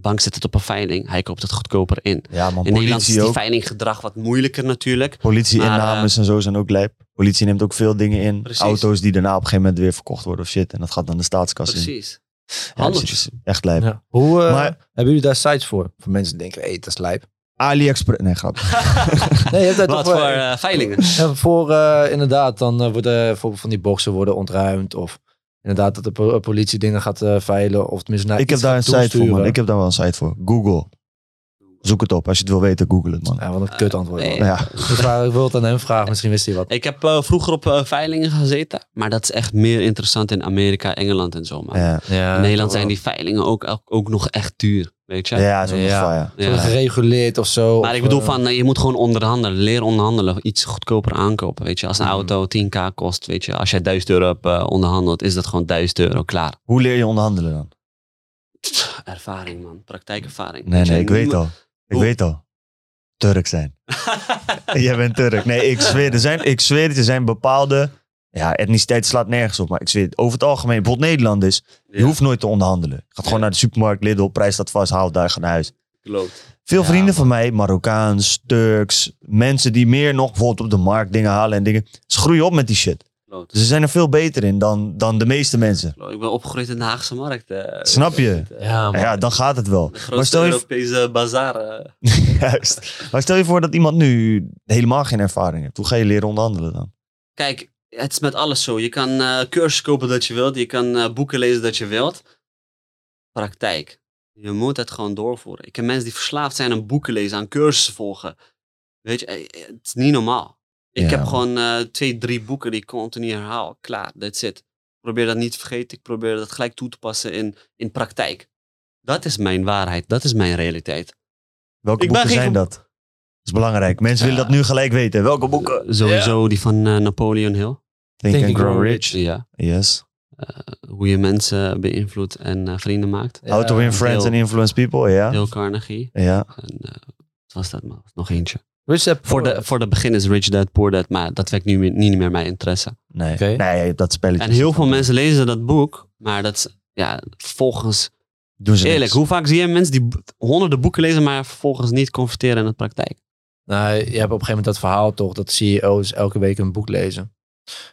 Bank zet het op een veiling, hij koopt het goedkoper in. Ja, man, In Nederland is politie die ook. veilinggedrag wat moeilijker natuurlijk. Politie-innames en zo zijn ook lijp. Politie neemt ook veel dingen in. Precies. Auto's die daarna op een gegeven moment weer verkocht worden of shit. En dat gaat dan de staatskas in. Precies. Ja, dus echt lijp. Ja. Hoe, eh, Maar- hebben jullie daar sites voor? Voor mensen die denken, hé, dat is lijp. AliExpress. Nee, grap. Nee, je hebt daar Wat toch voor eh, veilingen? Ja, voor eh, inderdaad, dan eh, worden bijvoorbeeld van die boxen worden ontruimd. Of inderdaad dat de po- politie dingen gaat eh, veilen. Of tenminste naar ik heb daar een site voor, man. Ik heb daar wel een site voor. Google. Zoek het op. Als je het wil weten, google het, man. Ja, wat een kut antwoord. nee. Nou ja, Ik, vraag, ik wil het aan hem vragen, misschien wist hij wat. Ik heb eh, vroeger op eh, veilingen gezeten, maar dat is echt meer interessant in Amerika, Engeland en zo. Man. ja. Ja, in Nederland zijn die veilingen ook, ook, nog echt duur, weet je? Ja, zo'n Ja. ja. Ja. Gereguleerd of zo. Maar of, ik bedoel eh, van, je moet gewoon onderhandelen, leren onderhandelen, iets goedkoper aankopen, weet je. Als een Mhm. auto 10k kost, weet je, als jij 1000 euro hebt eh, onderhandeld, is dat gewoon 1000 euro, klaar. Hoe leer je onderhandelen dan? Ervaring man, praktijkervaring. Nee, nee, ik weet al. Ik weet al. Turk zijn. Jij bent Turk. Nee, ik zweer, er zijn, ik zweer het, er zijn bepaalde... Ja, etniciteit slaat nergens op. Maar ik zweer het, over het algemeen, bijvoorbeeld Nederlanders, je hoeft nooit te onderhandelen. Gaat gewoon naar de supermarkt, Lidl, prijs staat vast, haal daar, ga naar huis. klopt. Veel vrienden man. van mij, Marokkaans, Turks, mensen die meer nog bijvoorbeeld op de markt dingen halen en dingen. Ze groeien op met die shit. Klopt. Dus ze zijn er veel beter in dan, dan de meeste mensen. Klopt. Ik ben opgegroeid in de Haagse markt. eh. Snap je? Ja, man. Ja, dan gaat het wel. De Maar grootste stel je, Europese bazaar. eh. juist. maar stel je voor dat iemand nu helemaal geen ervaring heeft. Hoe ga je leren onderhandelen dan? Kijk, het is met alles zo. Je kan eh cursus kopen dat je wilt. Je kan eh, boeken lezen dat je wilt. Praktijk. Je moet het gewoon doorvoeren. Ik ken mensen die verslaafd zijn aan boeken lezen, aan cursussen volgen. Weet je, het is niet normaal. Ik Ja, heb gewoon eh, twee, drie boeken die ik continu herhaal. Klaar, that's it. Ik probeer dat niet te vergeten. Ik probeer dat gelijk toe te passen in, in praktijk. Dat is mijn waarheid. Dat is mijn realiteit. Welke Ik boeken zijn dat? Dat is belangrijk. Mensen willen dat nu gelijk weten. Welke boeken? Sowieso die van eh, Napoleon Hill. Think, and Grow Rich. Ja. Yes. Hoe je mensen beïnvloedt en eh, vrienden maakt. How to win friends and influence people. Ja. Dale Carnegie. Ja. En, eh, wat was dat man? Nog eentje. Rich Dad Voor Poor de, voor de begin is Rich Dad Poor Dad, maar dat wekt nu meer- niet meer mijn interesse. Nee. Dat spelletje. En heel veel mensen lezen dat boek, maar dat is, ja, volgens, doen ze eerlijk, niks. hoe vaak zie je mensen die honderden boeken lezen, maar vervolgens niet converteren in de praktijk? Nou, je hebt op een gegeven moment dat verhaal toch, dat CEO's elke week een boek lezen.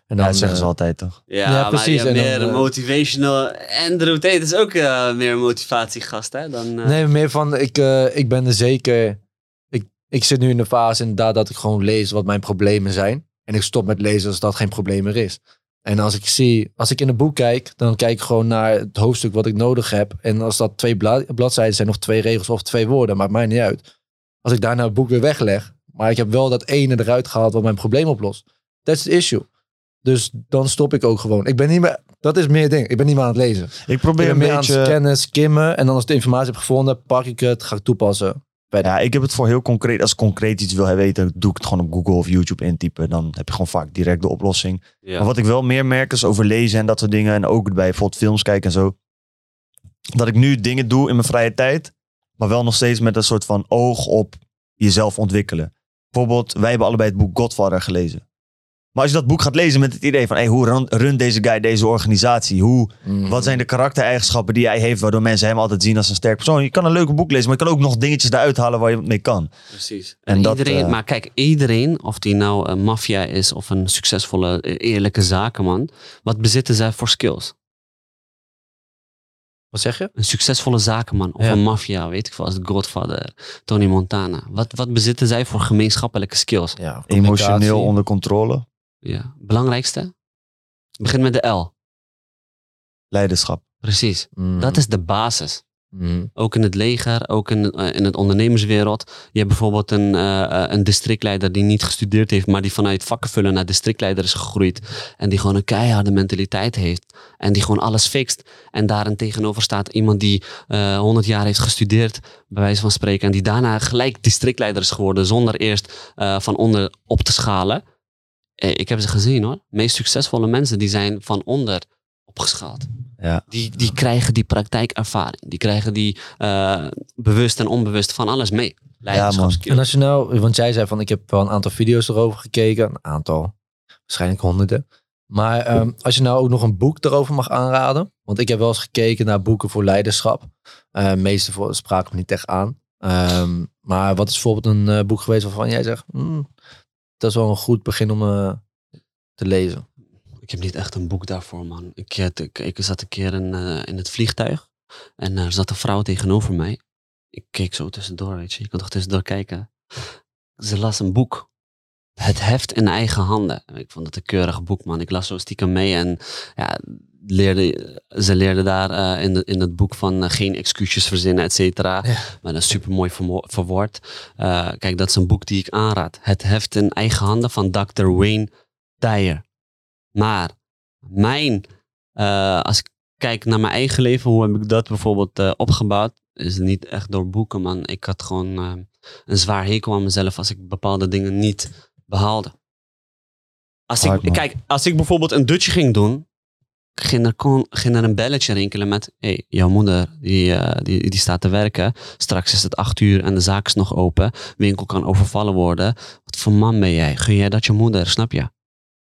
En Ja, dat zeggen ze eh, altijd toch? Ja, Ja, maar precies. je hebt En dan, meer eh, motivational. Andrew Tate is ook eh, meer een motivatiegast, hè? Dan, eh, Nee, meer van, ik, eh, ik ben er zeker... Ik, zit nu in de fase inderdaad dat ik gewoon lees wat mijn problemen zijn. En ik stop met lezen als dat geen probleem meer is. En als ik zie, als ik in een boek kijk, dan kijk ik gewoon naar het hoofdstuk wat ik nodig heb. En als dat twee bla- bladzijden zijn of twee regels of twee woorden, maakt mij niet uit. Als ik daarna het boek weer wegleg, maar ik heb wel dat ene eruit gehaald wat mijn probleem oplost. That's the issue. Dus dan stop ik ook gewoon. Ik ben niet meer, dat is meer ding. Ik ben niet meer aan het lezen. Ik probeer een meer aan het beetje... scannen, skimmen. En dan als ik de informatie heb gevonden, pak ik het, ga ik toepassen. Ja, ik heb het voor heel concreet. Als ik concreet iets wil weten, doe ik het gewoon op Google of YouTube intypen. Dan heb je gewoon vaak direct de oplossing. ja. Maar wat ik wel meer merk is over lezen en dat soort dingen. En ook bij bijvoorbeeld films kijken en zo. Dat ik nu dingen doe in mijn vrije tijd. Maar wel nog steeds met een soort van oog op jezelf ontwikkelen. Bijvoorbeeld, wij hebben allebei het boek Godfather gelezen. Maar als je dat boek gaat lezen met het idee van... Hey, hoe run- runt deze guy deze organisatie? Hoe, Mm. wat zijn de karaktereigenschappen die hij heeft... waardoor mensen hem altijd zien als een sterk persoon? Je kan een leuke boek lezen, maar je kan ook nog dingetjes eruit halen... waar je mee kan. Precies. En En dat, iedereen, eh, maar kijk, iedereen, of die nou een maffia is of een succesvolle, eh, eerlijke zakenman, wat bezitten zij voor skills? Wat zeg je? Een succesvolle zakenman of Ja. een maffia, weet ik veel, als de Godfather, Tony Montana. Wat, wat bezitten zij voor gemeenschappelijke skills? Ja, Emotioneel onder controle. Ja. Belangrijkste? Begin met de L. Leiderschap. Precies. Mm. Dat is de basis. Mm. Ook in het leger, ook in, eh, in het ondernemerswereld. Je hebt bijvoorbeeld een, eh, eh, een districtleider die niet gestudeerd heeft, maar die vanuit vakkenvullen naar districtleider is gegroeid. En die gewoon een keiharde mentaliteit heeft. En die gewoon alles fixt. En daarin tegenover staat iemand die eh 100 jaar heeft gestudeerd, bij wijze van spreken. En die daarna gelijk districtleider is geworden, zonder eerst van onder op te schalen. Eh, ik heb ze gezien hoor. De meest succesvolle mensen die zijn van onder opgeschaald. Ja. Die, die krijgen die praktijkervaring. Die krijgen die eh, bewust en onbewust van alles mee. Leiderschapskills. En als je nou, want jij zei van ik heb wel een aantal video's erover gekeken, een aantal, waarschijnlijk honderden. Maar ehm, als je nou ook nog een boek erover mag aanraden. Want ik heb wel eens gekeken naar boeken voor leiderschap. Uh, meeste voor, spraken me niet echt aan. Ehm, maar wat is bijvoorbeeld een boek geweest waarvan jij zegt... "Hmm, dat is wel een goed begin om eh, te lezen. Ik heb niet echt een boek daarvoor, man. Ik, ik, ik zat een keer in, eh, in het vliegtuig. En er zat een vrouw tegenover mij. Ik keek zo tussendoor, weet je. Je kan toch tussendoor kijken. Ze las een boek. Het heft in eigen handen. Ik vond het een keurig boek, man. Ik las zo stiekem mee en ja, leerde, ze leerde daar eh, in, de, in het boek van eh, geen excuses verzinnen, et cetera. Ja. Maar dat is super mooi verwoord. Eh, kijk, dat is een boek die ik aanraad. Het heft in eigen handen van Dr. Wayne Dyer. Maar mijn, als ik kijk naar mijn eigen leven, hoe heb ik dat bijvoorbeeld opgebouwd? Is niet echt door boeken, man. Ik had gewoon een zwaar hekel aan mezelf als ik bepaalde dingen niet behaalde. Als Hard, ik, man. kijk, als ik bijvoorbeeld een dutje ging doen, ging er, kon, een belletje rinkelen met: hey, jouw moeder die, eh, die, die staat te werken. Straks is het acht uur en de zaak is nog open. Winkel kan overvallen worden. Wat voor man ben jij? Gun jij dat je moeder? Snap je?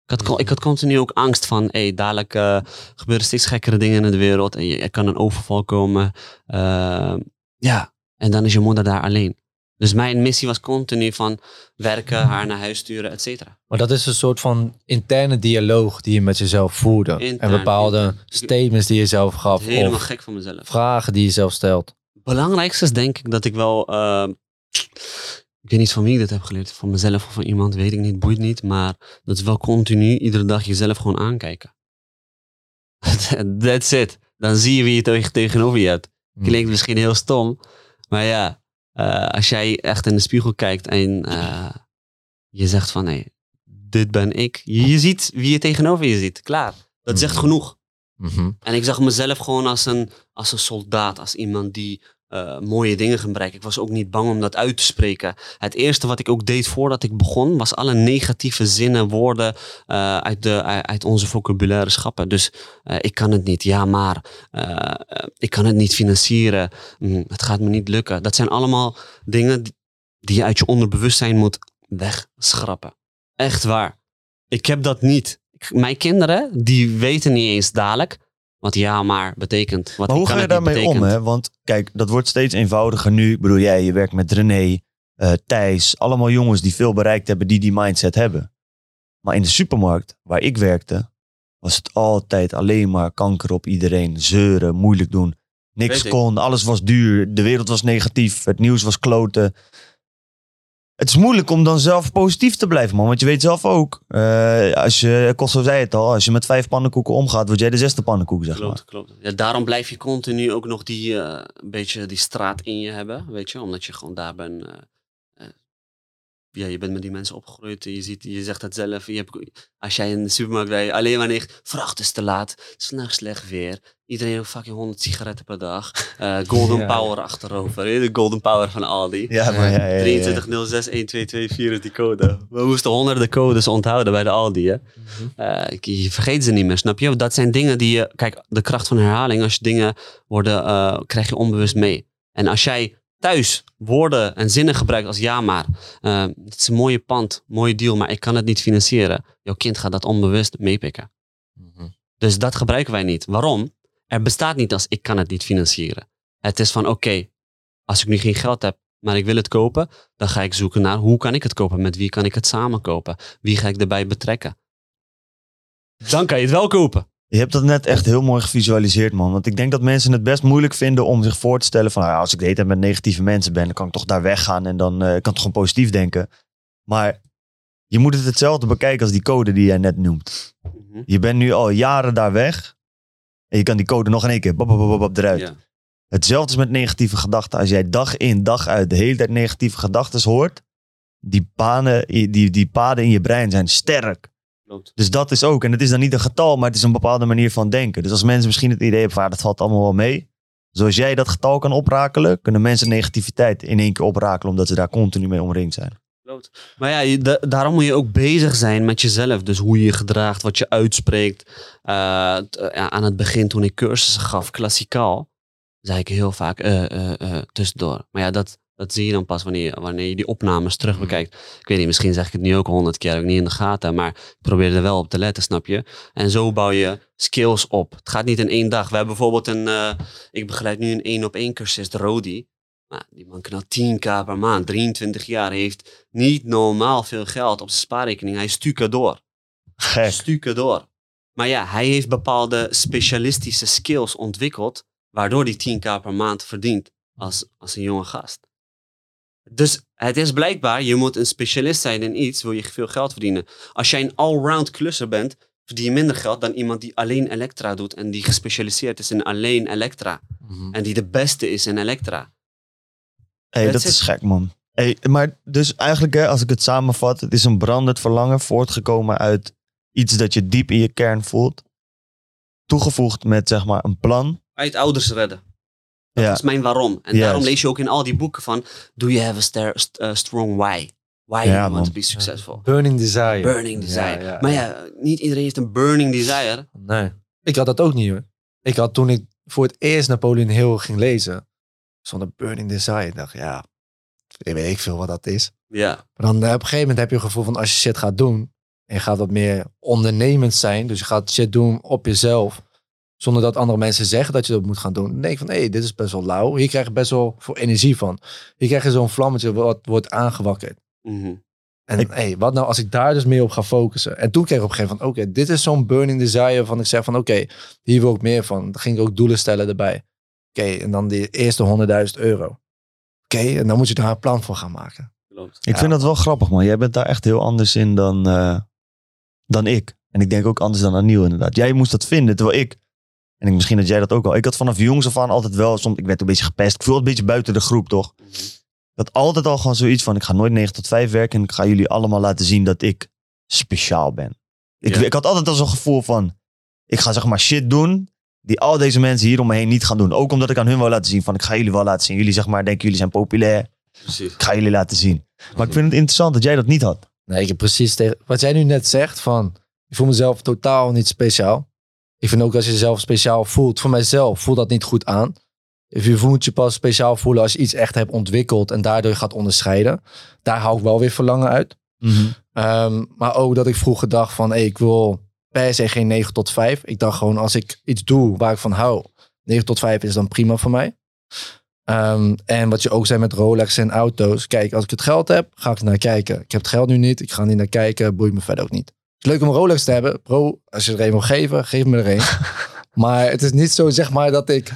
Ik had, ik had continu ook angst van, hey, dadelijk eh, gebeuren steeds gekkere dingen in de wereld. En je, er kan een overval komen. Eh, ja, en dan is je moeder daar alleen. Dus mijn missie was continu van werken, haar naar huis sturen, et cetera. Maar dat is een soort van interne dialoog die je met jezelf voerde. en bepaalde intern. statements die je zelf gaf. Helemaal Of gek van mezelf. vragen die je zelf stelt. belangrijkste is denk ik dat ik wel. eh, ik weet niet van wie ik dit heb geleerd. Van mezelf of van iemand, weet ik niet, boeit niet. Maar dat is wel continu iedere dag jezelf gewoon aankijken. That's it. Dan zie je wie je tegen- tegenover je hebt. Klinkt misschien heel stom. Maar ja, eh, als jij echt in de spiegel kijkt en eh, je zegt van nee, dit ben ik. Je, je ziet wie je tegenover je ziet. Klaar. Dat zegt Mhm. genoeg. Mhm. En ik zag mezelf gewoon als een, als een soldaat, als iemand die eh, mooie dingen ging bereiken. Ik was ook niet bang om dat uit te spreken. Het eerste wat ik ook deed voordat ik begon, was alle negatieve zinnen, woorden eh, uit, de, uit onze vocabulaire schappen. Dus eh, ik kan het niet, ja maar, ik kan het niet financieren, Mm, het gaat me niet lukken. Dat zijn allemaal dingen die, je uit je onderbewustzijn moet wegschrappen. Echt waar. Ik heb dat niet. Mijn kinderen, die weten niet eens dadelijk wat ja maar betekent. Wat Maar hoe ga je daarmee om? Hè? Want kijk, dat wordt steeds eenvoudiger nu. Ik bedoel, jij, je werkt met René, eh, Thijs. Allemaal jongens die veel bereikt hebben, die die mindset hebben. Maar in de supermarkt, waar ik werkte, was het altijd alleen maar kanker op iedereen. Zeuren, moeilijk doen. Niks kon, alles was duur. De wereld was negatief, het nieuws was kloten. Het is moeilijk om dan zelf positief te blijven, man. Want je weet zelf ook, eh, als je, Kosso zei het al, als je met vijf pannenkoeken omgaat, word jij de zesde pannenkoek, zeg maar. Klopt, klopt. Ja, daarom blijf je continu ook nog die, eh, beetje die straat in je hebben, weet je. Omdat je gewoon daar bent. eh, ja, je bent met die mensen opgegroeid. Je, ziet, je zegt het zelf. Je hebt, als jij in de supermarkt rijdt, alleen maar ligt, vracht is te laat. S'nachts slecht weer. Iedereen heeft fucking 100 sigaretten per dag. Eh, golden Ja. Power achterover. De golden Power van Aldi. Ja, maar ja, ja, ja, ja. 23061224 is die code. We moesten honderden codes onthouden bij de Aldi. Hè? Eh, ik- je vergeet ze niet meer, snap je? Dat zijn dingen die je... Kijk, de kracht van herhaling. Als je dingen worden... eh, krijg je onbewust mee. En als jij thuis woorden en zinnen gebruikt als ja maar. eh, het is een mooie pand, mooie deal, maar ik kan het niet financieren. Jouw kind gaat dat onbewust meepikken. Mhm. Dus dat gebruiken wij niet. Waarom? Er bestaat niet als ik kan het niet financieren. Het is van oké, als ik nu geen geld heb, maar ik wil het kopen, dan ga ik zoeken naar hoe kan ik het kopen? Met wie kan ik het samen kopen? Wie ga ik erbij betrekken? Dan kan je het wel kopen. Je hebt dat net echt heel mooi gevisualiseerd, man. Want ik denk dat mensen het best moeilijk vinden om zich voor te stellen van... nou ja, als ik date met negatieve mensen ben, dan kan ik toch daar weggaan en dan eh, kan ik toch gewoon positief denken. Maar je moet het hetzelfde bekijken als die code die jij net noemt. Mhm. Je bent nu al jaren daar weg en je kan die code nog in één keer bap, bap, bap, bap, eruit. Ja. Hetzelfde is met negatieve gedachten. Als jij dag in, dag uit de hele tijd negatieve gedachten hoort, die, panen, die, die paden in je brein zijn sterk. Klopt. Dus dat is ook. En het is dan niet een getal, maar het is een bepaalde manier van denken. Dus als mensen misschien het idee hebben van, ah, dat valt allemaal wel mee. Zoals jij dat getal kan oprakelen, kunnen mensen negativiteit in één keer oprakelen, omdat ze daar continu mee omringd zijn. Klopt. Maar ja, da- daarom moet je ook bezig zijn met jezelf. Dus hoe je je gedraagt, wat je uitspreekt. Eh, t- eh, ja, aan het begin toen ik cursussen gaf, klassikaal, zei ik heel vaak eh, eh, eh, tussendoor. Maar ja, dat Dat zie je dan pas wanneer, je- wanneer je die opnames terug bekijkt. Ik weet niet, misschien zeg ik het nu ook honderd keer, heb ik niet in de gaten. Maar ik probeer er wel op te letten, snap je? En zo bouw je skills op. Het gaat niet in één dag. We hebben bijvoorbeeld een, eh, ik begeleid nu een één op één cursus, Rodi. Nou, die man knalt 10k per maand, 23 jaar, heeft niet normaal veel geld op zijn spaarrekening. Hij stukken door. Gek. Stukken door. Maar ja, hij heeft bepaalde specialistische skills ontwikkeld, waardoor hij 10k per maand verdient als, als een jonge gast. Dus het is blijkbaar, je moet een specialist zijn in iets, wil je veel geld verdienen. Als jij een allround klusser bent, verdien je minder geld dan iemand die alleen elektra doet en die gespecialiseerd is in alleen elektra. Mhm. En die de beste is in elektra. Hey, That's dat is gek, man. Hey, maar dus eigenlijk, hè, als ik het samenvat, het is een brandend verlangen voortgekomen uit iets dat je diep in je kern voelt. Toegevoegd met, zeg maar, een plan. Uit ouders redden. Dat Ja. is mijn waarom. En daarom lees je ook in al die boeken van, do you have a star- st- uh, strong why? Why Ja, you want man. to be successful? Burning desire. Burning desire. Ja, ja, maar ja. niet iedereen heeft een burning desire. Nee. Ik had dat ook niet hoor. Ik had toen ik voor het eerst Napoleon Hill ging lezen, zonder Burning Desire, dacht ja, ik weet ik veel wat dat is. Ja, Maar dan eh, op een gegeven moment heb je het gevoel van als je shit gaat doen, en je gaat wat meer ondernemend zijn, dus je gaat shit doen op jezelf, zonder dat andere mensen zeggen dat je dat moet gaan doen. Dan denk ik van, hé, dit is best wel lauw. Hier krijg je best wel veel energie van. Hier krijg je zo'n vlammetje wat wordt aangewakkerd. Mhm. En Ik- hey, wat nou als ik daar dus meer op ga focussen? En toen kreeg ik op een gegeven moment, oké, dit is zo'n burning desire van ik zeg van, oké, hier wil ik meer van. Dan ging ik ook doelen stellen erbij. Oké, en dan die eerste 100.000 euro. Oké, en dan moet je daar een plan voor gaan maken. klopt. Ik Ja. vind dat wel grappig, man. Jij bent daar echt heel anders in dan, eh, dan ik. En ik denk ook anders dan Aniel, inderdaad. Jij moest dat vinden, terwijl ik... En ik, misschien dat jij dat ook al. Ik had vanaf jongs af aan altijd wel... Soms, ik werd een beetje gepest. Ik voelde een beetje buiten de groep, toch? Mhm. Ik had altijd al gewoon zoiets van... Ik ga nooit 9 tot 5 werken. En ik ga jullie allemaal laten zien dat ik speciaal ben. Ik, Ja. ik had altijd al zo'n gevoel van... Ik ga zeg maar shit doen... Die al deze mensen hier om me heen niet gaan doen. Ook omdat ik aan hun wil laten zien van... Ik ga jullie wel laten zien. Jullie zeg maar denken jullie zijn populair. Precies. Ik ga jullie laten zien. Maar ik vind het interessant dat jij dat niet had. Nee, ik heb precies tegen wat jij nu net zegt van, ik voel mezelf totaal niet speciaal. Ik vind ook als je jezelf speciaal voelt, voor mijzelf voelt dat niet goed aan. Je voelt je pas speciaal voelen als je iets echt hebt ontwikkeld en daardoor gaat onderscheiden. Daar hou ik wel weer verlangen uit. Ehm, maar ook dat ik vroeger dacht van, hey, ik wil per se geen 9 tot 5. Ik dacht gewoon, als ik iets doe waar ik van hou, 9 tot 5 is dan prima voor mij. Ehm, en wat je ook zei met Rolex en auto's. Kijk, als ik het geld heb, ga ik naar kijken. Ik heb het geld nu niet, ik ga er niet naar kijken, boeit me verder ook niet. Het is leuk om een Rolex te hebben. Bro, als je er een wil geven, geef me er een. maar het is niet zo, zeg maar, dat ik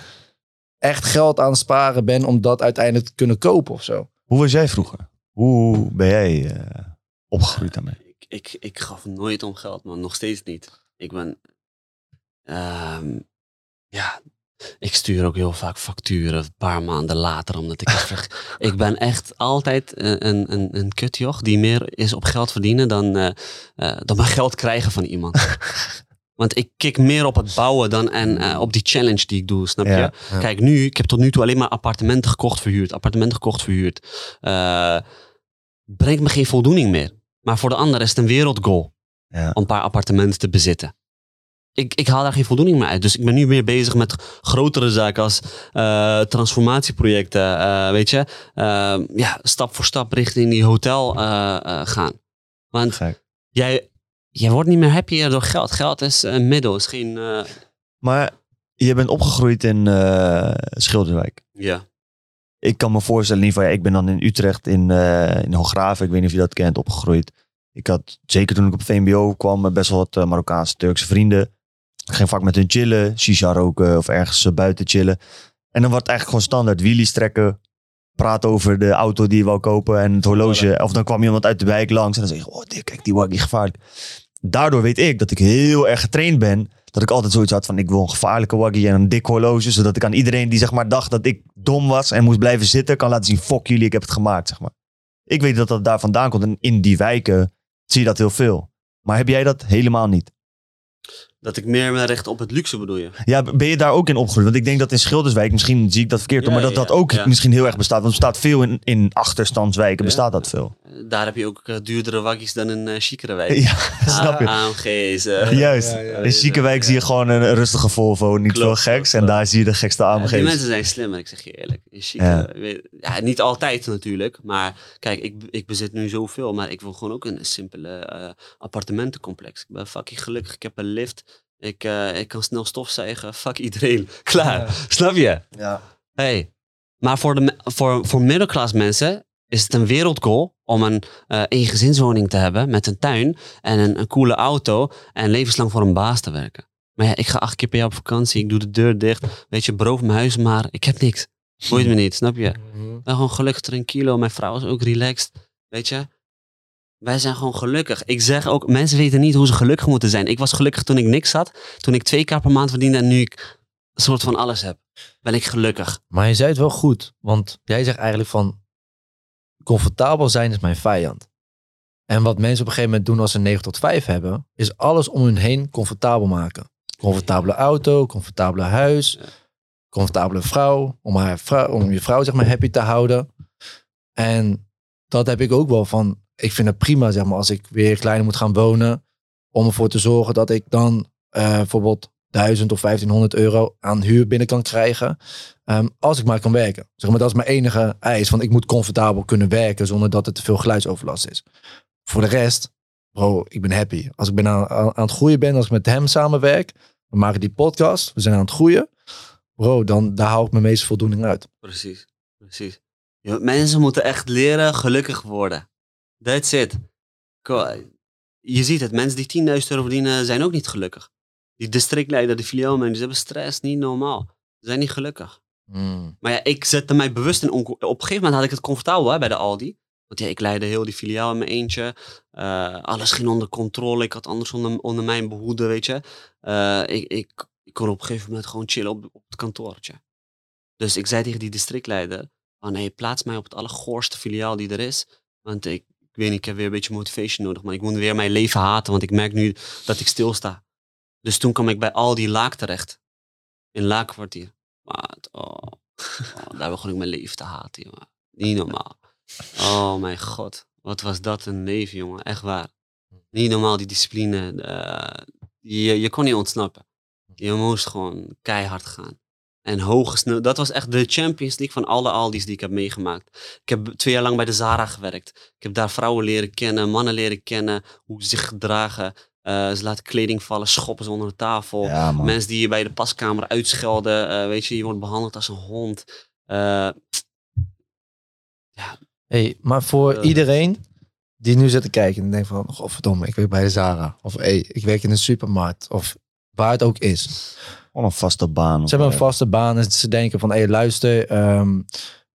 echt geld aan het sparen ben om dat uiteindelijk te kunnen kopen of zo. Hoe was jij vroeger? Hoe ben jij eh, opgegroeid daarmee? Ik, ik, ik gaf nooit om geld, man. Nog steeds niet. Ik ben... ehm, ja, ik stuur ook heel vaak facturen een paar maanden later, omdat ik ver- Ik ben echt altijd een, een, een, een kutjoch die meer is op geld verdienen dan, eh, eh, dan maar geld krijgen van iemand. Want ik kik meer op het bouwen dan en eh, op die challenge die ik doe, snap je? Ja, ja. Kijk, nu, ik heb tot nu toe alleen maar appartementen gekocht, verhuurd. Appartementen gekocht, verhuurd. Eh, brengt me geen voldoening meer. Maar voor de ander is het een wereldgoal Ja. om een paar appartementen te bezitten. Ik, ik haal daar geen voldoening meer uit. Dus ik ben nu meer bezig met grotere zaken als eh, transformatieprojecten. eh, weet je, Eh, ja, stap voor stap richting die hotel gaan. Want Gek. jij, jij wordt niet meer happier door geld. Geld is een middel, is geen. Maar je bent opgegroeid in Schilderwijk. ja. Ik kan me voorstellen, in ieder geval, ja, ik ben dan in Utrecht in, in Hooggraven. Ik weet niet of je dat kent, opgegroeid. Ik had, zeker toen ik op VMBO kwam, best wel wat Marokkaanse, Turkse vrienden. Ging vaak met hun chillen, shisha roken of ergens eh, buiten chillen. En dan wordt het eigenlijk gewoon standaard wheelies trekken. Praten over de auto die je wou kopen en het horloge. Of dan kwam iemand uit de wijk langs en dan zeg je, oh kijk die waggie gevaarlijk. Daardoor weet ik dat ik heel erg getraind ben. Dat ik altijd zoiets had van, ik wil een gevaarlijke waggie en een dik horloge. Zodat ik aan iedereen die zeg maar dacht dat ik dom was en moest blijven zitten, kan laten zien, fuck jullie, ik heb het gemaakt, zeg maar. Ik weet dat dat daar vandaan komt en in die wijken zie je dat heel veel. Maar heb jij dat helemaal niet? Dat ik meer me richt op het luxe bedoel je. Ja, ben je daar ook in opgegroeid? Want ik denk dat in Schilderswijk, misschien zie ik dat verkeerd, Ja, maar dat ja, dat ook Ja. misschien heel erg bestaat. Want er bestaat veel in, in achterstandswijken, bestaat dat veel. Daar heb je ook eh, duurdere waggies dan in uh, chicere wijk. Ja, snap je. AMG's. eh, Juist. Ja, ja, In Ziekenwijk zie je gewoon een rustige Volvo, niet Klopt, veel geks. klopt. En daar zie je de gekste Ja, AMG's. die mensen zijn slimmer, ik zeg je eerlijk. In chique, Ja. weet- ja, niet altijd natuurlijk. Maar kijk, ik, ik bezit nu zoveel. Maar ik wil gewoon ook een simpele eh, appartementencomplex. Ik ben fucking gelukkig. Ik heb een lift. Ik, eh, ik kan snel stofzuigen. Fuck iedereen. Klaar. Snap je? Ja. Hey. Maar voor, de, voor, voor middelklas mensen is het een wereldgoal om een eh eengezinswoning te hebben met een tuin en een, een coole auto en levenslang voor een baas te werken. Maar ja, ik ga acht keer per jaar op vakantie, ik doe de deur dicht, weet je, beroof mijn huis maar, ik heb niks. Boeit me niet, snap je? Ik ben gewoon gelukkig tranquilo, mijn vrouw is ook relaxed, weet je. Wij zijn gewoon gelukkig. Ik zeg ook, mensen weten niet hoe ze gelukkig moeten zijn. Ik was gelukkig toen ik niks had, toen ik twee keer per maand verdiende en nu ik een soort van alles heb. Ben ik gelukkig. Maar je zei het wel goed. Want jij zegt eigenlijk van... Comfortabel zijn is mijn vijand. En wat mensen op een gegeven moment doen als ze 9 tot 5 hebben... is alles om hun heen comfortabel maken. Comfortabele auto, comfortabele huis... Comfortabele vrouw om, haar vrouw... om je vrouw zeg maar happy te houden. En dat heb ik ook wel van... Ik vind het prima zeg maar als ik weer kleiner moet gaan wonen... om ervoor te zorgen dat ik dan eh, bijvoorbeeld 1000 of 1500 euro aan huur binnen kan krijgen... Ehm, als ik maar kan werken. Zeg maar, dat is mijn enige eis. Want ik moet comfortabel kunnen werken zonder dat het te veel geluidsoverlast is. Voor de rest, bro, ik ben happy. Als ik ben aan, het groeien ben, als ik met hem samenwerk, we maken die podcast, we zijn aan het groeien. Bro, dan daar haal ik mijn meeste voldoening uit. Precies, precies. Mensen moeten echt leren gelukkig worden. That's it. Je ziet het, mensen die 10.000 euro verdienen zijn ook niet gelukkig. Die districtleider, die filiaalmanagers, hebben stress, niet normaal. Ze zijn niet gelukkig. Maar ja, ik zette mij bewust in. Op een gegeven moment had ik het comfortabel hè, bij de Aldi. Want ja, ik leidde heel die filiaal in mijn eentje. Eh, alles ging onder controle. Ik had anders onder, onder mijn behoede, weet je. Eh, ik, ik, ik kon op een gegeven moment gewoon chillen op, op het kantoortje. Dus ik zei tegen die districtleider: van, hey, plaats mij op het allergoorste filiaal die er is. Want ik, ik weet niet, ik heb weer een beetje motivation nodig. Maar ik moet weer mijn leven haten, want ik merk nu dat ik stilsta. Dus toen kwam ik bij Aldi Laak terecht. In Laakkwartier. Maar het- oh, oh, daar begon ik mijn leven te haten, jongen. Niet normaal. Oh mijn god. Wat was dat een leven, jongen. Echt waar. Niet normaal, die discipline. eh, je, je kon niet ontsnappen. Je moest gewoon keihard gaan. En hoge snel. Dat was echt de Champions League van alle Aldi's die ik heb meegemaakt. Ik heb twee jaar lang bij de Zara gewerkt. Ik heb daar vrouwen leren kennen, mannen leren kennen, hoe ze zich gedragen. Eh, ze laten kleding vallen, schoppen ze onder de tafel. Ja. Mensen die je bij de paskamer uitschelden. eh, weet je, je wordt behandeld als een hond. Eh, Hey, maar voor iedereen die nu zit te kijken en denkt van, godverdomme, ik werk bij de Zara. Of hey, ik werk in een supermarkt. Of waar het ook is. Gewoon een vaste baan. Ze hebben een vaste baan en ze denken van, hé hey, luister, ehm,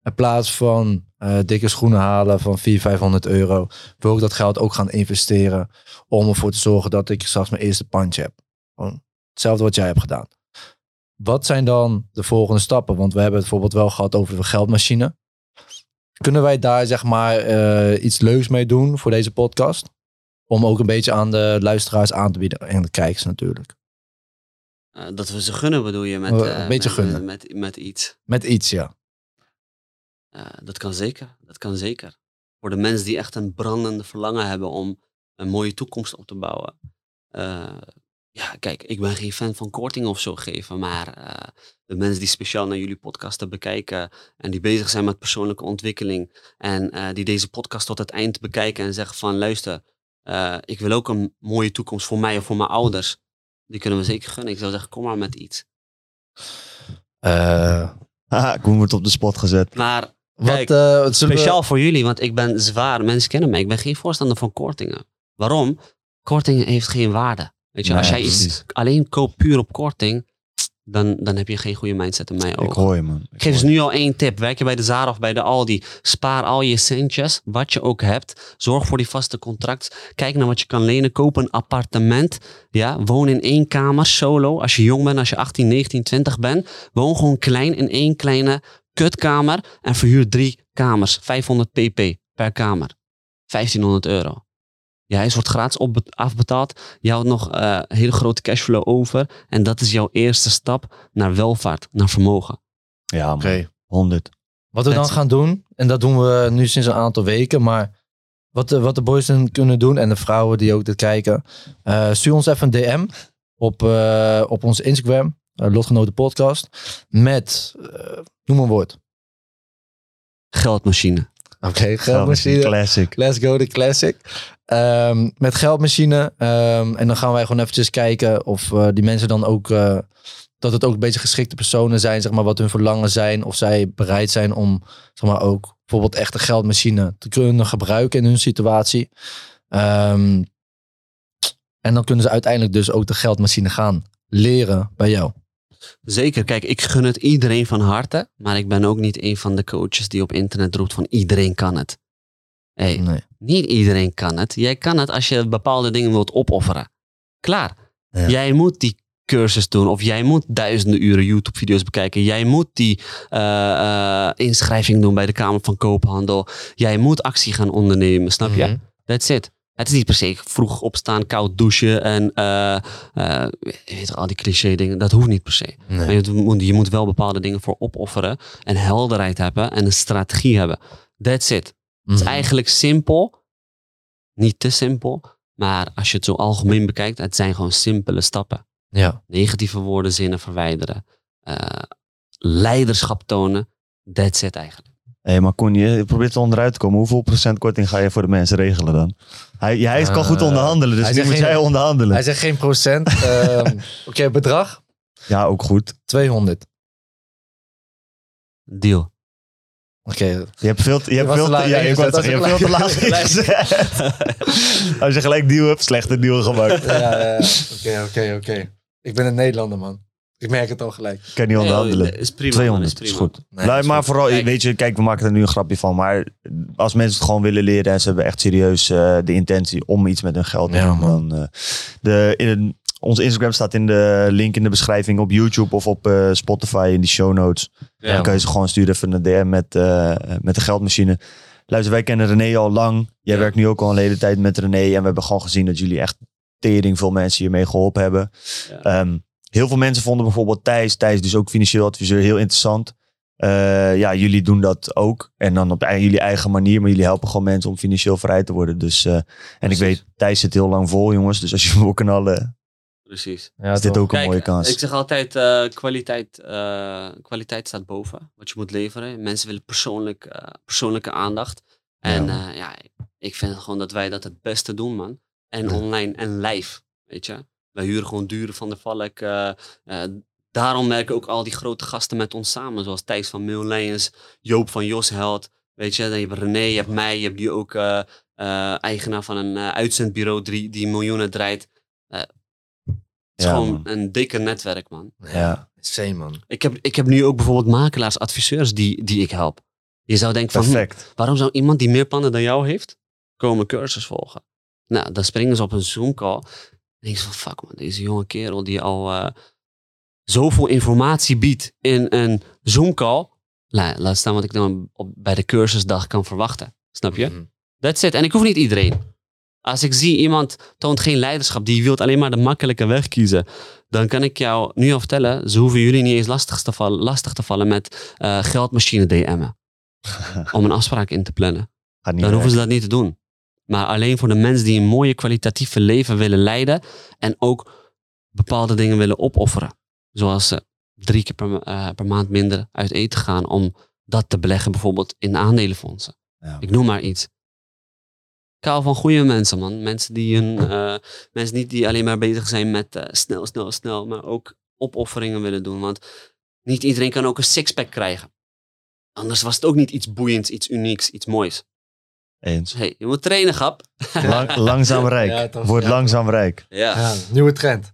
in plaats van eh, dikke schoenen halen van 400, 500 euro, wil ik dat geld ook gaan investeren om ervoor te zorgen dat ik straks mijn eerste pandje heb. Gewoon hetzelfde wat jij hebt gedaan. Wat zijn dan de volgende stappen? Want we hebben het bijvoorbeeld wel gehad over de geldmachine. Kunnen wij daar zeg maar eh, iets leuks mee doen voor deze podcast? Om ook een beetje aan de luisteraars aan te bieden. En de kijkers natuurlijk. eh, dat we ze gunnen bedoel je met, een beetje met, gunnen. Met, met, iets. Met iets, ja. Eh, dat kan zeker. Dat kan zeker. Voor de mensen die echt een brandende verlangen hebben om een mooie toekomst op te bouwen. Eh, ja, kijk, ik ben geen fan van korting of zo geven, maar eh, de mensen die speciaal naar jullie podcasten bekijken en die bezig zijn met persoonlijke ontwikkeling en die deze podcast tot het eind bekijken en zeggen van luister, ik wil ook een mooie toekomst voor mij of voor mijn ouders, die kunnen we zeker gunnen. Ik zou zeggen, kom maar met iets. Eh, Haha, ik word op de spot gezet. Maar wat, eh, wat zullen we- Speciaal voor jullie, want ik ben zwaar. Mensen kennen mij. Ik ben geen voorstander van kortingen. Waarom? Kortingen heeft geen waarde. Weet je, als jij iets alleen koopt puur op korting, dan, dan heb je geen goede mindset in mijn Ik ogen. hoor je, man. Ik Ik geef ze nu al één tip. Werk je bij de Zara of bij de Aldi. Spaar al je centjes, wat je ook hebt. Zorg voor die vaste contract. Kijk naar wat je kan lenen. Koop een appartement. Ja, woon in één kamer, solo. Als je jong bent, als je 18, 19, 20 bent. Woon gewoon klein in één kleine kutkamer. En verhuur drie kamers. 500 pp per kamer. 1500 euro. Je huis wordt gratis afbetaald. Je houdt nog eh, een hele grote cashflow over. En dat is jouw eerste stap naar welvaart, naar vermogen. Ja. Oké. 100. Wat we dan gaan doen, en dat doen we nu sinds een aantal weken, maar wat de, wat de boys dan kunnen doen en de vrouwen die ook dit kijken, eh, stuur ons even een DM op, eh, op onze Instagram, uh, Lotgenoten Podcast, met, eh, noem een woord. Geldmachine. Oké, Geldmachine Classic. Let's go, de classic. Ehm, met geldmachine. Ehm, en dan gaan wij gewoon eventjes kijken of eh, die mensen dan ook... eh, dat het ook een beetje geschikte personen zijn, zeg maar, wat hun verlangen zijn. Of zij bereid zijn om, zeg maar, ook bijvoorbeeld echt een geldmachine te kunnen gebruiken in hun situatie. Ehm, en dan kunnen ze uiteindelijk dus ook de geldmachine gaan leren bij jou. Zeker, kijk, ik gun het iedereen van harte. Maar ik ben ook niet een van de coaches die op internet roept van iedereen kan het. Hey, Nee. Niet iedereen kan het. Jij kan het als je bepaalde dingen wilt opofferen. Klaar. Ja. Jij moet die cursus doen. Of jij moet duizenden uren YouTube-video's bekijken. Jij moet die eh, eh, inschrijving doen bij de Kamer van Koophandel. Jij moet actie gaan ondernemen, snap je? Mhm. That's it. Het is niet per se vroeg opstaan, koud douchen en je weet al die cliché dingen. Dat hoeft niet per se. Nee. Je moet, je moet wel bepaalde dingen voor opofferen. En helderheid hebben en een strategie hebben. That's it. Het is Mhm. eigenlijk simpel. Niet te simpel. Maar als je het zo algemeen bekijkt, het zijn gewoon simpele stappen. Ja. Negatieve woorden, zinnen verwijderen. eh, leiderschap tonen. That's it eigenlijk. Hé, maar Koen, je probeert er onderuit te komen. Hoeveel procent korting ga je voor de mensen regelen dan? Hij, hij kan goed Eh, onderhandelen, dus nu moet geen- jij onderhandelen. Hij zegt geen procent. Ehm, Oké, bedrag? Ja, ook goed. 200. Deal. Oké, Je hebt veel te, je hebt veel te ja, ik zeggen, je hebt veel te laag ingezet. Als je gelijk deal hebt, slechte deal gemaakt. Ja, ja, ja. Oké, oké, oké. Ik ben een Nederlander, man. Ik merk het al gelijk. Ik kan niet onderhandelen. Nee, is prima. 200 man, is, prima. goed. Nee, is maar goed. vooral, Kijk. weet je, kijk, we maken er nu een grapje van. Maar als mensen het gewoon willen leren en ze hebben echt serieus eh, de intentie om iets met hun geld te Ja, doen. man. Dan, eh, de, in onze Instagram staat in de link in de beschrijving op YouTube of op eh, Spotify in die show notes. Ja, dan kan je ze gewoon sturen even een DM met, eh, met de geldmachine. Luister, wij kennen René al lang. Jij Ja. werkt nu ook al een hele tijd met René. En we hebben gewoon gezien dat jullie echt tering veel mensen hiermee geholpen hebben. Ja. Ehm, heel veel mensen vonden bijvoorbeeld Thijs, Thijs dus ook financieel adviseur, heel interessant. Eh, ja, jullie doen dat ook. En dan op jullie eigen manier. Maar jullie helpen gewoon mensen om financieel vrij te worden. Dus, eh, en ik weet, Thijs zit heel lang vol, jongens. Dus als je hem wil knallen, Precies. Ja, is dit toch. ook een Kijk, mooie kans. Ik zeg altijd, eh, kwaliteit, eh, kwaliteit staat boven wat je moet leveren. Mensen willen persoonlijk, eh, persoonlijke aandacht. En Ja. ja. ja, ik vind gewoon dat wij dat het beste doen, man. En Ja. online en live, weet je. Wij huren gewoon duren van de Valk. eh, eh, daarom werken ook al die grote gasten met ons samen. Zoals Thijs van Mill Lions, Joop van Jos Held. Weet je, dan je hebt René, je hebt mij. Je hebt die ook eh, eigenaar van een uitzendbureau die, die miljoenen draait. Eh, het is Ja, gewoon man. een dikke netwerk, man. Ja, insane, man. Ik heb, ik heb nu ook bijvoorbeeld makelaars, adviseurs die, die ik help. Je zou denken van, hm, Perfect. waarom zou iemand die meer plannen dan jou heeft, komen cursus volgen? Nou, dan springen ze op een Zoom call. En denk je van, fuck man, deze jonge kerel die al eh, zoveel informatie biedt in een Zoom call. La, laat staan wat ik dan op, bij de cursusdag kan verwachten. Snap je? Mhm. That's it. En ik hoef niet iedereen. Als ik zie iemand toont geen leiderschap, die wil alleen maar de makkelijke weg kiezen, dan kan ik jou nu al vertellen, ze hoeven jullie niet eens lastig te vallen, lastig te vallen met eh, geldmachine DM'en. om een afspraak in te plannen. Dan hoeven ze dat niet te doen. Maar alleen voor de mensen die een mooie kwalitatieve leven willen leiden en ook bepaalde dingen willen opofferen. Zoals eh, drie keer per, eh, per maand minder uit eten gaan om dat te beleggen bijvoorbeeld in aandelenfondsen. Ja. Ik noem maar iets. Ik hou van goede mensen, man. Mensen die, hun, eh, mensen niet die alleen maar bezig zijn met snel, snel, snel, maar ook opofferingen willen doen. Want niet iedereen kan ook een sixpack krijgen. Anders was het ook niet iets boeiends, iets unieks, iets moois. Eens. hey, je moet trainen, grap. Lang, langzaam rijk. Ja, Wordt ja. langzaam rijk. Ja. Ja, nieuwe trend.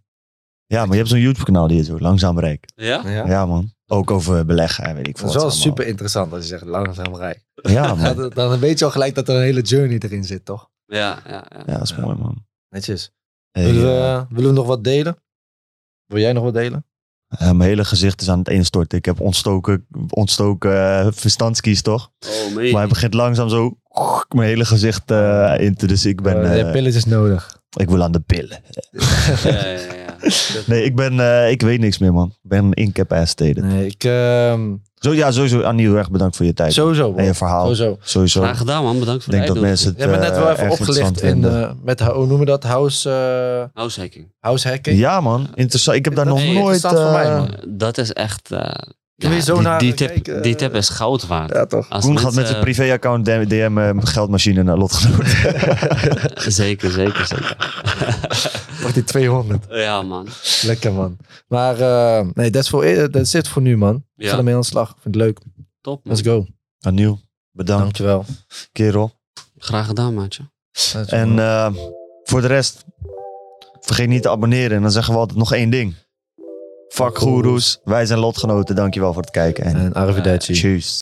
Ja, maar je hebt zo'n YouTube kanaal die is zo langzaam rijk. Ja? Ja. Ja, man. Ook over beleggen en weet ik veel Dat is wel super interessant als je zegt langzaam rijk. Ja, man. Dan weet je al gelijk dat er een hele journey erin zit, toch? Ja, ja, ja. Ja, dat is mooi, man. Netjes. Hey, willen, we, eh, willen we nog wat delen? Wil jij nog wat delen? Ja, mijn hele gezicht is aan het instorten. Ik heb ontstoken, ontstoken eh, verstandskies, toch? Oh, Maar hij begint langzaam zo mijn hele gezicht eh, in te. Dus ik ben... Eh, je eh, hebt pilletjes nodig. ik wil aan de pillen. Ja, ja, ja. Nee, ik ben... eh, ik weet niks meer, man. Ik ben incapacitated. Nee, ik... Zo, ja, sowieso. Aniel, echt bedankt voor je tijd. sowieso. En je verhaal. Sowieso. Sowieso. Graag gedaan, man. Bedankt Ik voor denk de dat mensen het Je hebt me net eh, wel even erg opgelicht in, eh, met, hoe noemen we dat, house, eh, Househacking. house hacking. Ja, man. Interessant. Ik heb daar nog nooit... voor mij, eh, man. Dat is echt... ja, zo die, naar die, tip, kijken, die tip is goud waard. Ja, toch. Als Koen gaat met zijn privéaccount DM, DM eh, geldmachine naar lotgenoten. Zeker, zeker, zeker. Wordt die 200. Ja, man. Lekker, man. Maar eh, nee, dat is, voor, het nu, man. Ik Ja. ga ermee aan de slag. Vind het leuk. Top, man. Let's go. Aniel, bedankt, Dankjewel. kerel. Graag gedaan, maatje. En eh, voor de rest, vergeet niet te abonneren. En dan zeggen we altijd nog één ding vakgoeroes. Wij zijn lotgenoten. Dankjewel voor het kijken. En, en arrivederci. Uh, tjus.